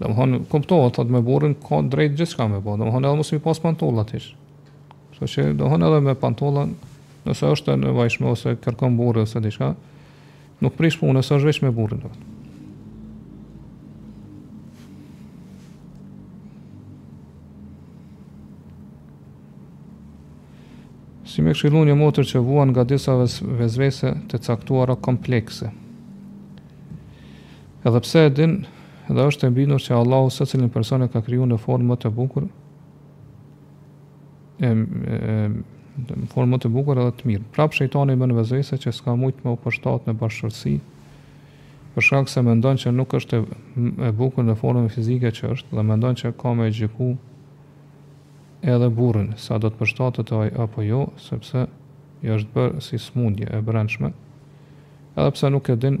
Domethonë, kuptohet, thot me burrin, ka drejt gjithçka me bo, domethonë edhe mos m'i pas pantollat hiç. Kështu që domethonë edhe me pantolla, nëse është e nevojshme, ose kërkon burri, ose diçka, nuk prish punë, nëse është veç me burrin, do më Si me këshilu një motër që vuan nga disa vesvese të caktuara komplekse. Edhe pse e din dhe është e bindur se Allahu secilin person e ka krijuar në formë më të bukur, e, e në formë më të bukur edhe të mirë. Prap shejtani me vesvese që s'ka mujtë me u përshtat në bashkëshortësi, për shkak se mendon që nuk është e bukur në formën fizike që është dhe mendon që ka me gjyku edhe burrin sa do të përshtatet ai apo jo, sepse i është bërë si smundje e brendshme. Edhe pse nuk e din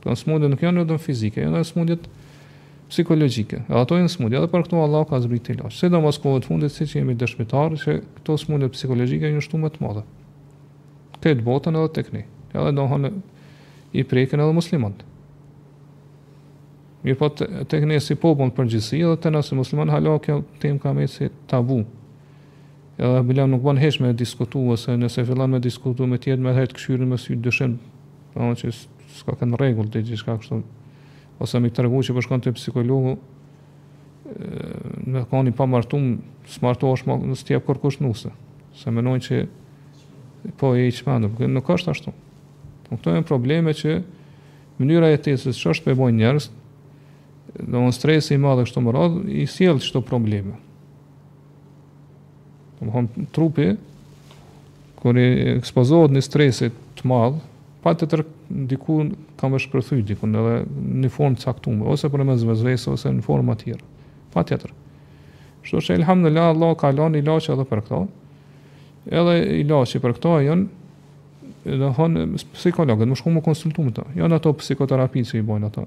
Këto smundje nuk janë vetëm fizike, janë edhe smundjet psikologjike. Edhe ato janë smundje, edhe për këto Allahu ka zbrit ilaç. Sidomos kohët fundit, siç jemi dëshmitarë, që këto smundje psikologjike janë shtu me të madhe. Në tërë botën edhe te ne. Edhe domethënë i prekin edhe muslimant. Mirëpo te, te ne si popull në përgjithësi, edhe te ne si muslimant, hala kjo temë ka met si tabu. Edhe bilem nuk bën hiç me diskutu, ose nëse fillon me diskutu me tjetër, menjëherë t'kqyrin me sy dyshimi, domethënë që s'ka në rregull te ti diçka kështu. Ose me tregu që po shkon te psikologu, me konë i pamartum, s'martohesh mo, s't'jep kurkush nuse. Se mendojnë që po je i çmendur, por nuk është ashtu. Po këto janë probleme që mënyra e jetës që tash po bojnë njerëz, domethënë stresi i madh e kështu me radhë, i sjell këto probleme. Domthon trupi kur i ekspozohet një stresi të madh, patjetër diku ka me shpërthy diku në ndonjë formë të caktuar ose përmes vesveses ose në forma të tjera. Patjetër. Kështu që elhamdulilah Allah ka lënë ilaç edhe për këto. Edhe ilaçi për këto janë domethënë psikologët, me shku me u konsultu me ta. Janë ato psikoterapi që i bojnë ato.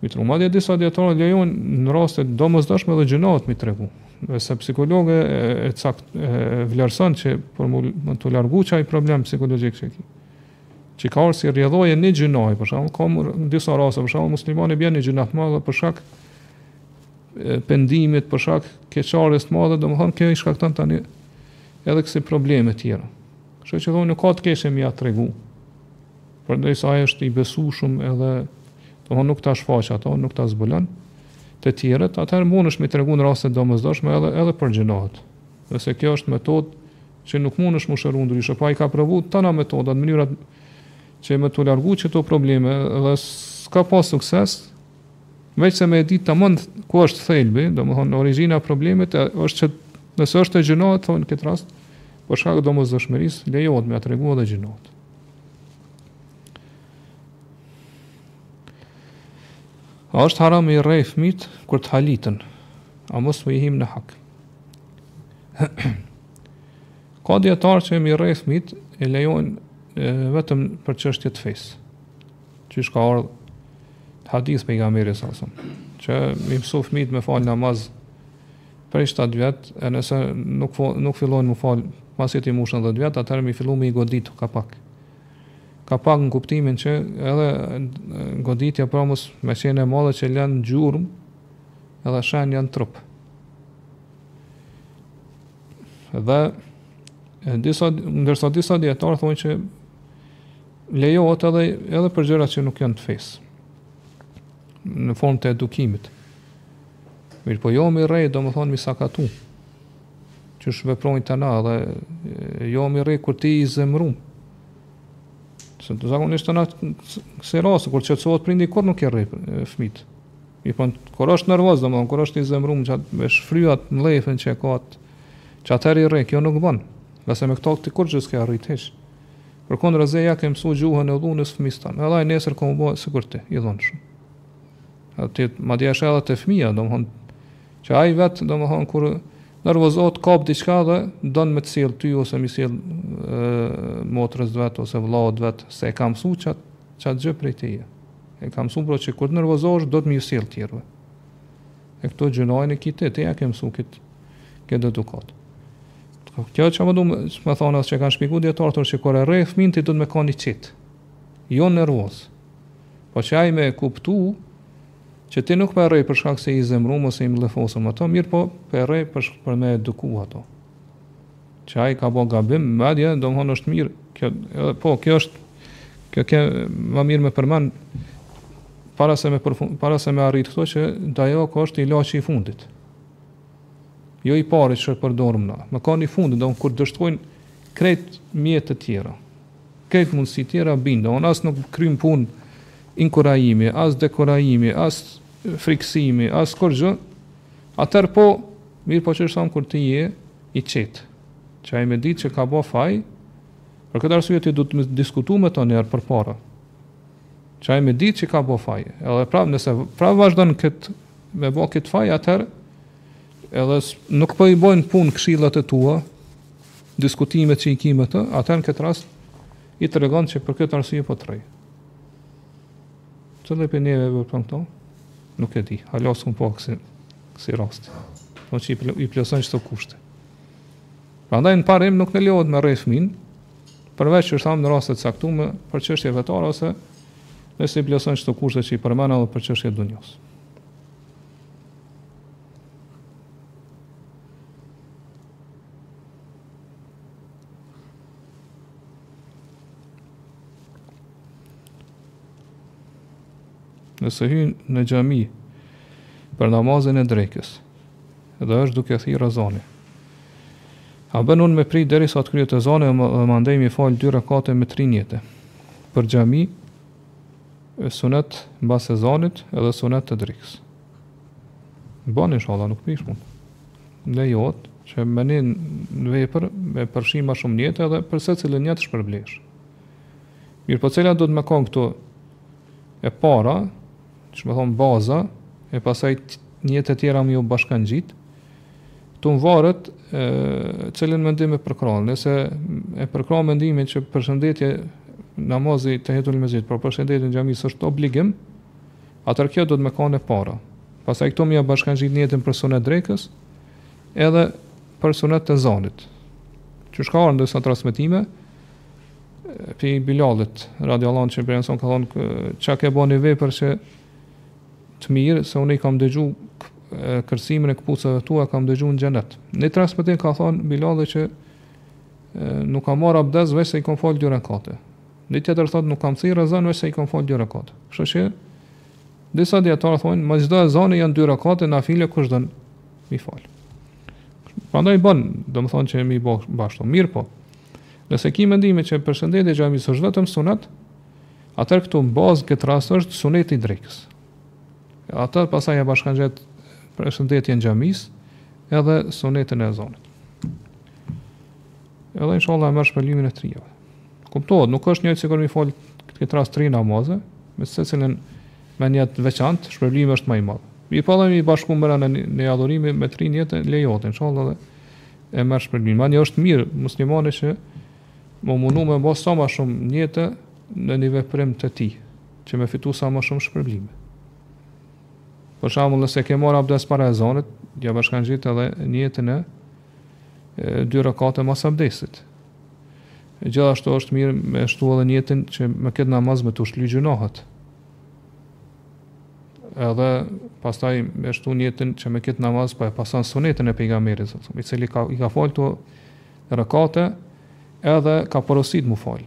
Me tregu. Madje disa dietarë lejojnë në raste të domosdoshme edhe gjynahet mi tregu. Nëse psikologu e cakt e vlerëson që për me t'u largu qaj problem psikologjik që e ki. Që ka ardhë si rrjedhojë e një gjynahi, për shembull, kam në disa raste, për shembull, muslimani bën një gjynah të madh, për shkak pendimit, për shkak keqardhjes të madhe, domethënë, kjo i shkakton tani edhe kësi probleme tjera. Kështu që thonë, nuk ka të keqe me ja tregu. Përderisa ai është i besueshëm edhe, domthonë nuk ta shfaq ato, nuk ta zbulon te tjerët, atëherë mundesh me tregu në raste të domosdoshme edhe edhe për gjynahet. Nëse kjo është metodë që nuk mundesh me u shëru ndryshe, pra i ka provu të tëna metodat, mënyrat që me t'i largu qëto probleme dhe s'ka pas sukses, veç se me e ditë taman ku është thelbi, domethënë origjina e problemit, e tash që nëse është gjynahi, thonë në këtë rast, për shkak të domosdoshmërisë, lejohet me ja tregu edhe gjynahet. A është haram me i rrej fëmit kur të halitën? A mos me i hi në hak? Ka dijetarë që me i rrej fëmit e lejojnë vetëm për çështje të fesë. Qysh ka ardhë te hadithi i pejgamberit alejhi selam. Që me i mësu fëmit me falë namaz Prej shtatë vjet, e nëse nuk fo, nuk fillojnë mu fal pasi t'i mushin dhjetë vjet, atëherë me fillu me i godit ka pak. Ka pak në kuptimin që edhe goditja pra mos me qenë e madhe që lën gjurmë edhe shenja në trup. Dhe disa ndërsa disa dijetarë thonë që lejohet edhe edhe për gjëra që nuk janë të fesë në formë të edukimit. Mirpo jo me i rreh, domethënë me i sakatu. Qysh veprojnë te na dhe jo me i rreh kur ti je i zemrum. Se zakonisht te na kësi raste, kur qetësohet prindi, kur nuk i rreh fmit. Mi pon, po, kur është nervoz, domethënë, kur është i zemrum, që atë me shfryat mllefin që e ka atë, që atëherë i rreh, kjo nuk bon. Ngase me këtë ti kurgjë s'ke arrit hiç. Përkundrazi ia ke mësu gjuhën e dhunës fmisë tan. Edhe ai nesër ka me u bo, sikur ti, i dhunshëm. Atë madje shihet edhe te fëmija, domthon që ai vet domthon kur nervozohet kap diçka dhe don me të sjell ty ose me i sjell motrës vet ose vllaut vet se e ka mësuar qat qat gjë prej teje. E ka mësuar pra që kur të nervozohesh do t'me i sjell tjerëve. E këto gjë nuk e ki, ti ia ke mësu këtë, këtë edukatë. Kjo që po du me, me thonë, ashtu siç kanë shpjegu dijetarët, që kur e rreh fminë ti duhet me kanë i qetë, jo nervoz, Po që ai me e kuptu, që ti nuk po e rreh për shkak se i zemrum ose i mllefosun atë, mirëpo po e rreh për, për me eduku atë. Që ai ka bo gabim, madje, domethonë është mirë, kjo, edhe, po, kjo është, kjo ke më mirë me përmen, para se me përfun, para se me arrit këtu, që do ajo kjo është ilaçi i fundit. Jo i pari që përdorim na, me kanë i fundit, domethënë kur dështojnë krejt mjetet e tjera. Krejt mundësitë tjera, domethonë as nuk kryjnë punë inkurajimi, as dekurajimi, as frikësimi, as kurgjë, atëherë po, mirëpo qysh thamë kur ti je i qetë, që ai me ditë që ka bo faj, për këtë arsye ti duhet me diskutu me të njëherë përpara, që ai me ditë që ka bo faj, edhe prapë nëse prapë vazhdon këtë, me bo këtë faj, atëherë, Edhe nuk po i bojnë punë këshillat e tua, diskutimet që i ki me të, atëherë në këtë rast i tregon që për këtë arsye po t'rreh. Qysh prej neve e vepron këtë? Nuk e di. Hala s'kom pa kësi, kësi rasti. Po që i plotëson qëto kushte. Prandaj në parim nuk lejohet me rreh fmin, përveç qysh thamë në rastet e caktume për çështje fetare ose nëse i plotëson qëto kushte që i përmenda dhe për çështje t'dunjasë. Nëse hyn në xhami për namazin e drekës, dhe është duke thirr ezani. A bën unë me prit deri sa të kryhet ezani dhe mandej mi falë dy rakate me tri nijete. Për xhami, e sunet mbas ezanit edhe sunet të drekës. Bën inshallah, nuk prish punë. Lejohet që me një në vepër me përfshi më shumë nijete edhe për secilin nijet shpërblehesh. Mirëpo cila do të me kon këtu e para, që me thon baza, e pastaj nijetet e tjera me ju bashkangjit, Këtu varet cilin mendim e përkrah. Nëse e përkrah mendimin që përshëndetje namazi tehijetul mesxhid, për përshëndetje në xhami është obligim, atëher kjo do të me kanë e para. Pastaj këtu me ja bashkangjit nijetin për sunet drekës, edhe për sunet të ezanit. Siç ka ardh në disa transmetime, pi Bilalit, radiallahu anhu që për nëson ka thonë, ça ke bo një vepër aq të mirë se unë i kam dëgju kërcimin e këpucëve tua kam dëgju në xhenet. Në transmetim ka thonë Bilali që nuk kam marrë abdes veç se i kam falë dy rekate. Në tjetër thotë nuk kam thirrë ezan veç se i kam falë dy rekate. Kështu që disa dijetarë thonë mas çdo ezani janë dy rekate nafile kush don mi falë. Prandaj bën, do me thonë që mi bashku, mirëpo nëse ki mendimin që përshëndetja e xhamisë është vetëm sunet, Atëherë këtu në bazë këtë rast është suneti i drekës. E atë pastaj e bashkangjet përshëndetjen e xhamisë edhe sunetin e ezanit. Edhe inshallah e merr shpërblimin e trijave. Kuptohet, nuk është njëjtë sikur mi fal këtë rast tri namaze, me secilin me nijet të veçantë, shpërblimi është më i madh. Mirëpo edhe me i bashku mrena në një adhurim me tri nijete lejohet inshallah dhe e merr shpërblimin. Mandej është mirë muslimani që mu mundu me bë sa më shumë nijete në një veprim të tij, që me fitu sa më shumë shpërblime. Për shembull, nëse ke marr abdes para ezanit, ja bashkangjit edhe nijetin e dy rekate mas abdesit. Gjithashtu është mirë me shtu edhe nijetin që me këtë namaz me t'u shly gjynahet. Edhe pastaj me shtu nijetin që me këtë namaz pa po e pason sunetin e pejgamberit, i cili ka, i ka falë këto rekate edhe ka porosit mu falë.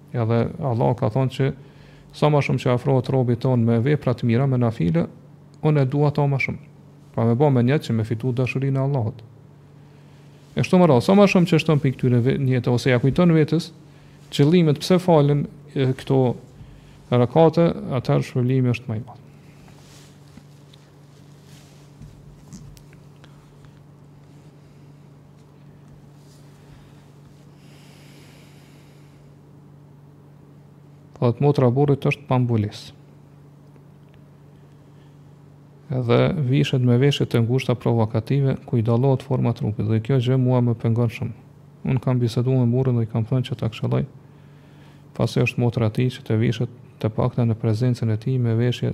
Edhe Allahu ka thënë që sa më shumë që afrohet robi tem me vepra të mira, me nafile, unë e dua ta më shumë. Pra me bo me nijet që me fitu dashurinë e Allahut. E kështu më radhë, sa më shumë që shton prej këtyre nijeteve, ose ja kujton vetës, qëllimet pse falen këto rekate, atër shpërblimi është më i madh. Po ama motra e burrit është e pambuluar. Edhe vishet me veshje të ngushta provokative, ku i dallohet forma e trupit, dhe kjo gjë mua më pengon shumë. Unë kam biseduar me burrin dhe i kam thënë që ta këshëlloj, pasi është motra e tij që të vishet të paktën në prezencën e tij me veshje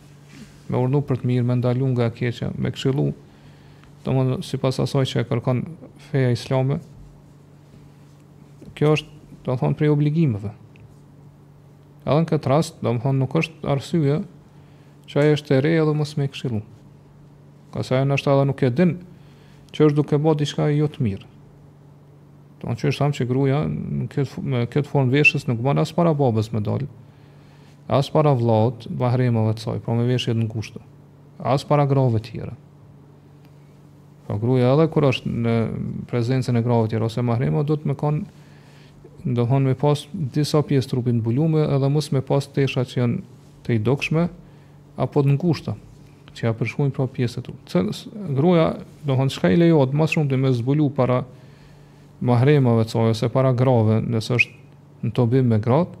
Me urdhnu për të mirë, me ndalu nga e keqja, me këshillu, domethënë sipas asaj që e kërkon feja islame. Kjo është, domethonë, prej obligimeve. Edhe në këtë rast, domethonë, nuk është arsye që ajo është e re edhe mos me këshillu. Ka se ajo ndoshta edhe nuk e din që është duke bo diçka jo të mirë. Domethonë qysh thamë që gruja në këtë, këtë formë veshjes nuk ban as para babës me dalë. As para vllaut, mahremave të saj, pra me veshje të ngushta. As para grave tjera. Pra gruja edhe kur është në prezencën e grave tjera, ose mahrema, duhet me kanë, domethonë me pas disa pjesë t'trupit të mbulume, edhe mos me pas tesha që janë të tejdukshme, apo të ngushta, që ja përshkrujnë pra pjesët e trupit. Sepse, gruja, domethonë, çka i lejohet, më së shumti me zbulu para mahremave të saj, ose para grave, nëse është në tubim me gratë,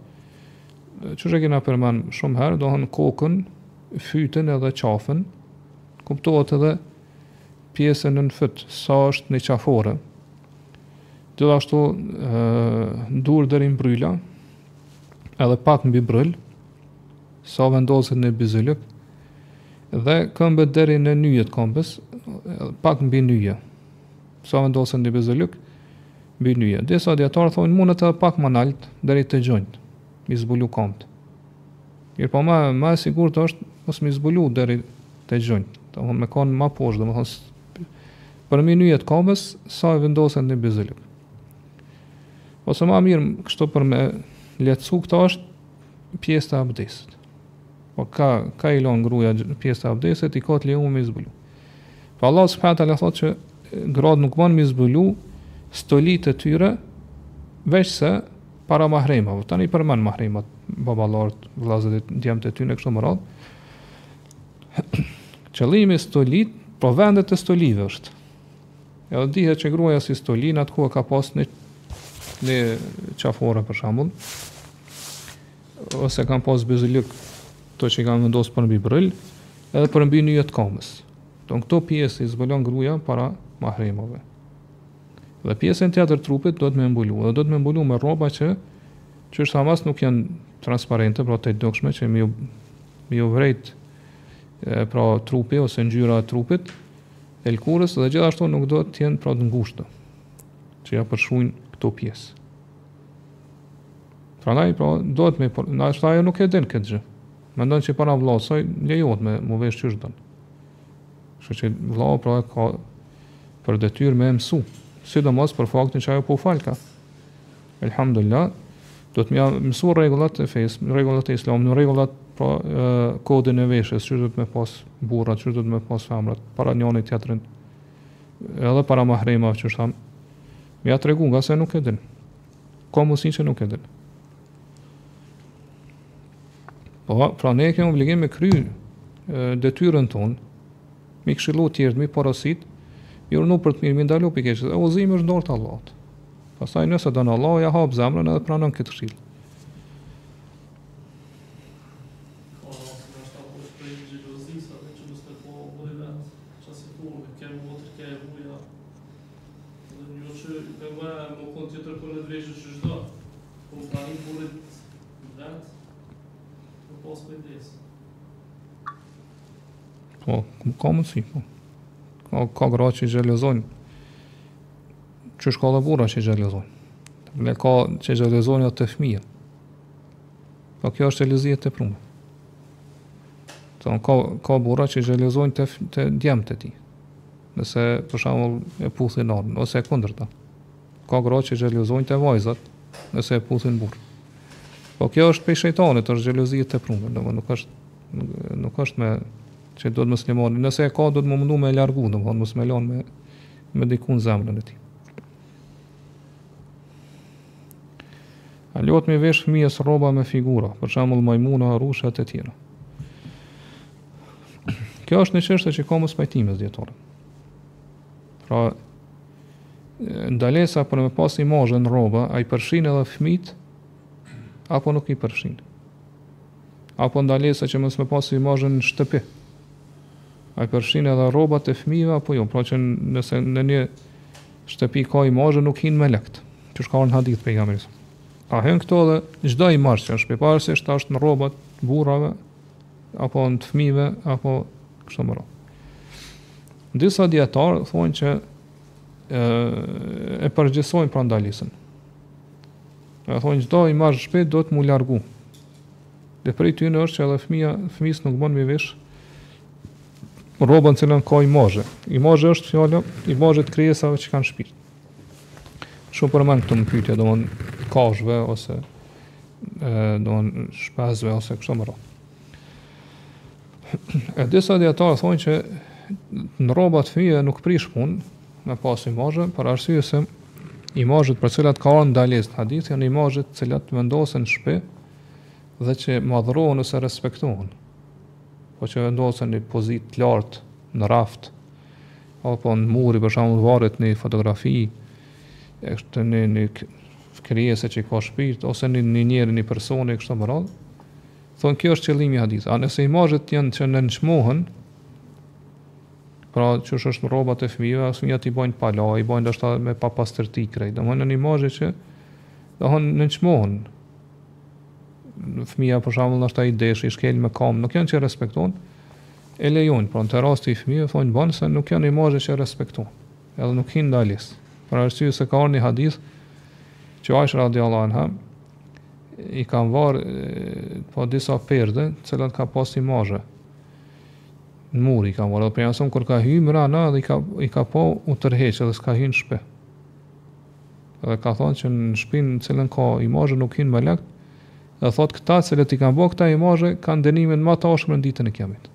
qysh e kena përmen shumë herë, domethonë kokën, fytin edhe qafën, kuptohet edhe pjesën nën fyt, sa është një qafore, gjithashtu duart deri në bryla, edhe pak mbi bryl, sa vendoset një byzylyk, dhe këmbët deri në nyje të këmbës, pak mbi nyje. sa vendoset një byzylyk mbi nyje. Disa dijetarë thonë mundet pak më naltë deri te gjunjtë, mi zbulu komët. Mirëpo ma, ma e sigurt është mos mi zbulu deri te gjunjtë, domethonë me konë ma poshtë, domethonë përmi nyje të komës, sa vendoset një byzylyk. Ose ma mirë, kështu për me letësu këta është pjesët e abdesit. Po ka, ka i lonë gruja pjesët e abdesit, i ka të lejume me zbulu. Pra Allah subhanahu taala thotë që gratë nuk bon mi zbulu stolit e tyre veçse para mahremave. Tani përmend mahremat, baballart, vëllezërit, djemtë e tyre e kështu me radhë. Qëllimi i stolive, po vendet e stolive është. Edhe dihet që gruaja si stoli n'atë kohë ka pas në në qafore për shembull ose kanë pas bylyzyk këto që i kanë vendos përmbi bryl Edhe përmbi nyje të kamës. Domethënë këto pjesë i zbulon gruaja para mahremave. Dhe pjesën tjetër të trupit duhet me mbulu, dhe duhet me mbulu me rroba që, qysh thamë, as nuk janë transparente, pra të dukshme që me iu me iu vrejt e, pra trupi ose ngjyra e trupit e lkurës dhe gjithashtu nuk duhet të jenë pra të ngushtë që ia përshkrujnë këto pjesë. Pra ndaj, pra, duhet me, ndoshta ajo nuk e din këtë gjë. Mendon që para vllaut saj lejohet me u vesh qysh don. Kështu që vllau pra ka për detyrë me e mësu, sidomos për faktin që ajo po falka. Elhamdulilah, duhet me e mësu rregullat e fesë, rregullat e Islamit, rregullat pra kodin e veshjes, qysh duhet me pas burrat, qysh duhet me pas femrat, para njëri-tjetrit. Edhe para mahremave, qysh thamë. Me ia tregu ngase nuk e din. Ka mundësi që nuk e din. Po, pra ne kemi obligim me kry detyrën tonë, me i këshillu të tjertë, me i porosit, me i urdhnu për të mirë, me i ndalu prej të keqes, e udhëzimi është n'dorë të Allahut. Pastaj nëse don Allahu, ia hap zemrën edhe pranon këtë këshillë. Vet, të pas kujdes. Po, ka mundësi, po. Ka, ka gra që xhelozojnë. Qysh ka edhe burra që xhelozojnë. Bile ka që xhelozojnë edhe te fëmija. Po kjo është xhelozi e teprume. Ka, ka burra që xhelozojnë te, te djemtë e tij. Nëse, për shembull, e puthin nanën, ose e kundërta. Ka gra që xhelozojnë te vajzat nëse e puthin burrin. Po kjo është prej shejtanit, është xhelozi e teprume, domethënë nuk është nuk është me që duhet muslimani, nëse e ka duhet m'u mundu me e largu, duhet mos me lanë me, me ndiku n'zemrën e tij. A lejohet me vesh fëmijës rroba me figura, për shembull majmuna, arusha e të tjera. Kjo është një çështje që ka mospajtime mes dijetarëve. Pra, ndalesa për me pas imazhe në rroba, a i përshin edhe fëmit, apo nuk i përshin. Apo ndalesa që mos me pas imazhe në shtëpi, a i përshin edhe rrobat e fëmive, apo jo, pra që nëse në një shtëpi ka imazhe, nuk hinë melekt, që siç ka ardh në hadith prej Pejgamberit. A hin këtu dhe çdo imazh që është, pa marrë parasysh në rrobat e burrave, apo në të fëmijëve apo kështu më radh. Disa dietar thonë që e, e përgjithsojnë pra ndalisën. Do të thonë çdo imazh n'shpi duhet m'u largu. Dhe prej tyne është që edhe fëmija, fëmis nuk bën me i vesh rrobën e cila ka imazhe. Imazhe është fjala, imazhe të krijesave që kanë shpirt. Siç u përmend këtu në pyetje, domthon kashve ose domthon shpazve ose kështu më radh. E disa djetarë thonë që në rrobat e fëmijëve nuk prish punë me pas imazhe, për arsye se imazhet për të cilat ka ardh ndalesa në hadith janë imazhet të cilat vendosen në shtëpi dhe që madhrohen ose respektohen. Po që vendosen në pozitë të lartë në raft, apo në mur për shembull varet një fotografi e kështu e një krijese që ka shpirt ose e një njeri një personi kështu më radh thon kjo është qëllimi i hadithit a nëse imazhet janë që nënçmohen pra siç është në rrobat e fëmijëve se fëmijët i bojnë palavi i bojnë ndoshta me papastërti krejt domthonë janë imazhe që domthonë nënçmohen fëmija për shembull ndoshta i desh i shkel me kam nuk janë që respektohen E lejojnë, pra në rastin e fëmijëve thonë bën se nuk janë imazhe që respektohen, edhe nuk hin në ndalesë. Për arsye se ka ardhur një hadith që Aisha radhiyallahu anha i kam varë po disa perde, të cilat ka pas imazhe. Në mur i kam varë, dhe Pejgamberi kur ka hyrë mbrana dhe i ka i ka pa u tërhjek dhe s'ka hyrë në shtëpi. Dhe ka thonë që në shtëpinë në cilën ka imazhe nuk hyn melekt, Dhe thotë këta të cilët i kanë bërë këta imazhe kanë dënimin më të ashpër në ditën e Kiametit.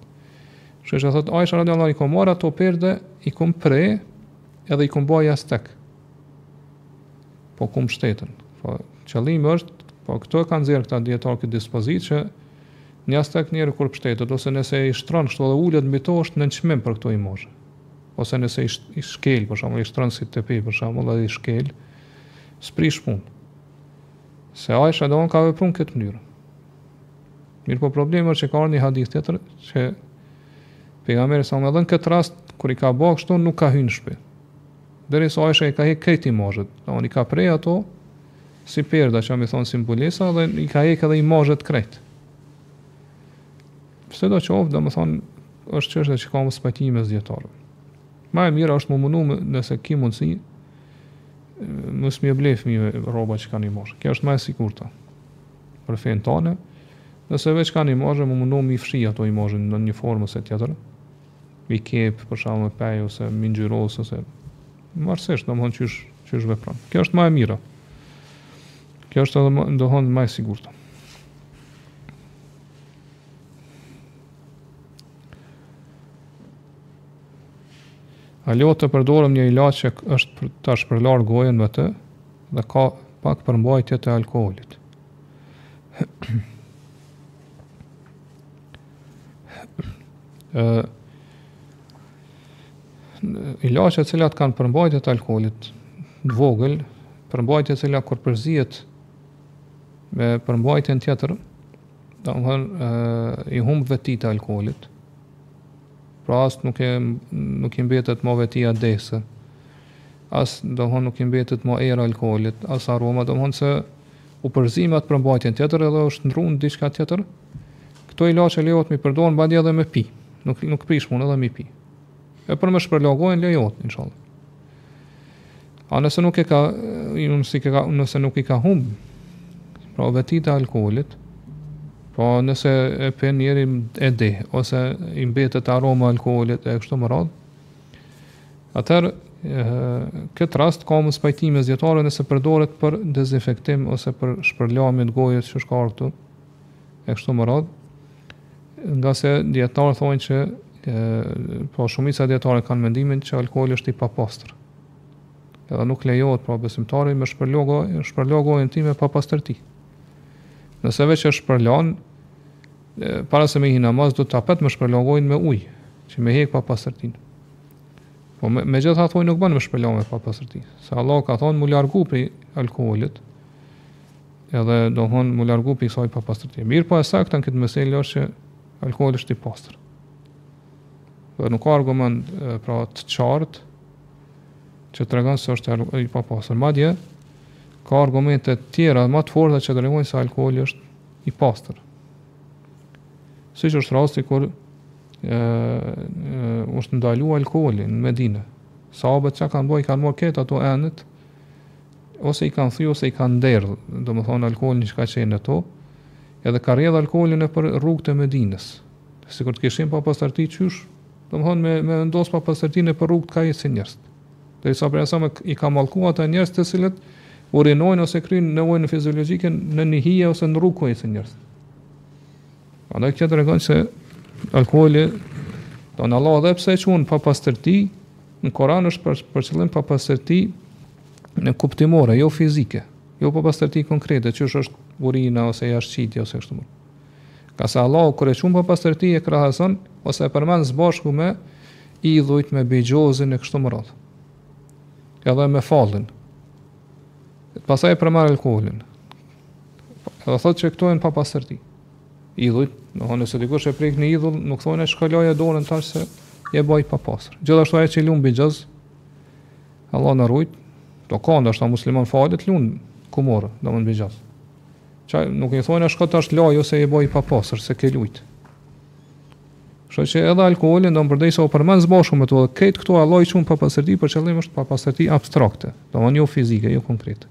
Kështu që thotë Aisha radhiyallahu anha i kam marrë ato perde, i kam pre edhe i kam bërë jastëk. Për t'u mbështetur. Po qëllimi është, prej këtu e kanë nxjerr këta dietar këtë dispozitë që në jastëk njeri kur pshtetet ose nëse i shtron kështu edhe ulet mbi to është nënçmim për këto imazhe. Ose nëse i, i shkel për shembull, i shtron si tepi për shembull, edhe i shkel, s'prish punë. Se Aisha nuk ka vepru në këtë mënyrë. Mirë po problemi është që ka një hadith tjetër që pejgamberi salallahu alejhi ve selem në këtë rast kur i ka pa kështu nuk ka hyrë në shtëpi. Derisa Aisha i ka hek këto imazhet, domthonë i ka prej ato si perde që me thonë simbolisht dhe i ka hek edhe imazhet krejt. Sido qoftë, domthonë është çështë që ka mospajtime mes dijetarëve. Ma e mira është m'u mundu nëse ki mundësi Mos me i ble fëmijëve rroba që kanë imazhe. Kjo është ma e sigurta për fenë tonë. Nëse veç kanë imazhe, m'u mundu mi fshi ato imazhe në një formë ose tjetër. Mi kep, për shembull me pe, ose mi ngjyros, ose... Varësisht, domethënë qysh, qysh vepron. Kjo është ma e mira. Kjo është edhe domethënë ma e sigurta. A lejohet të përdorim një ilaç që është për ta shpërlarë gojën me të dhe ka pak përmbajtje të alkoolit? Ë ilaçet të cilat kanë përmbajtje të alkoolit të vogël, përmbajtje e cila kur përzihet me përmbajtjen tjetër, domthon i humb vetit të alkoolit. Pra as nuk e nuk i mbetet ma vetia dehëse. As domthon nuk i mbetet ma era e alkoolit, as aroma, domthon se u përzi me atë përmbajtjen tjetër edhe është ndrru në diçka tjetër. Këto ilaçe lejohet mi përdor madje edhe me pi. Nuk nuk prish punë edhe mi pi. E për me shpërla gojën lejohet inshallah. A nëse nuk e ka, nëse, ka, nëse nuk i ka humb pra vetitë e alkoholit, pra nëse e pi njeri e deh, ose i mbetet aroma e alkoholit e kështu me radhë, atëherë në këtë rast ka mospajtime mes dijetarëve nëse përdoret për dezinfektim ose për shpërlamje të gojës siç është këtu, e kështu me radhë, Ngase dijetarët thonë që po shumica e dijetarëve kanë mendimin që alkooli është i papastër. Edhe nuk lejohet pra besimtari me shpërla go, shpërla gojën e tij me papastërti. Nëse veç e shpërlan, para se me hi n'namaz, duhet apet me shpërla gojën me ujë, që me hek papastërtin. Po me, megjithatë nuk ban me shpërla gojën me papastërti. Se Allah ka thonë mu largu prej alkoholit, Edhe domthon mu largu prej kësaj papastërtie. Mirëpo e sakta në këtë mesele është që alkoholi është i pastër. Dhe nuk ka argument pra të qartë që tregon se është i papastër. Madje, ka argumente tjera dhe ma të forta që tregojnë se alkoholi është i pastër. Siç është rasti kur e, e, është ndalu alkoholi në Medine. Sahabët çka kanë bo, kanë marr krejt ato enët, ose i kanë thy ose i kanë derdh, domethënë alkoolin që ka qenë në to, edhe ka rrjedh alkooli nëpër rrugët e Medinës. Sikur të kish kon papastërti qysh, domethënë me me vendos papastërti nëpër rrugët ka ecin njerëz. Dhe sa për sa i ka mallku ata njerëz të cilët urinojnë ose kryjnë nevojën fiziologjike në një hije ose në rrugë ku ecin njerëz. Andaj kjo tregon se alkooli ndonëse Allahu edhe pse e quan papastërti, Në Koran është për, për qëllim papastërtia kuptimore, jo fizike, jo papastërti konkrete, që është urina ose jashtëqitja ose kështu me. Ngase Allahu kur e quan papastërti e krahason ose e përmend së bashku me idhujt me bixhozin e kështu me radhë. Edhe me fallin. Pastaj e përmend alkoholin. Edhe thotë që këto janë papastërti. idhujt, domethënë nëse dikush e prek një idhull, nuk thomë shko laje dorën tash se e bëre papastër. Gjithashtu ai që lun bixhoz, Allah na rujt, do ka ndoshta musliman falet lun kumar, domethënë bixhoz. Atij nuk i thomë shko tash laju se je bë i papastër se ke lujt. Kështu që edhe alkooli domethënë përderisa u përmend së bashku me to, këto këto Allahu i quan papastërti për qëllim është papastërti abstrakte, domethënë jo fizike, jo konkrete.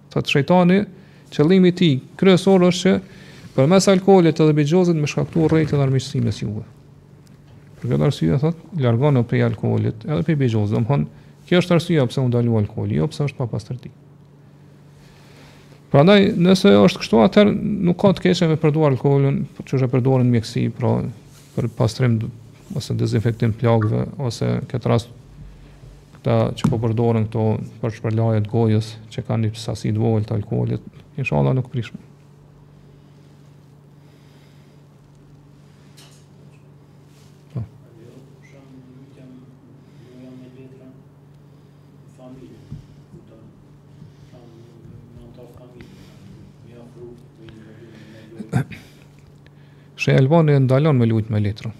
Thotë shejtani, qëllimi i tij kryesor është që përmes alkoolit edhe bixhozit me shkaktuar urrejtje dhe armiqësi mes juve. Për këtë arsye thotë, largohuni prej alkoolit, edhe prej bixhozit, domthon, kjo është arsyeja pse u ndalu alkooli, jo pse është papastërti. Prandaj, nëse është kështu, atëherë nuk ka të keqe me përdor alkoolin, që sot e përdorin në mjekësi, pra për pastrim ose dezinfektim plagëve ose këtë rast këta që po përdorin këto për shpërlarje të gojës që kanë një sasi të vogël të alkoolit, inshallah nuk prish punë. Sheh Albani e ndalon me lujt me letra.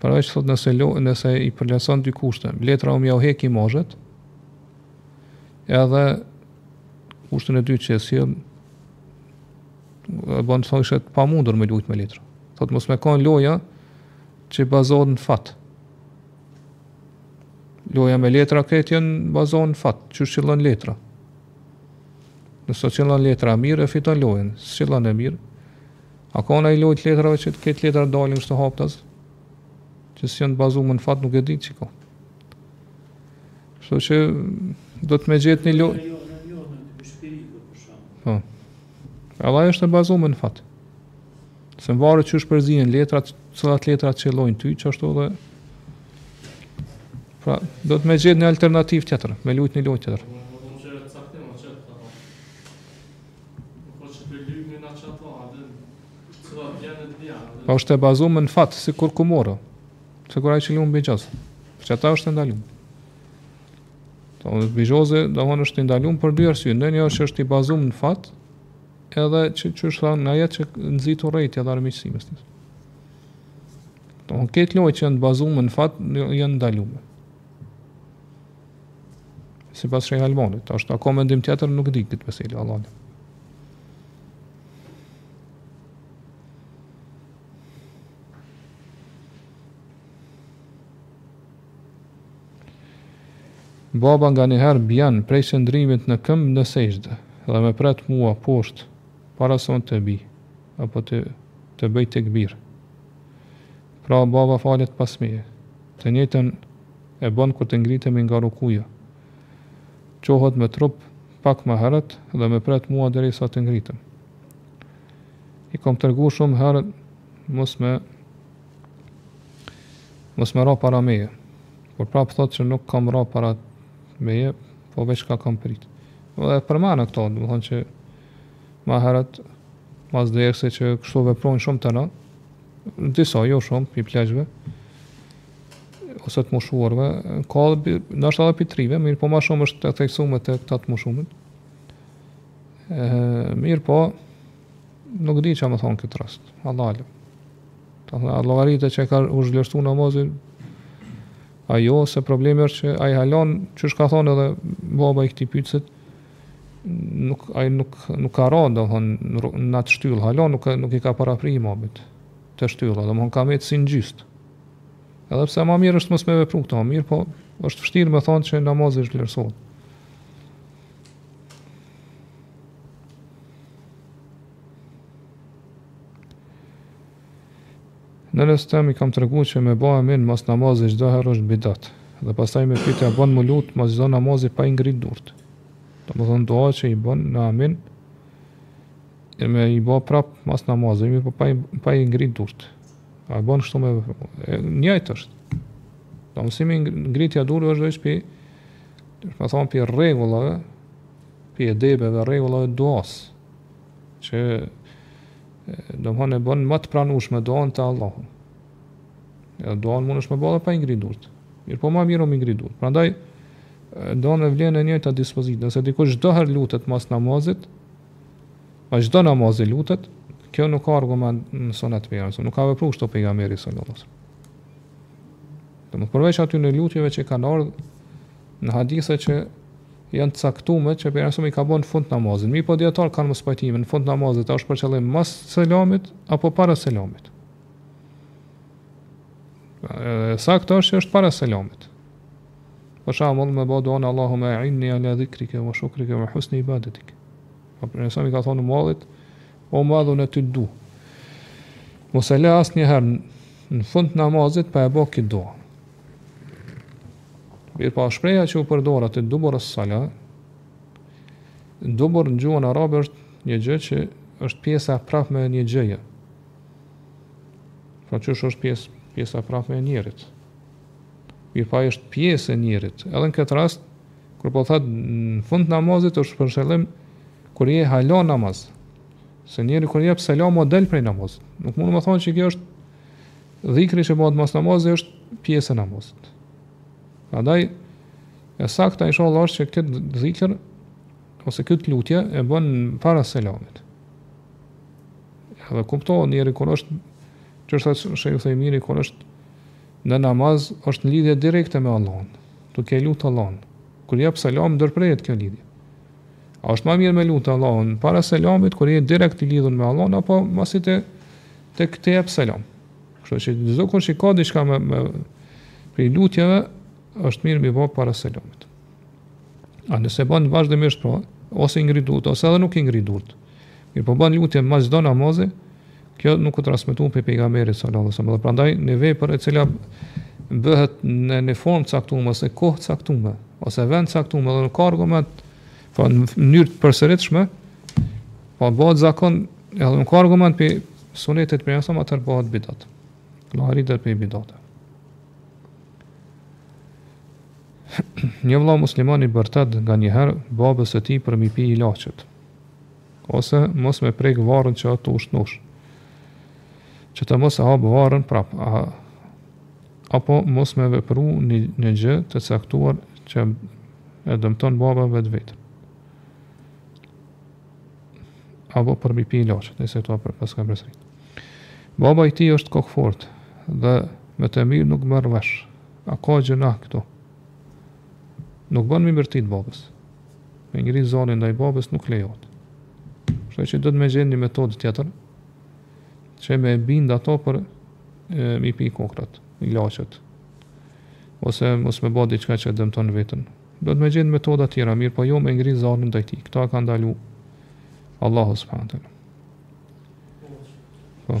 Para që thot nëse, lo, nëse i përleson dy kushte, letrave me ja u hek imazhet, edhe kushtin e dytë që sjell e bon pothuajse të pa mundur me lujt me letra. Thot mos me kon loja që bazohet në fat. Loja me letra kryesisht bazohet në fat, qysh qëllon letra. Nëse qëllon letra mirë, e fiton lojën. S'qëllon e mirë. A ka naj lojë të letrave që të ketë letra dalin kështu haptas? Që s'janë bazume në fat nuk e di që ka. Kështu që do të me gjetë një lojë. Po. Edhe është e bazume në fat. Se varet qysh përzihen letrat, cilat letra të qellojnë ty, që ashtu dhe... Pra, do të me gjetë një alternativë tjetër, me lujtë një lojë tjetër. Po është e bazume në fat, sikur kumari, sikur ai që lun bixhoz, për qata është e ndalume. Bixhozi, domethënë është e ndalume, për dy arsye, njëna është që është e bazume në fat, Edhe që që është ngaqë nxit urrejtje dhe armiqësi mes njerëzve. Domethënë këto lojë që janë të bazume në fat, jo, janë të ndalume. Sipas Shejh Albanit, tash a ka mendim tjetër, nuk di këtë mesele, Allahu. Baba nganjëherë bjen prej qëndrimit në këmbë në sexhde dhe më pret mua poshtë para se unë të bie apo të të bëj tekbir. Pra baba falet pas meje. Të njëjtën e bon kur të ngritemi nga rukuja. Çohet me trup pak ma herët dhe më pret mua derisa të ngritem. I kam tregu shumë herë mos më Mos më ra para meje. Por prapë thotë që nuk kam ra para meje, po veç të kam prit. Dhe e përmenda këto, domethënë që ma herët, masandej se që kështu veprojnë shumë te na, në disa, jo shumë, pi pleqve, ose të moshuarve, ka, domethënë, edhe pi të rinjve, mirëpo ma shumë është e theksume te këta të moshumit. Mirëpo, nuk di çka me thonë në këtë rast, Allahu alem. Domethënë, a llogaritet që ka u zhvlerësu namazi, a jo, se problemi është që ai hala, çka thotë edhe baba i këtij pyetësit, nuk, ai nuk, nuk ka ra, domethënë, në atë shtyllë, hala nuk, nuk i ka parapri imamit te shtylla, domethënë, ka metë si në gjysë. Edhe pse ma mirë është mos me vepru këto, mirëpo është vështirë me thonë që namazi zhvlerësohet. Nënës teme i kam tregu që me ba amin mas namazit çdo herë është bidat. Dhe pastaj më pyeti a ban m'u lut mas çdo namazi pa i ngrit durt. Domethënë dua që i ban në amin e me i ba prap mas namazit, mirëpo pa i, pa i ngrit durt. A ban kështu me vepru njëjtë është. Do të themi ngritja e durve është veç pi, me thonë pi rregullave, pi edebeve, rregullave duas. Që domethënë e bon më të pranushme duanë te Allahu. E duanë mundesh me bo edhe pa i ngrit durët. Mirëpo ma mirë o me i ngrit durët. Prandaj, domethënë vlen e njëjta dispozitë. Nëse dikush çdo herë lutet mas namazit, mas çdo namazi lutet, kjo nuk ka argument në sunet, mirë. Nuk ka vepru kështu pejgamberi salallahu alejhi ue selem. Domethënë përveç atyne lutjeve që kanë ardhë në hadithe që janë të caktume që për nësëm i ka bo në fund të namazit. Mirëpo dijetarët kanë mospajtime, në fund të namazit, a është për qëllim mas selamit, apo para selamit. E saktë është që është para selamit. Për shembull me bo duanë Allahume einni ala dhikrike, ue shukrike, ue husni ibadetik. A për nësëm i ka thonë Muadhit, o Muadh, unë ty të du. Mos e le asnjëherë, Në fund të namazit pa e bo këtë dua. Mirëpo, shprehja që u përdor aty dubura sala, dubur në gjuhën arabe është një gjë që është pjesa e prapme e një gjëje. Pra që është pjesë, pjesa e prapme e njerit. Mirëpo, është pjesë e njerit. Edhe në këtë rast, kur po thotë në fund të namazit është për qëllim kur je hala në namaz. Se njeri kur jep selam del prej namazit. Nuk mund me thonë që kjo është dhikr që bëhet mas namazit është pjesë e namazit. Prandaj e saktë inshallah është që këtë dhikr ose këtë lutje e bën para selamit. Edhe kuptohet njeri kur është që është atë shëjë thëjë miri kur është në namaz është në lidhje direkte me Allahun, duke e lutë Allahun. Kur jep selam, ndërprehet kjo lidhje. A është ma mirë me lutë Allahun para selamit kur je direkt i lidhur me Allahun apo masi të jep selam. Kështu që çdokush që ka diçka me, me prej lutjeve është mirë me i bo para selamit. A nëse bën vazhdimisht pra, ose i ngrit durt, ose edhe nuk i ngrit durt. Mirëpo bën lutje mbas çdo namazi, kjo nuk u transmetuar prej pejgamberit sallallahu alajhi wasallam. Prandaj një vepër e cila bëhet në një formë të caktuar ose kohë të caktuar ose vend të caktuar dhe nuk ka argument po në mënyrë të përsëritshme, po bëhet zakon edhe nuk ka argument për sunetet për jashtë, atëherë bëhet bidat. Në arrit dhe për bidat. një vla musliman i bërtet nganjëherë babës së tij për me i pi ilaçet. ose mos me prek varrën që... të ashtu. Që të mos e hapë varrën prap, a, apo mos me vepru një, një gjë të caktuar që e dëmton baba vetveten. Apo për me i pi ilaçet, nëse këto për pas ka presri. Baba i tij është kokëfortë dhe me të mirë nuk merr vesh. A ka gjynah këtu? Nuk bon me i bërtit babës. Me ngri zani ndaj babës nuk lejohet. Kështu që duhet me gjet një metodë tjetër që me bind atë për me i pi kokrrat, ilaçet. Ose mos me bë diçka që dëmton veten. Duhet me gjet metoda tjera, mirëpo jo me ngri zani ndaj tij. Këtë e ka ndalu Allahu subhanahu taala. Po.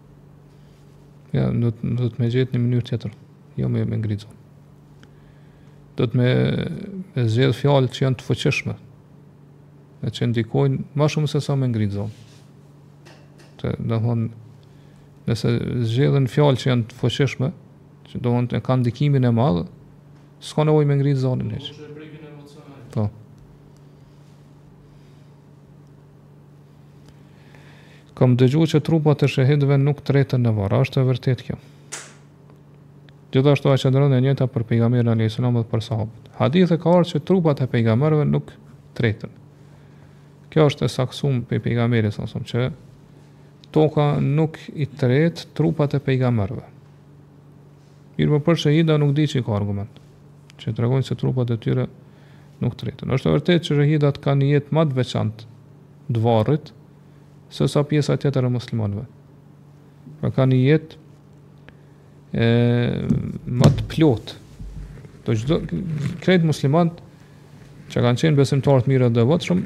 Ja, duhet duhet me gjet një mënyrë tjetër. Jo me me ngrit zonin. Duhet me me zgjedh fjalë që janë të fuqishme. Në që ndikojnë ma shumë sesa me ngrit zonin. Të domethënë nëse zgjedhen fjalë që janë të fuqishme, që e kanë ndikimin e madh, s'ka nevojë me ngrit zonin hiç. Po. Kam dëgju që trupat e shehidëve nuk treten në varr. A është e vërtetë kjo? Gjithashtu a qëndron e njëjta për pejgamberin alejhi selam dhe për sahabët. Në hadithe ka ardh që trupat e pejgamberëve nuk treten. Kjo është e saktsume prej pejgamberit alejhi selam që toka nuk i tret trupat e pejgamberëve. Mirëpo për shehidat nuk di që ka argument, që tregon se trupat e tyre nuk treten. Është e vërtetë që shehidat kanë një jetë ma të veçantë të varrit, se sa pjesa tjetër e muslimanëve. Pra kanë një jetë ma të plotë. Domethënë krejt muslimanët që kanë qenë besimtarë të mirë të devotshëm,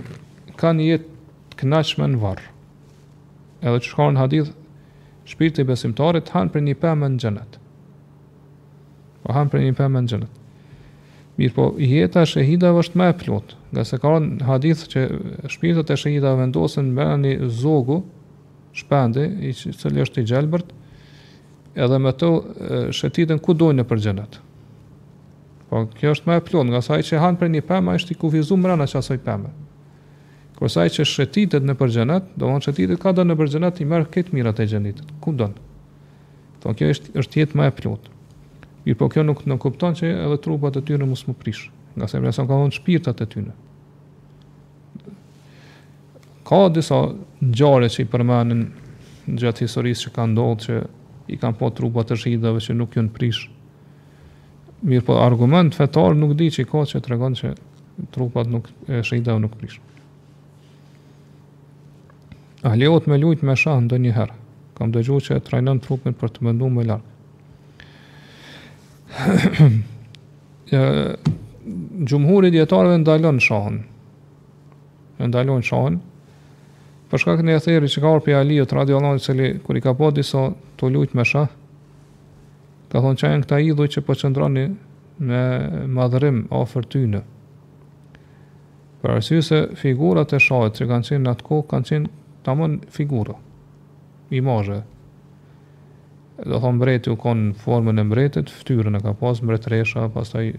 kanë një jetë të kënaqshme në varr. Edhe siç ka ardh në hadith, shpirti i besimtarit han prej një peme në xhenet. Po han prej një peme në xhenet. Mirëpo, jeta e shehidave është ma e plotë, ngase ka ardh në hadith që shpirtat e shehidave vendosen në një zogu, shpendi, i cili është i gjelbërt, edhe me të shëtitin ku dojnë nëpër xhenet. Po, kjo është ma e plotë, ngase ai që han prej një peme, ai është i kufizu mrena qasaj peme. Kurse ai që shëtitet nëpër xhenet, domethënë shëtitet ka don nëpër xhenet i merr të mirat e xhenetit, ku don. Po kjo është është jetë më e plotë. Mirëpo kjo nuk nënkupton që edhe trupat e tyre mos me u prish, ngase alejhi selam ka thënë shpirtat e tyre. Ka disa ngjarje që përmenden gjatë historisë që kanë ndodhur që i kanë pa trupat e shehidëve që nuk janë prish. Mirë po argument fetar nuk di që i ka që tregon që trupat e shehidave nuk prishen. A lejohet me lujt me shah ndonjëherë, kam dëgju që e trajnon trunin për të mëndu më larg. Xhumhuri i dijetarëve e ndalon shahun, e ndalon shahun, për shkak të një etheri që ka ardh prej Aliut, radijallahu, i cili, kur i ka pa disa tu lujt me shah, Ka thonë çka janë këta idhuj që po qëndroni me madhërim afër tyne. Për arsye se figurat e shahit që kanë qenë në atë kohë, kanë qenë tamon figura, imazhe. Domethonë mbreti u konë formën e mbretit, ftyrën e ka pas, mbretëresha, pastaj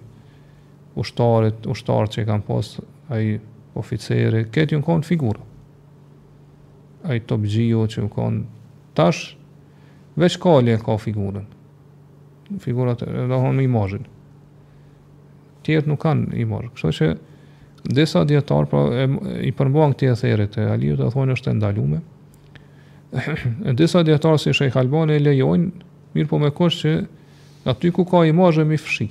ushtarët, ushtarët që i kanë pas, ai oficeri, krejt jon konë figura. Ai topçiu që u konë tash, Veç kali e ka figurën. Figurat domethon imazhin. Tjerat nuk kanë imazh. Kështu që disa dijetarë pra e, i përmbahen këtij etheri të Aliut dhe thonë është e ndalume. disa dijetarë si Shejh Albani e lejojnë, mirëpo me kusht që aty ku ka imazhe me i fshi.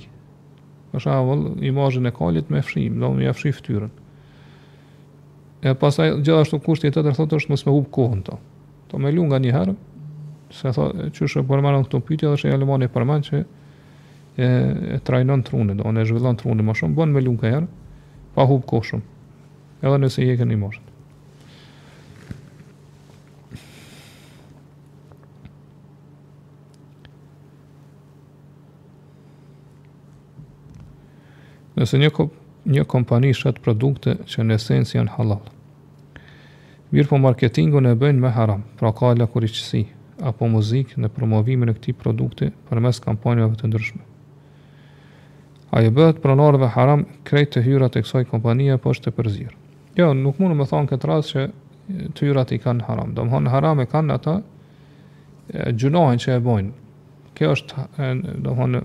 Për shembull, imazhin e kalit me fshi, domethon me ia fshi fytyrën. E pastaj gjithashtu kushti tjetër thotë është mos me hup kohën kot. Domethon me lu nganjëherë, se tha, që e përmen në këtë pytje, edhe shejh Albani përmen që e, e trajnon trunin, domethon e zhvillon trunin më shumë, bën me lu nganjëherë, pa hup kohë shumë, edhe nëse je kënë i mërë. Nëse një, një kompani shet produkte që në esencë janë halal, Mirëpo marketingun e bëjnë me haram, pra ka lakuriqësi, apo muzikë në promovimin e këtij produkti përmes kampanjave të ndryshme. A ju bëhet pronarëve haram krejt të hyrat e kësaj kompanie apo është e përzierë? Jo, nuk mundem të them në këtë rast që të hyrat i kanë haram. Domthon haram e kanë ata gjynahun që e bëjnë. Kjo është domthon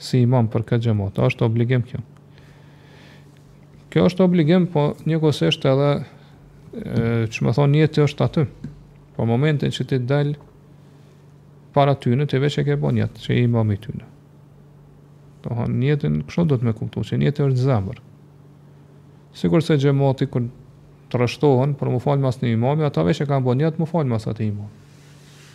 si imam për këtë xhamat. A është obligim kjo? Kjo është obligim, po njëkohësisht edhe domethonë nijeti është aty. Po momentin që ti dal para tyne, ti veç e ke bo nijet, që je imam i tyne. Domethon, nijetin, kështu duhet me kuptu, që nijeti është në zemër. Sikurse xhemati, kur të rreshtohen, për me u falë mas një imami, ata veç e kanë bo nijet, me u falë mas atij imami.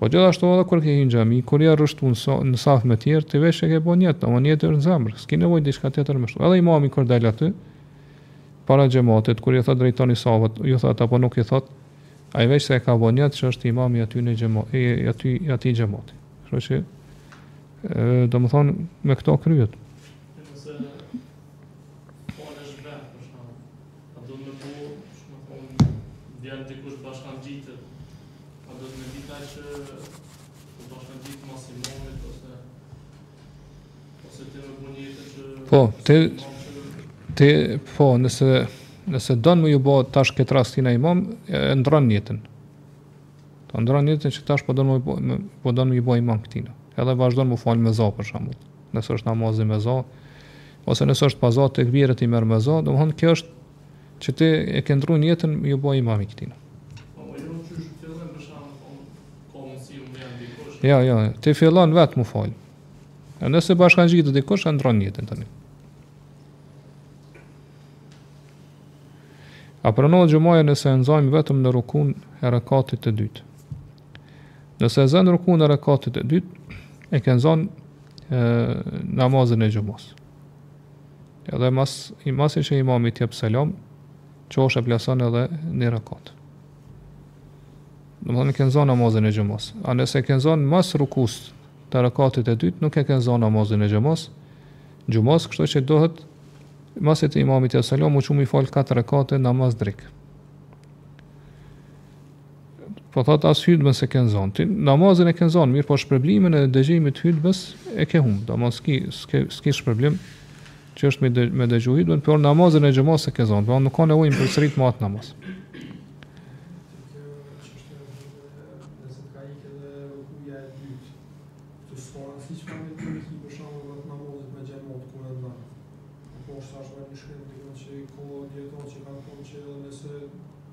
Po gjithashtu edhe kur ke hyrë në xhami, kur je rreshtu në sa, në saf me tjerë, ti veç e ke bo nijet, ama nijeti është në zemër, s'ke nevojë diçka tjetër më shumë. Edhe imami kur dal aty para xhamatit, kur i thotë drejtoni safat, ju thotë apo nuk i thotë, ai veç se e ka bo nijet që është imami aty në xhamat, aty aty xhamati. Kështu që ë domethënë me këto kryhet. A do të më ditë ai që u do të ditë mos i mori ose ose të më bëni atë që Po, ti ti po, nëse nëse don me ju bo tash këtë rast këtina imam, e ndrron nijetin. E ndrron nijetin që tash po don me po don me ju bo imam këtina. Edhe vazhdon me fal me zë për shembull. Nëse është namazi me zë, ose nëse është pa zë tekbiret i merr me zë, domthon kjo është Që ti e ke ndrru nijetin ju bo imam këtina. Po, më jo qysh të fillojnë për shumë të komë, komë në si më janë dikush. Ja, ja, ti fillon vetë me falë. E nëse bashkangjitet dikush, e ndrron nijetin tani. A pranohet xhumaja nëse e nxajmë vetëm në rukun e rekatit të dytë. Nëse e zën rukun e rekatit të dytë, e ke nxon namazin e xhumasë. Edhe masi masi që imami të jep selam, çohesh e plotëson edhe një rekat. Domethënë e ke nxon namazin e xhumasë. A nëse e ke nxon mas rukus të rekatit të dytë, nuk e ke nxon namazin e xhumasë. Xhumasë, kështu që duhet masi të imami të jep selam, u çu me i fal katër rekate namaz drekë. Po thot as hytben s'e ke nxon. Ti namazin e ke nxon, mirëpo shpërblimin e dëgjimit hytbes e ke humb. Domethënë s'ki s'ke s'ke shpërblim që është me dë, me dëgju hytben, por namazin e xhumasë e ke nxon. Po nuk ka nevojë përsërit më atë namaz.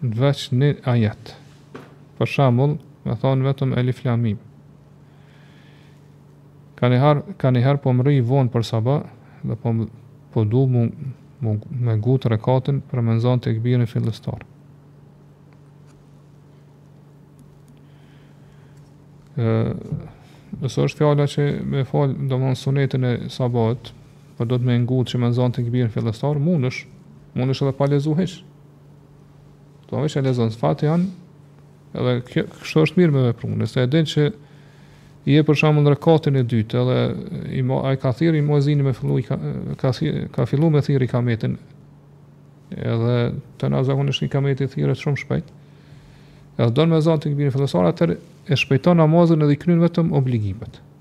veç një ajet. Për shembull, me thonë vetëm elif lam mim. Kaniherë kaniherë po mrri von për sabah, do po po du mu, mu me ngut rekatin për me nxon tekbirin fillestar. Ë Nëse është fjala që me fal domthon sunetin e sabahit, po don me ngut që me nxon tekbirin fillestar, mundesh, mundesh edhe pa lexu hiç. Do të me thënë veç e lexon Fatihan, edhe kështu është mirë me vepru. Nëse e din që je për shembull n'rekatin e dytë edhe imami ka thirrë muezinin me fillu ka ka, ka fillu me thirrë ikametin. Edhe te na zakonisht ikameti thirret shumë shpejt. Edhe don me zonë tekbirin fillestar, atër e shpejton namazën edhe i kryen vetëm obligimet.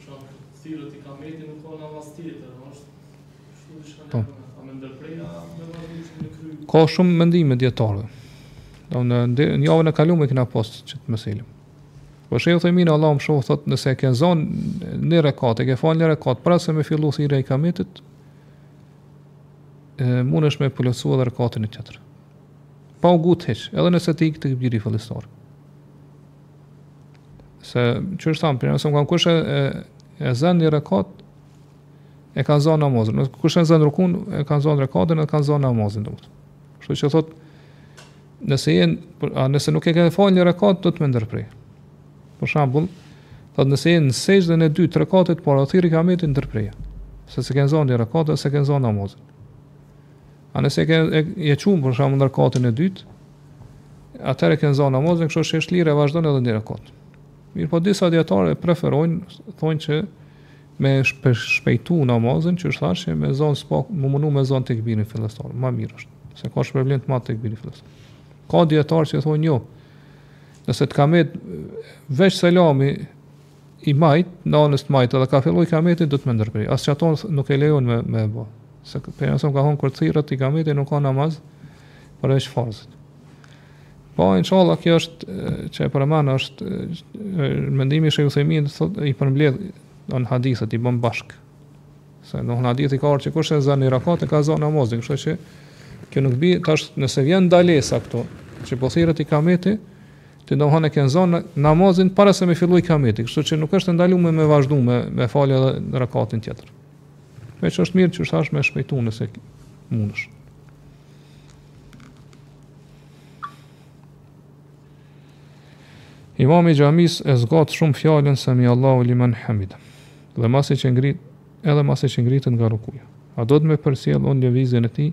Se kur thirret ikameti nuk ka namaz tjetër, është kështu diçka po. tjetër. A me ndërprej a me vazhdu a me kry? Ka shumë mendime të dijetarëve. Edhe në javën e kaluar kena pas qët mesele. Po shejh Uthejmini, Allahu e mëshiroftë, thot nëse e ke zon një rekat, e ke fal një rekat para se me fillu thirrja e ikametit, e mundesh me plotsu edhe rekatin tjetër. Pa u ngut hiç, edhe nëse t'ik tekbiri fillestar. se qysh thamë, Pejgamberi thotë kush e, e zënë një rekat, e ka zënë namazin. Nëse kush e zënë rukunë, e ka zënë rekatin, e ka zënë namazin. Edhe kështu që thotë, nëse, je n', a, nëse nuk e ke falë një rekat, duhet me ndërprej. Për shambull, thotë nëse je në sexhden e dytë të rekatit, por u thirr ikameti, ndërpreje. Se s'e ke zënë një rekat, s'e ke zënë namazin. A nëse ke e, je çu për shembull n'rekatin e dytë, atëherë e ke zonë namazin, kështu që është lirë e vazhdon edhe një rekat. Mirëpo disa dijetarë preferojnë thonë që me shpejtu namazin, qysh thashë me zonë së paku, me u mundu me zonë tekbirin fillestar, më mirë është, se ka shpërblim të madh tekbiri fillestar. Ka dijetarë që thonë jo. Nëse të ka met veç selami i majt, n'anën të majtë, dhe ka fillu ikameti, duhet me ndërpri. As qato nuk e lejon me, me bo. Se Pejgamberi ka thonë kur thirret ikameti, nuk ka namaz, përveç farzit. Po, inshallah, kjo është, që e përmenda, është, mendimi i shejh Uthejminit, thot, i përmbledh, hadithet, i bën bashk. Se në në hadith ka ardh që kush e zë një rakat, e ka zë namazin, kështu që, kjo nuk bi, tash, nëse vjen ndalesa këtu, që po thirret ikameti, Ti domthon e ke zënë namazin para se me fillu ikameti, kështu që nuk është e ndaluar me vazhdu me me fal edhe rekatin tjetër. Veç është mirë qysh thash me shpejtu nëse mundesh. Imami i xhamisë e zgatë shumë fjalën semiallahu limen hamideh. Edhe masi që ngrit, edhe masi që ngritet nga rukuja. A duhet me përcjell unë lëvizjen e tij,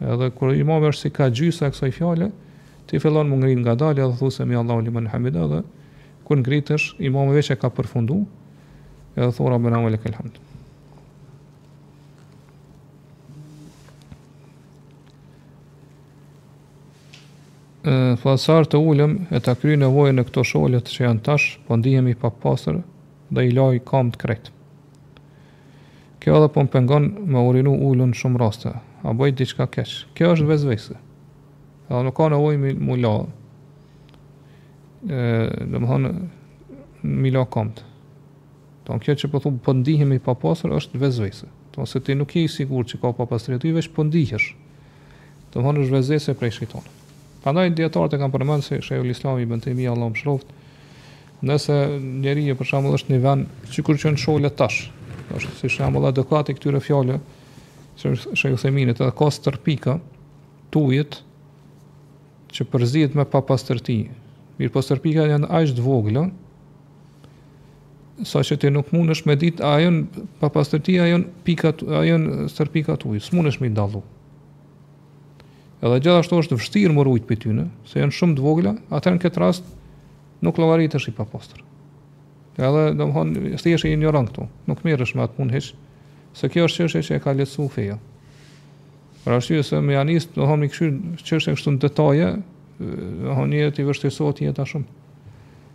Edhe kur imami është si ka gjysma e kësaj fjale, ti fillon me u ngrit ngadalë edhe thu semiallahu limen hamideh dhe kur ngritesh, imami veç e ka përfundu edhe thu rabena ve lekel hamd. Sa herë të ulem e ta kryj nevojën në këto shollet që janë tash, po ndihem i papastër dhe i laj kamtë krejt. Kjo edhe po më pengon me urinu ulun në shumë raste. A bëj diçka keq? Kjo është vesvese. Edhe nuk ka nevojë me u la. Ë, domethënë me i la kamtë. Domethënë kjo që po thon po ndihem i papastër është vesvese. Domethënë se ti nuk je i sigurt që ka papastërti, ti veç po ndihesh. Domethënë është vesvese prej shejtanit. Prandaj dijetarët e kanë përmend se Shejhul Islami ibn Tejmije Allahu e mëshiroftë, nëse njeriu për shembull është në vend sikur që në shole tash, është si shembull adekuat i këtyre fjalëve që Shejh Uthejmini, ka stërpika të ujit që përzihet me papastërti. Mirëpo stërpika janë aq të vogla Sa që ti nuk mundesh me e ditë, a janë papastërti, a janë pikat, a janë stërpikat ujë, s'mundesh me i dallu. Edhe gjithashtu është vështirë me u rujt prej tyne, se janë shumë të vogla, atëherë në këtë rast nuk llogaritesh i papastër. Edhe, domethënë, s'e ke asnjë brengë këtu, nuk merresh me atë punë hiç, se kjo është çështje që e ka lehtësu feja. Për atë se me ja nisë, domethënë, me i kqyrë çështjet kështu në detaje, do më thonë, një jetë i vështirësot jetë a shumë.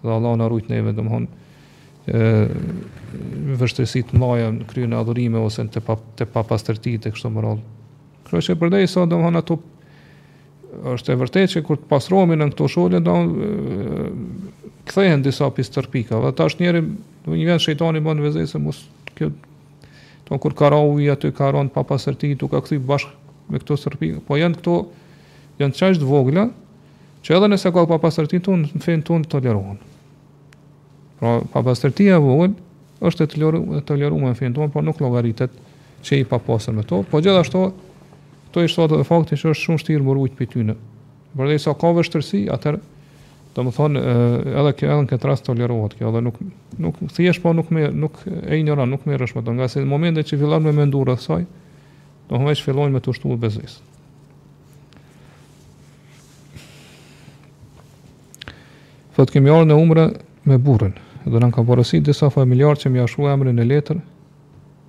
Dhe Allahu na rujtë neve, domethënë, vështirësi të mëdha në krye në adhurime ose në të, pa, të papastërtitë e kështu me radhë. Kështu që përderisa, domethënë, ato është e vërtet që kur të pastrohemi në këto shole, do kthehen disa pi stërpika. Dhe tash njeri, domethënë shejtani bën vesvese mos kjo domethënë kur ka ra uji aty ka ra në papastërti, t'u ka kthy bash me këto tërpika. Po janë këto janë qaq të vogla, Që edhe nëse ka papastërti n'to, në fenë tonë tolerohen. Pra, papastërti e vogël, është e tolerume në fenë tonë, pra nuk llogaritet që je i papastër me to. Po gjithashtu, kësaj i shtohet edhe fakti që është shumë shtirë me u rujt prej tyne. Përderisa ka vështirësi, atëherë, domethënë, edhe, kjo, edhe në këtë rast tolerohet kjo, edhe nuk, nuk, thjesht pra nuk, me, nuk e injoron, nuk merresh me to, se në momentin që fillon me mendu rreth saj, domethënë veç fillojnë me t'u shtu vesveset. Thot kemi ardhur në umre me burrin dhe na kanë porosit disa familjarë që me ja shkru emrin në letër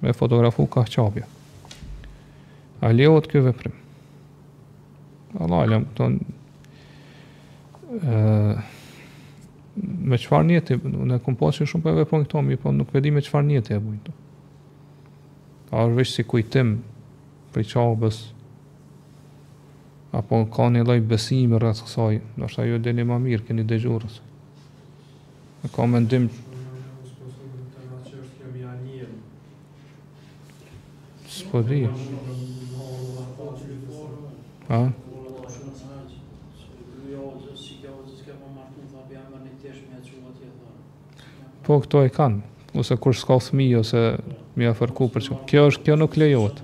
me fotografu kah Qabja. A lejohet ky veprim? Allahu alem, domethënë, me çfarë nijeti, unë kom pa që shumë po e veprojnë këto, mirëpo nuk e di me çfarë nijeti e bojnë. A është veç si kujtim prej Qabes, Apo ka një lloj besimi rreth kësaj, ndoshta ju e dini më mirë, keni dëgjuar. Nëse ka mendim S'po di. Ha? Po këto e kanë, ose kur s'ka fëmijë ose me ia fërku për çka. Kjo është kjo nuk lejohet.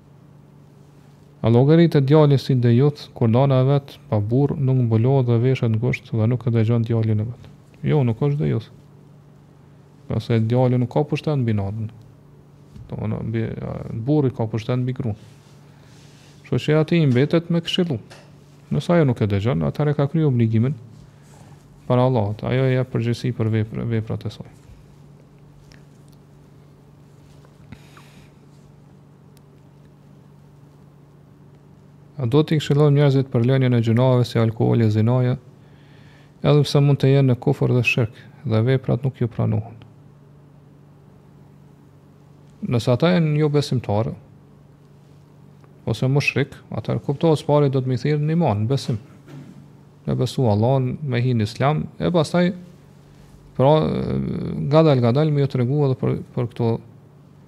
A llogaritet djali si dejuth kur nana e vet pa burrë nuk mbulohet dhe veshet ngusht dhe nuk e dëgjon djalin e vet? Jo, nuk është dejuth. Ngase djali nuk ka pushtet mbi nanën. Domethënë burri ka pushtet mbi gruan. Kështu që atij i mbetet me këshillu. Nëse ajo nuk e dëgjon, atëherë ka kryer obligimin para Allahut. Ajo e jep përgjegjësi për veprat, veprat e saj. A do t'i këshillojmë njerëzit për lënien e gjynaheve si alkooli e zinaja, edhe pse mund të jenë në kufër dhe shirk dhe veprat nuk ju pranohen? Nëse ata janë jobesimtarë ose mushrik, atëherë kuptohet së pari duhet me i thirrë në iman, në besim. Me besu Allahun, me hin Islam e pastaj pra gadal gadal me ju tregu edhe për për këto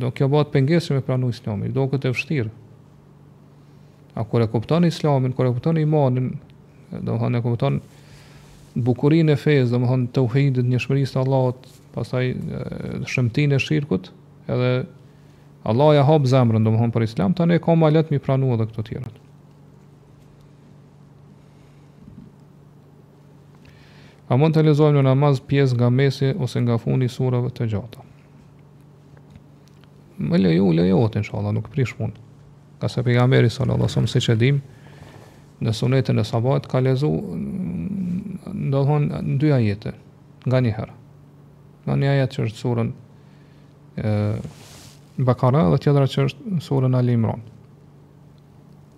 do kjo bëhet pengesë që me pranu islamin, duket e vështirë. A kur e kupton islamin, kur e kupton imanin, do me e kupton bukurinë e fesë, domethënë teuhidit, njëshmërisë të Allahut, pastaj shëmtinë e shirkut, edhe Allahu ia hap zemrën, domethënë për islam, tani e ka ma lehtë me i pranu edhe këto tjerat. A mund të lezojmë në namaz pjesë nga mesi ose nga fundi i sureve të gjata? Po, lejohet inshallah, nuk prish punë. Ngase pejgamberi sallallahu alajhi wasallam siç e dim në sunetet e sabahut ka lezu domethënë dy ajete nganjëherë. Nga një ajet që është suren El Bekare dhe tjetra që është suren Ali Imran.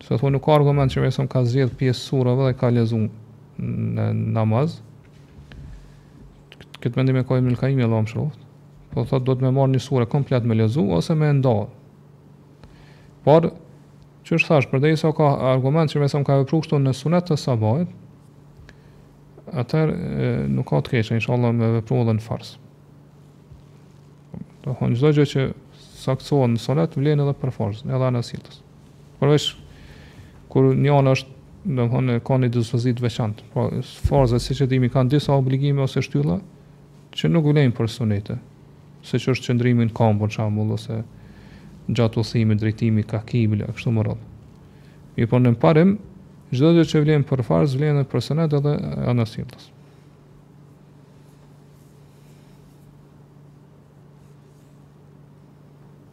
Disa thonë nuk ka argument që Pejgamberi a.s. ka zgjedh pjesë sureve dhe ka lezu në namaz. Këtë mendim e ka Ibn al-Qayyim Allahu e mëshiroftë. Po thotë duhet me marrë një sure komplet me lezu ose me nda. Por siç thashë, përderisa ka argument që Pejgamberi a.s. ka vepru kështu në sunet të sabahit, atëherë nuk ka të keqe, inshallah me vepru edhe në farz. Domethënë, çdo gjë që saktësohet në sunet, vlen edhe për farz, edhe anasjelltas. Përveç kur njëna është, do të thonë, ka një dispozitë veçantë. Po, farzat, siç e dimë, kanë disa obligime ose shtylla, që nuk vlejnë për sunete. Siç është qëndrimi n'kamë, për shembull, ose gjatë udhëtimit, drejtimi, ka kibla, kështu me radhë. Mirëpo në parim, çdo gjë që vlejnë për farz, vlejnë dhe për sunet edhe anasjelltas.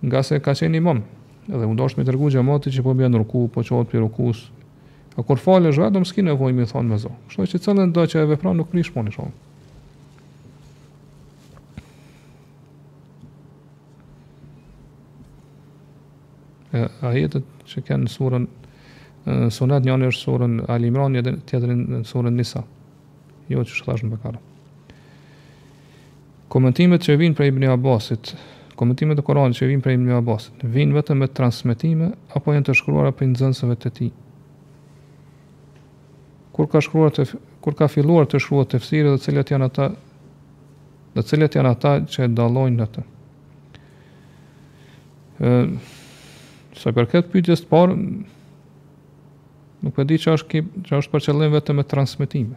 Ngase ka qenë imam, dhe u dasht me tregu xhematit që po bjen n'ruku, po çohet pi rukus, e kur falesh vetëm s'ki nevojë m'i thonë me zë. Kështu që cilëndo që e vepron nuk prish punë shumë. E ajetet që ka n'suren sunet njëna është n'suren Ali Imran, tjetra n'suren Nisa. Jo që s'është në Bekare. Komentimet që vijnë prej Ibni Abbasit, Komentimet e Kur'anit që vijnë prej Ibni Abbasit, vijnë vetëm me transmetime apo janë të shkruara prej nxënësve të tij? Kur ka shkruar të kur ka filluar të shkruhet tefsiri dhe cilët janë ata dhe cilët janë ata që e dallojnë atë. Ë sa i përket pyetjes të parë nuk e di çfarë është çfarë është për qëllim vetëm me transmetime.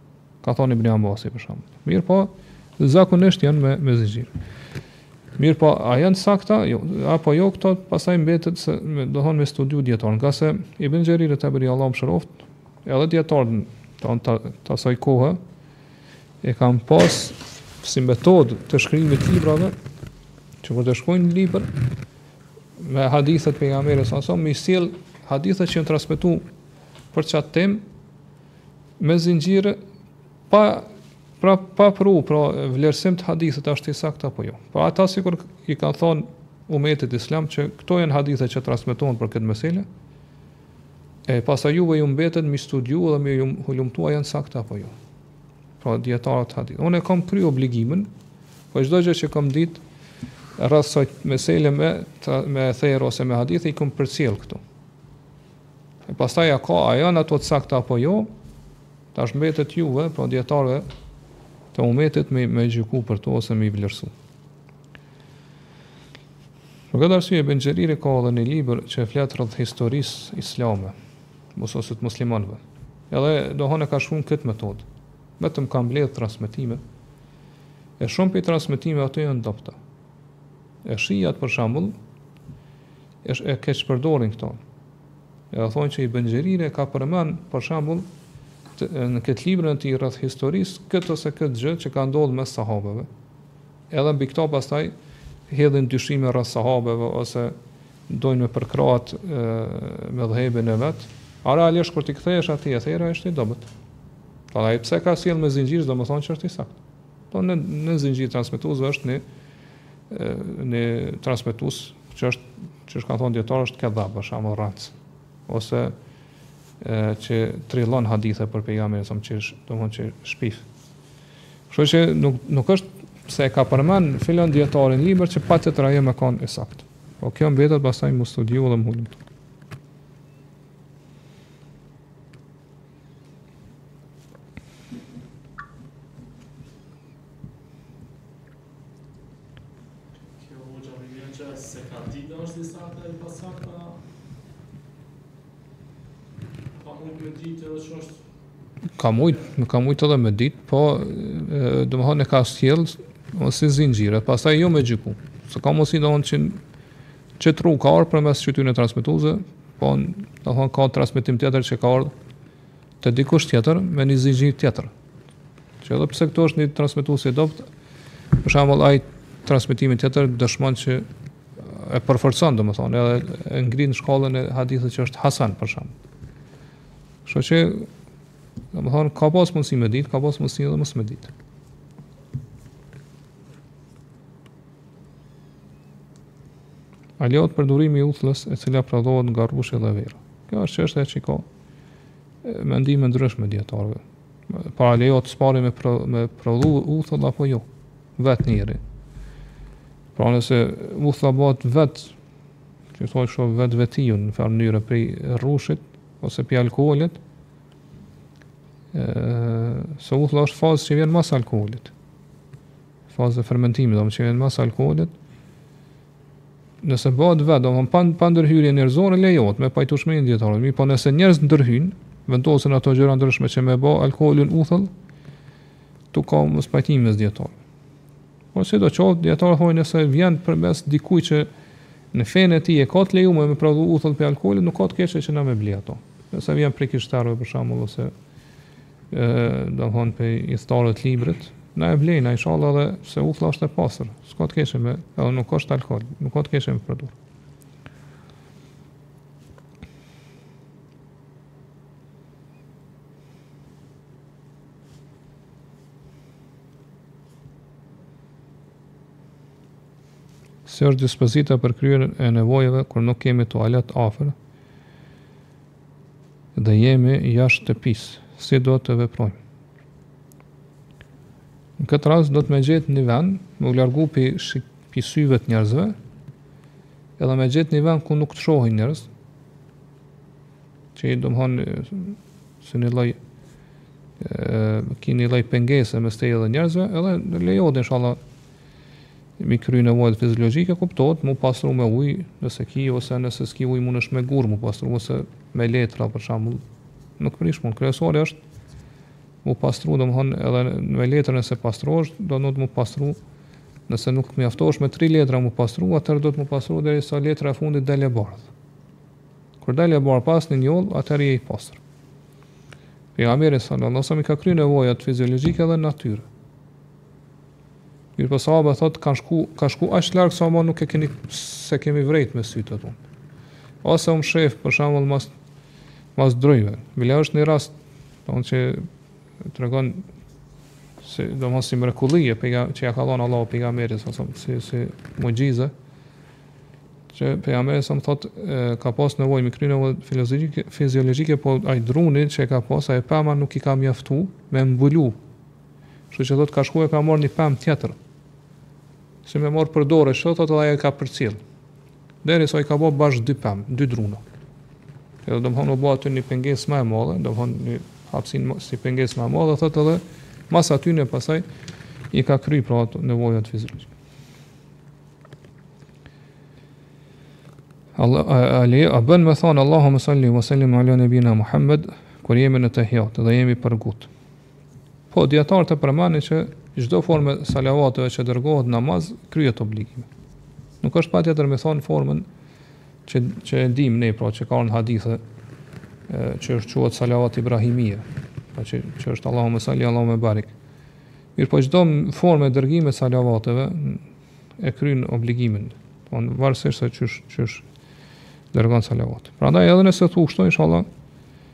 Ka thonë Ibn Abbasi për shembull. Mirëpo, zakonisht janë me me zinxhir. Mirëpo, a janë t'sakta? Jo, apo jo këto, pastaj mbetet se me do thonë me studiu dietarët, ngase Ibn Xherir Taberiu Allahu e mëshiroftë, edhe dietarët të t'asaj kohe e kanë pas si metodë të shkrimit të librave që kur të shkrujnë një libër me hadithet e pejgamberit s.a.s. me i sjell hadithet që janë transmetuar për qat temë Me zinxhire pa pra pa pru, pra vlerësim të hadithit a është i saktë apo jo. Pra ata sikur i kanë thon umetit islam që këto janë hadithe që transmetohen për këtë meselë. E pastaj juve ju mbetet m'i studiu dhe m'i hulumtu a janë t'sakta apo jo. Pra dietarët e hadithit. Unë kam kry obligimin, po çdo gjë që kam ditë rreth ksaj mesele me ta, me ether ose me hadith i kam përcjell këtu. E pastaj a ka, a janë ato të sakta apo jo? Tash mbetet juve, pra dietarëve të umetit me me gjyku për to ose me i vlerësu. Për këtë arsye Ibn Xheriri ka edhe një libër që flet rreth historisë islame, mus ose të muslimanëve. Edhe do thonë ka shkru me këtë metodë. Vetëm ka mbledh transmetime. E shumë prej transmetimeve aty janë t'dobta. E shiat për shembull E, sh e keqpërdorin këto. Edhe thonë që Ibn Xheriri e ka përmen për shembull të, në këtë librin e tij rreth historisë këtë ose këtë gjë që ka ndodhur mes sahabeve. Edhe mbi këto pastaj hedhin dyshime rreth sahabeve ose dojnë me përkrah medhhebin e vet, a realisht kur t'i kthehesh atij etheri është i dobët. Po ai pse e ka sjell me zinxhir, do me thonë që është i saktë. Po në në zinxhir transmetuesve është një një transmetues që është që është kanë thonë dijetarët është kedhdhab për shembull rrac ose e, që trillon hadithe për pejgamberin a.s. domethonë që shpif. Kështu që nuk nuk është se e ka përmend filon dijetari n'libër që patjetër me kanë e saktë. Po kjo mbetet pastaj m'u studiu dhe m'u hulut. ka mujt, nuk ka mujt edhe me dit, po domethonë e ka sjell ai me zinxhir e, pastaj jo me gjyku. Se ka mos i donë që Që tu ka ardhë përmes qityne transmetuesve, po domethonë ka transmetim tjetër që ka ardhë te dikush tjetër me një zinxhir tjetër. Që edhe pse këtu është një transmetues i dobët, për shembull ai transmetimi tjetër dëshmon që e përforcon domethënë edhe e ngrin në shkallën e hadithit që është hasen për shembull. Kështu që domethënë ka pas mundësi me ditë, ka pas mundësi edhe mos me ditë. A lejohet përdorimi i uthullës e cila prodhohet nga rrushi dhe vera? Kjo është çështje që ka mendime të ndryshme dijetarëve. Pra a lejohet s'pari me pro, me prodhu uthull apo jo? Vet njeri. Pra nëse uthulla bëhet vet, që t'thuash kështu vet vetiu në njëfarë mënyrë prej rrushit ose prej alkoolit, ë se uthulla është fazë që vjen mas alkoolit. fazë e fermentimit, do me që vjen mas alkoholit, nëse bëhet vetë, do më pa, pa ndërhyrje njerëzore, lejohet, me pajtueshmërinë e dijetarëve, mirëpo nëse njerëzit ndërhyn, vendosin ato gjëra të ndryshme që me bë alkoholin uthull, tu ka mospajtim mes dijetarëve. Po sido qoftë, dijetarët thojnë nëse vjen përmes dikujt që në fenë e tij e ka të lejume me prodhu uthull prej alkoholit, nuk ka të keqe që na me bli ato. Nëse vjen prej krishterëve për shembull, ose domthon prej ithtarëve të librit, na e blejnë, a inshallah edhe se uthulla është e pastër, s'ka të keqe me, edhe nuk është alkohol, nuk ka të keqe me përdurë. Si është dispozita për kryerjen e nevojave kur nuk kemi tualet afër? Dhe jemi jashtë shtëpisë, si do të veprojmë? Në këtë rast do të me gjet ni ven, me u largu pi, shik, pi syve të njerëzve, edhe me gjet ni ven ku nuk të shohin njerëz, që domethënë se një lloj, e, ki një lloj pengese mes teje edhe njerëzve, edhe lejohet inshallah Mi kry nevojat fiziologjike kuptohet mu pastru me ujë, nëse ki ose nëse s'ki ujë mundesh me gurë mu pastru ose me letra për shembull. Nuk prish punë. Kryesore është mu pastru, domthon edhe me letra nëse pastrohesh, do të mu pastru. Nëse nuk mjaftohesh me 3 letra mu pastru, atëherë do të mu pastru derisa letra e fundit del e bardhë. Kur del e bardhë pa asnjë njollë, atëherë je i pastër. Pejgamberi sallallahu alajhi wasallam ka kryer nevojat fiziologjike edhe n'natyrë. Mirëpo sahabi thot kanë shku, ka shku aq larg sa më nuk e keni se kemi vrejt me sytë atë. Ose u mshef për shembull mas mas drujve. Bile është një rast domthon që tregon se domthon si mrekulli e pega që ja ka dhënë Allahu pejgamberit sa si si, si muxhize që pejgamberi sa thot e, ka pas nevojë me kry nevojë fiziologjike fiziologjike po ai druni që e ka pas ai pama nuk i ka mjaftu me mbulu Kështu që thotë ka shku ka marrë një pemë tjetër. Si me marr për dorë, kështu thotë e ka përcjell. Derisa i ka bërë bashkë dy pemë, dy druna. Edhe do të thonë u bë aty një pengesë më e madhe, do të thonë një hapsin si pengesë më e madhe, thotë edhe mas atyne pastaj i ka kry pra ato nevojat fizike. Allahu alem. A bën me thon Allahumme salli wa sallim ala nabina Muhammed kur jemi në tehijat dhe jemi për ngut. Po, dijetarët e përmendin që çdo formë e salavatëve që dërgohet n'namaz, kryhet obligimi. Nuk është patjetër me thonë formën që, që e dim ne, pra që ka në hadithe, që është quajt salavat Ibrahimia, pra që, që është Allahumme Salli, Allahumme Barik. Mirëpo çdo formë e dërgimit salavateve, e kryen obligimin, po në varësi se qysh, qysh dërgon salavat. Prandaj edhe nëse thu kështu, inshallah,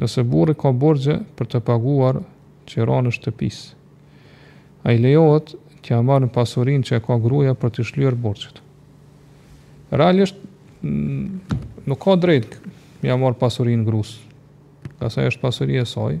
Nëse burri ka borxhe për të paguar qiranë e shtëpisë, a i lejohet t'ia marrë pasurinë që e ka gruja për t'i shlyer borxhet. Realisht, nuk ka drejt me ia marr pasurinë grus, ngase është pasuri e saj,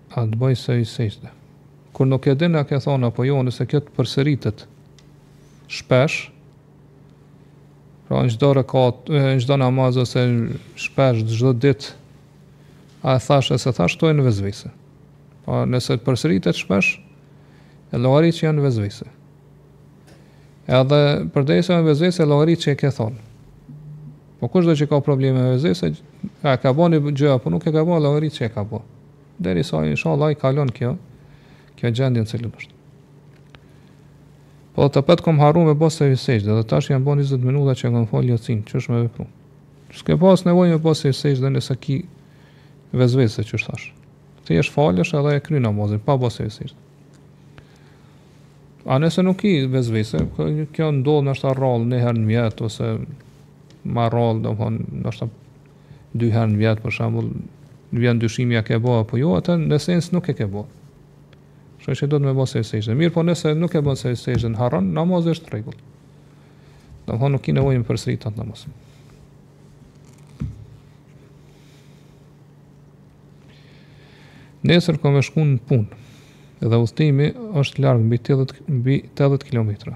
A të bëj sehvi sexhde. Kur nuk e din a ke thonë apo jo, nëse kjo të përsëritet shpesh, pra në çdo rekat, në çdo namaz ose shpesh çdo ditë, a e thashë s'e thashë, këto janë vesvese. Po nëse të përsëritet shpesh, e llogarit që janë vesvese. Edhe përderisa janë vesvese, e llogarit që e ke thonë. Po kushdo që ka probleme me vesvese, a ka bo një gjë, apo nuk e ka bo, e llogarit që e ka bo. Derisa inshallah i kalon kjo, kjo gjendje në cilën është. Po të pyet kom harru me bo sehvi sexhde, dhe tash janë bo 20 minuta që kom falë jacinë, qysh me vepru. S'ke pas nevojë me bo sehvi sexhde dhe nëse ki vesvese qysh thashë. Ti veç falesh edhe e kry namazin, pa bo sehvi sexhde. A nëse nuk ki vesvese, kjo ndodh nashta rrallë, një herë në vjet, ose ma rrallë, domethonë, nashta dy herë në vjet për shembull, vjen dyshimi a ke bë apo jo, atëherë në esencë nuk e ke bë. Kështu që duhet me bë sehvi sexhde. Mirëpo nëse nuk e bën sehvi sexhde, harron, namazi është në rregull. Domthon nuk ki nevojë me përsërit atë namaz. Nesër kam me shku në punë dhe udhëtimi është larg mbi 80 kilometra.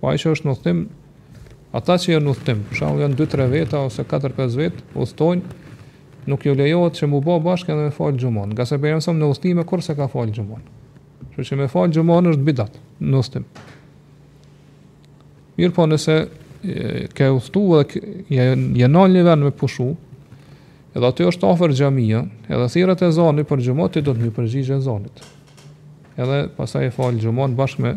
Po ai që është në udhëtim, ata që janë në udhëtim, për shembull janë 2-3 veta ose 4-5 vet, udhëtojnë, nuk iu lejohet që m'u bë bashkë edhe me fal xhumon, ngase pejgamberi në udhëtime kurrë s'e ka fal xhumon. Kështu që me fal xhumon është bidat në udhëtim. Mirëpo nëse ke udhëtu dhe je në një vend me pushu, edhe aty është afër xhamia, edhe thirret ezani për xhumon, ti duhet me iu përgjigj ezanit. Edhe pasaj e fal xhumon bashkë me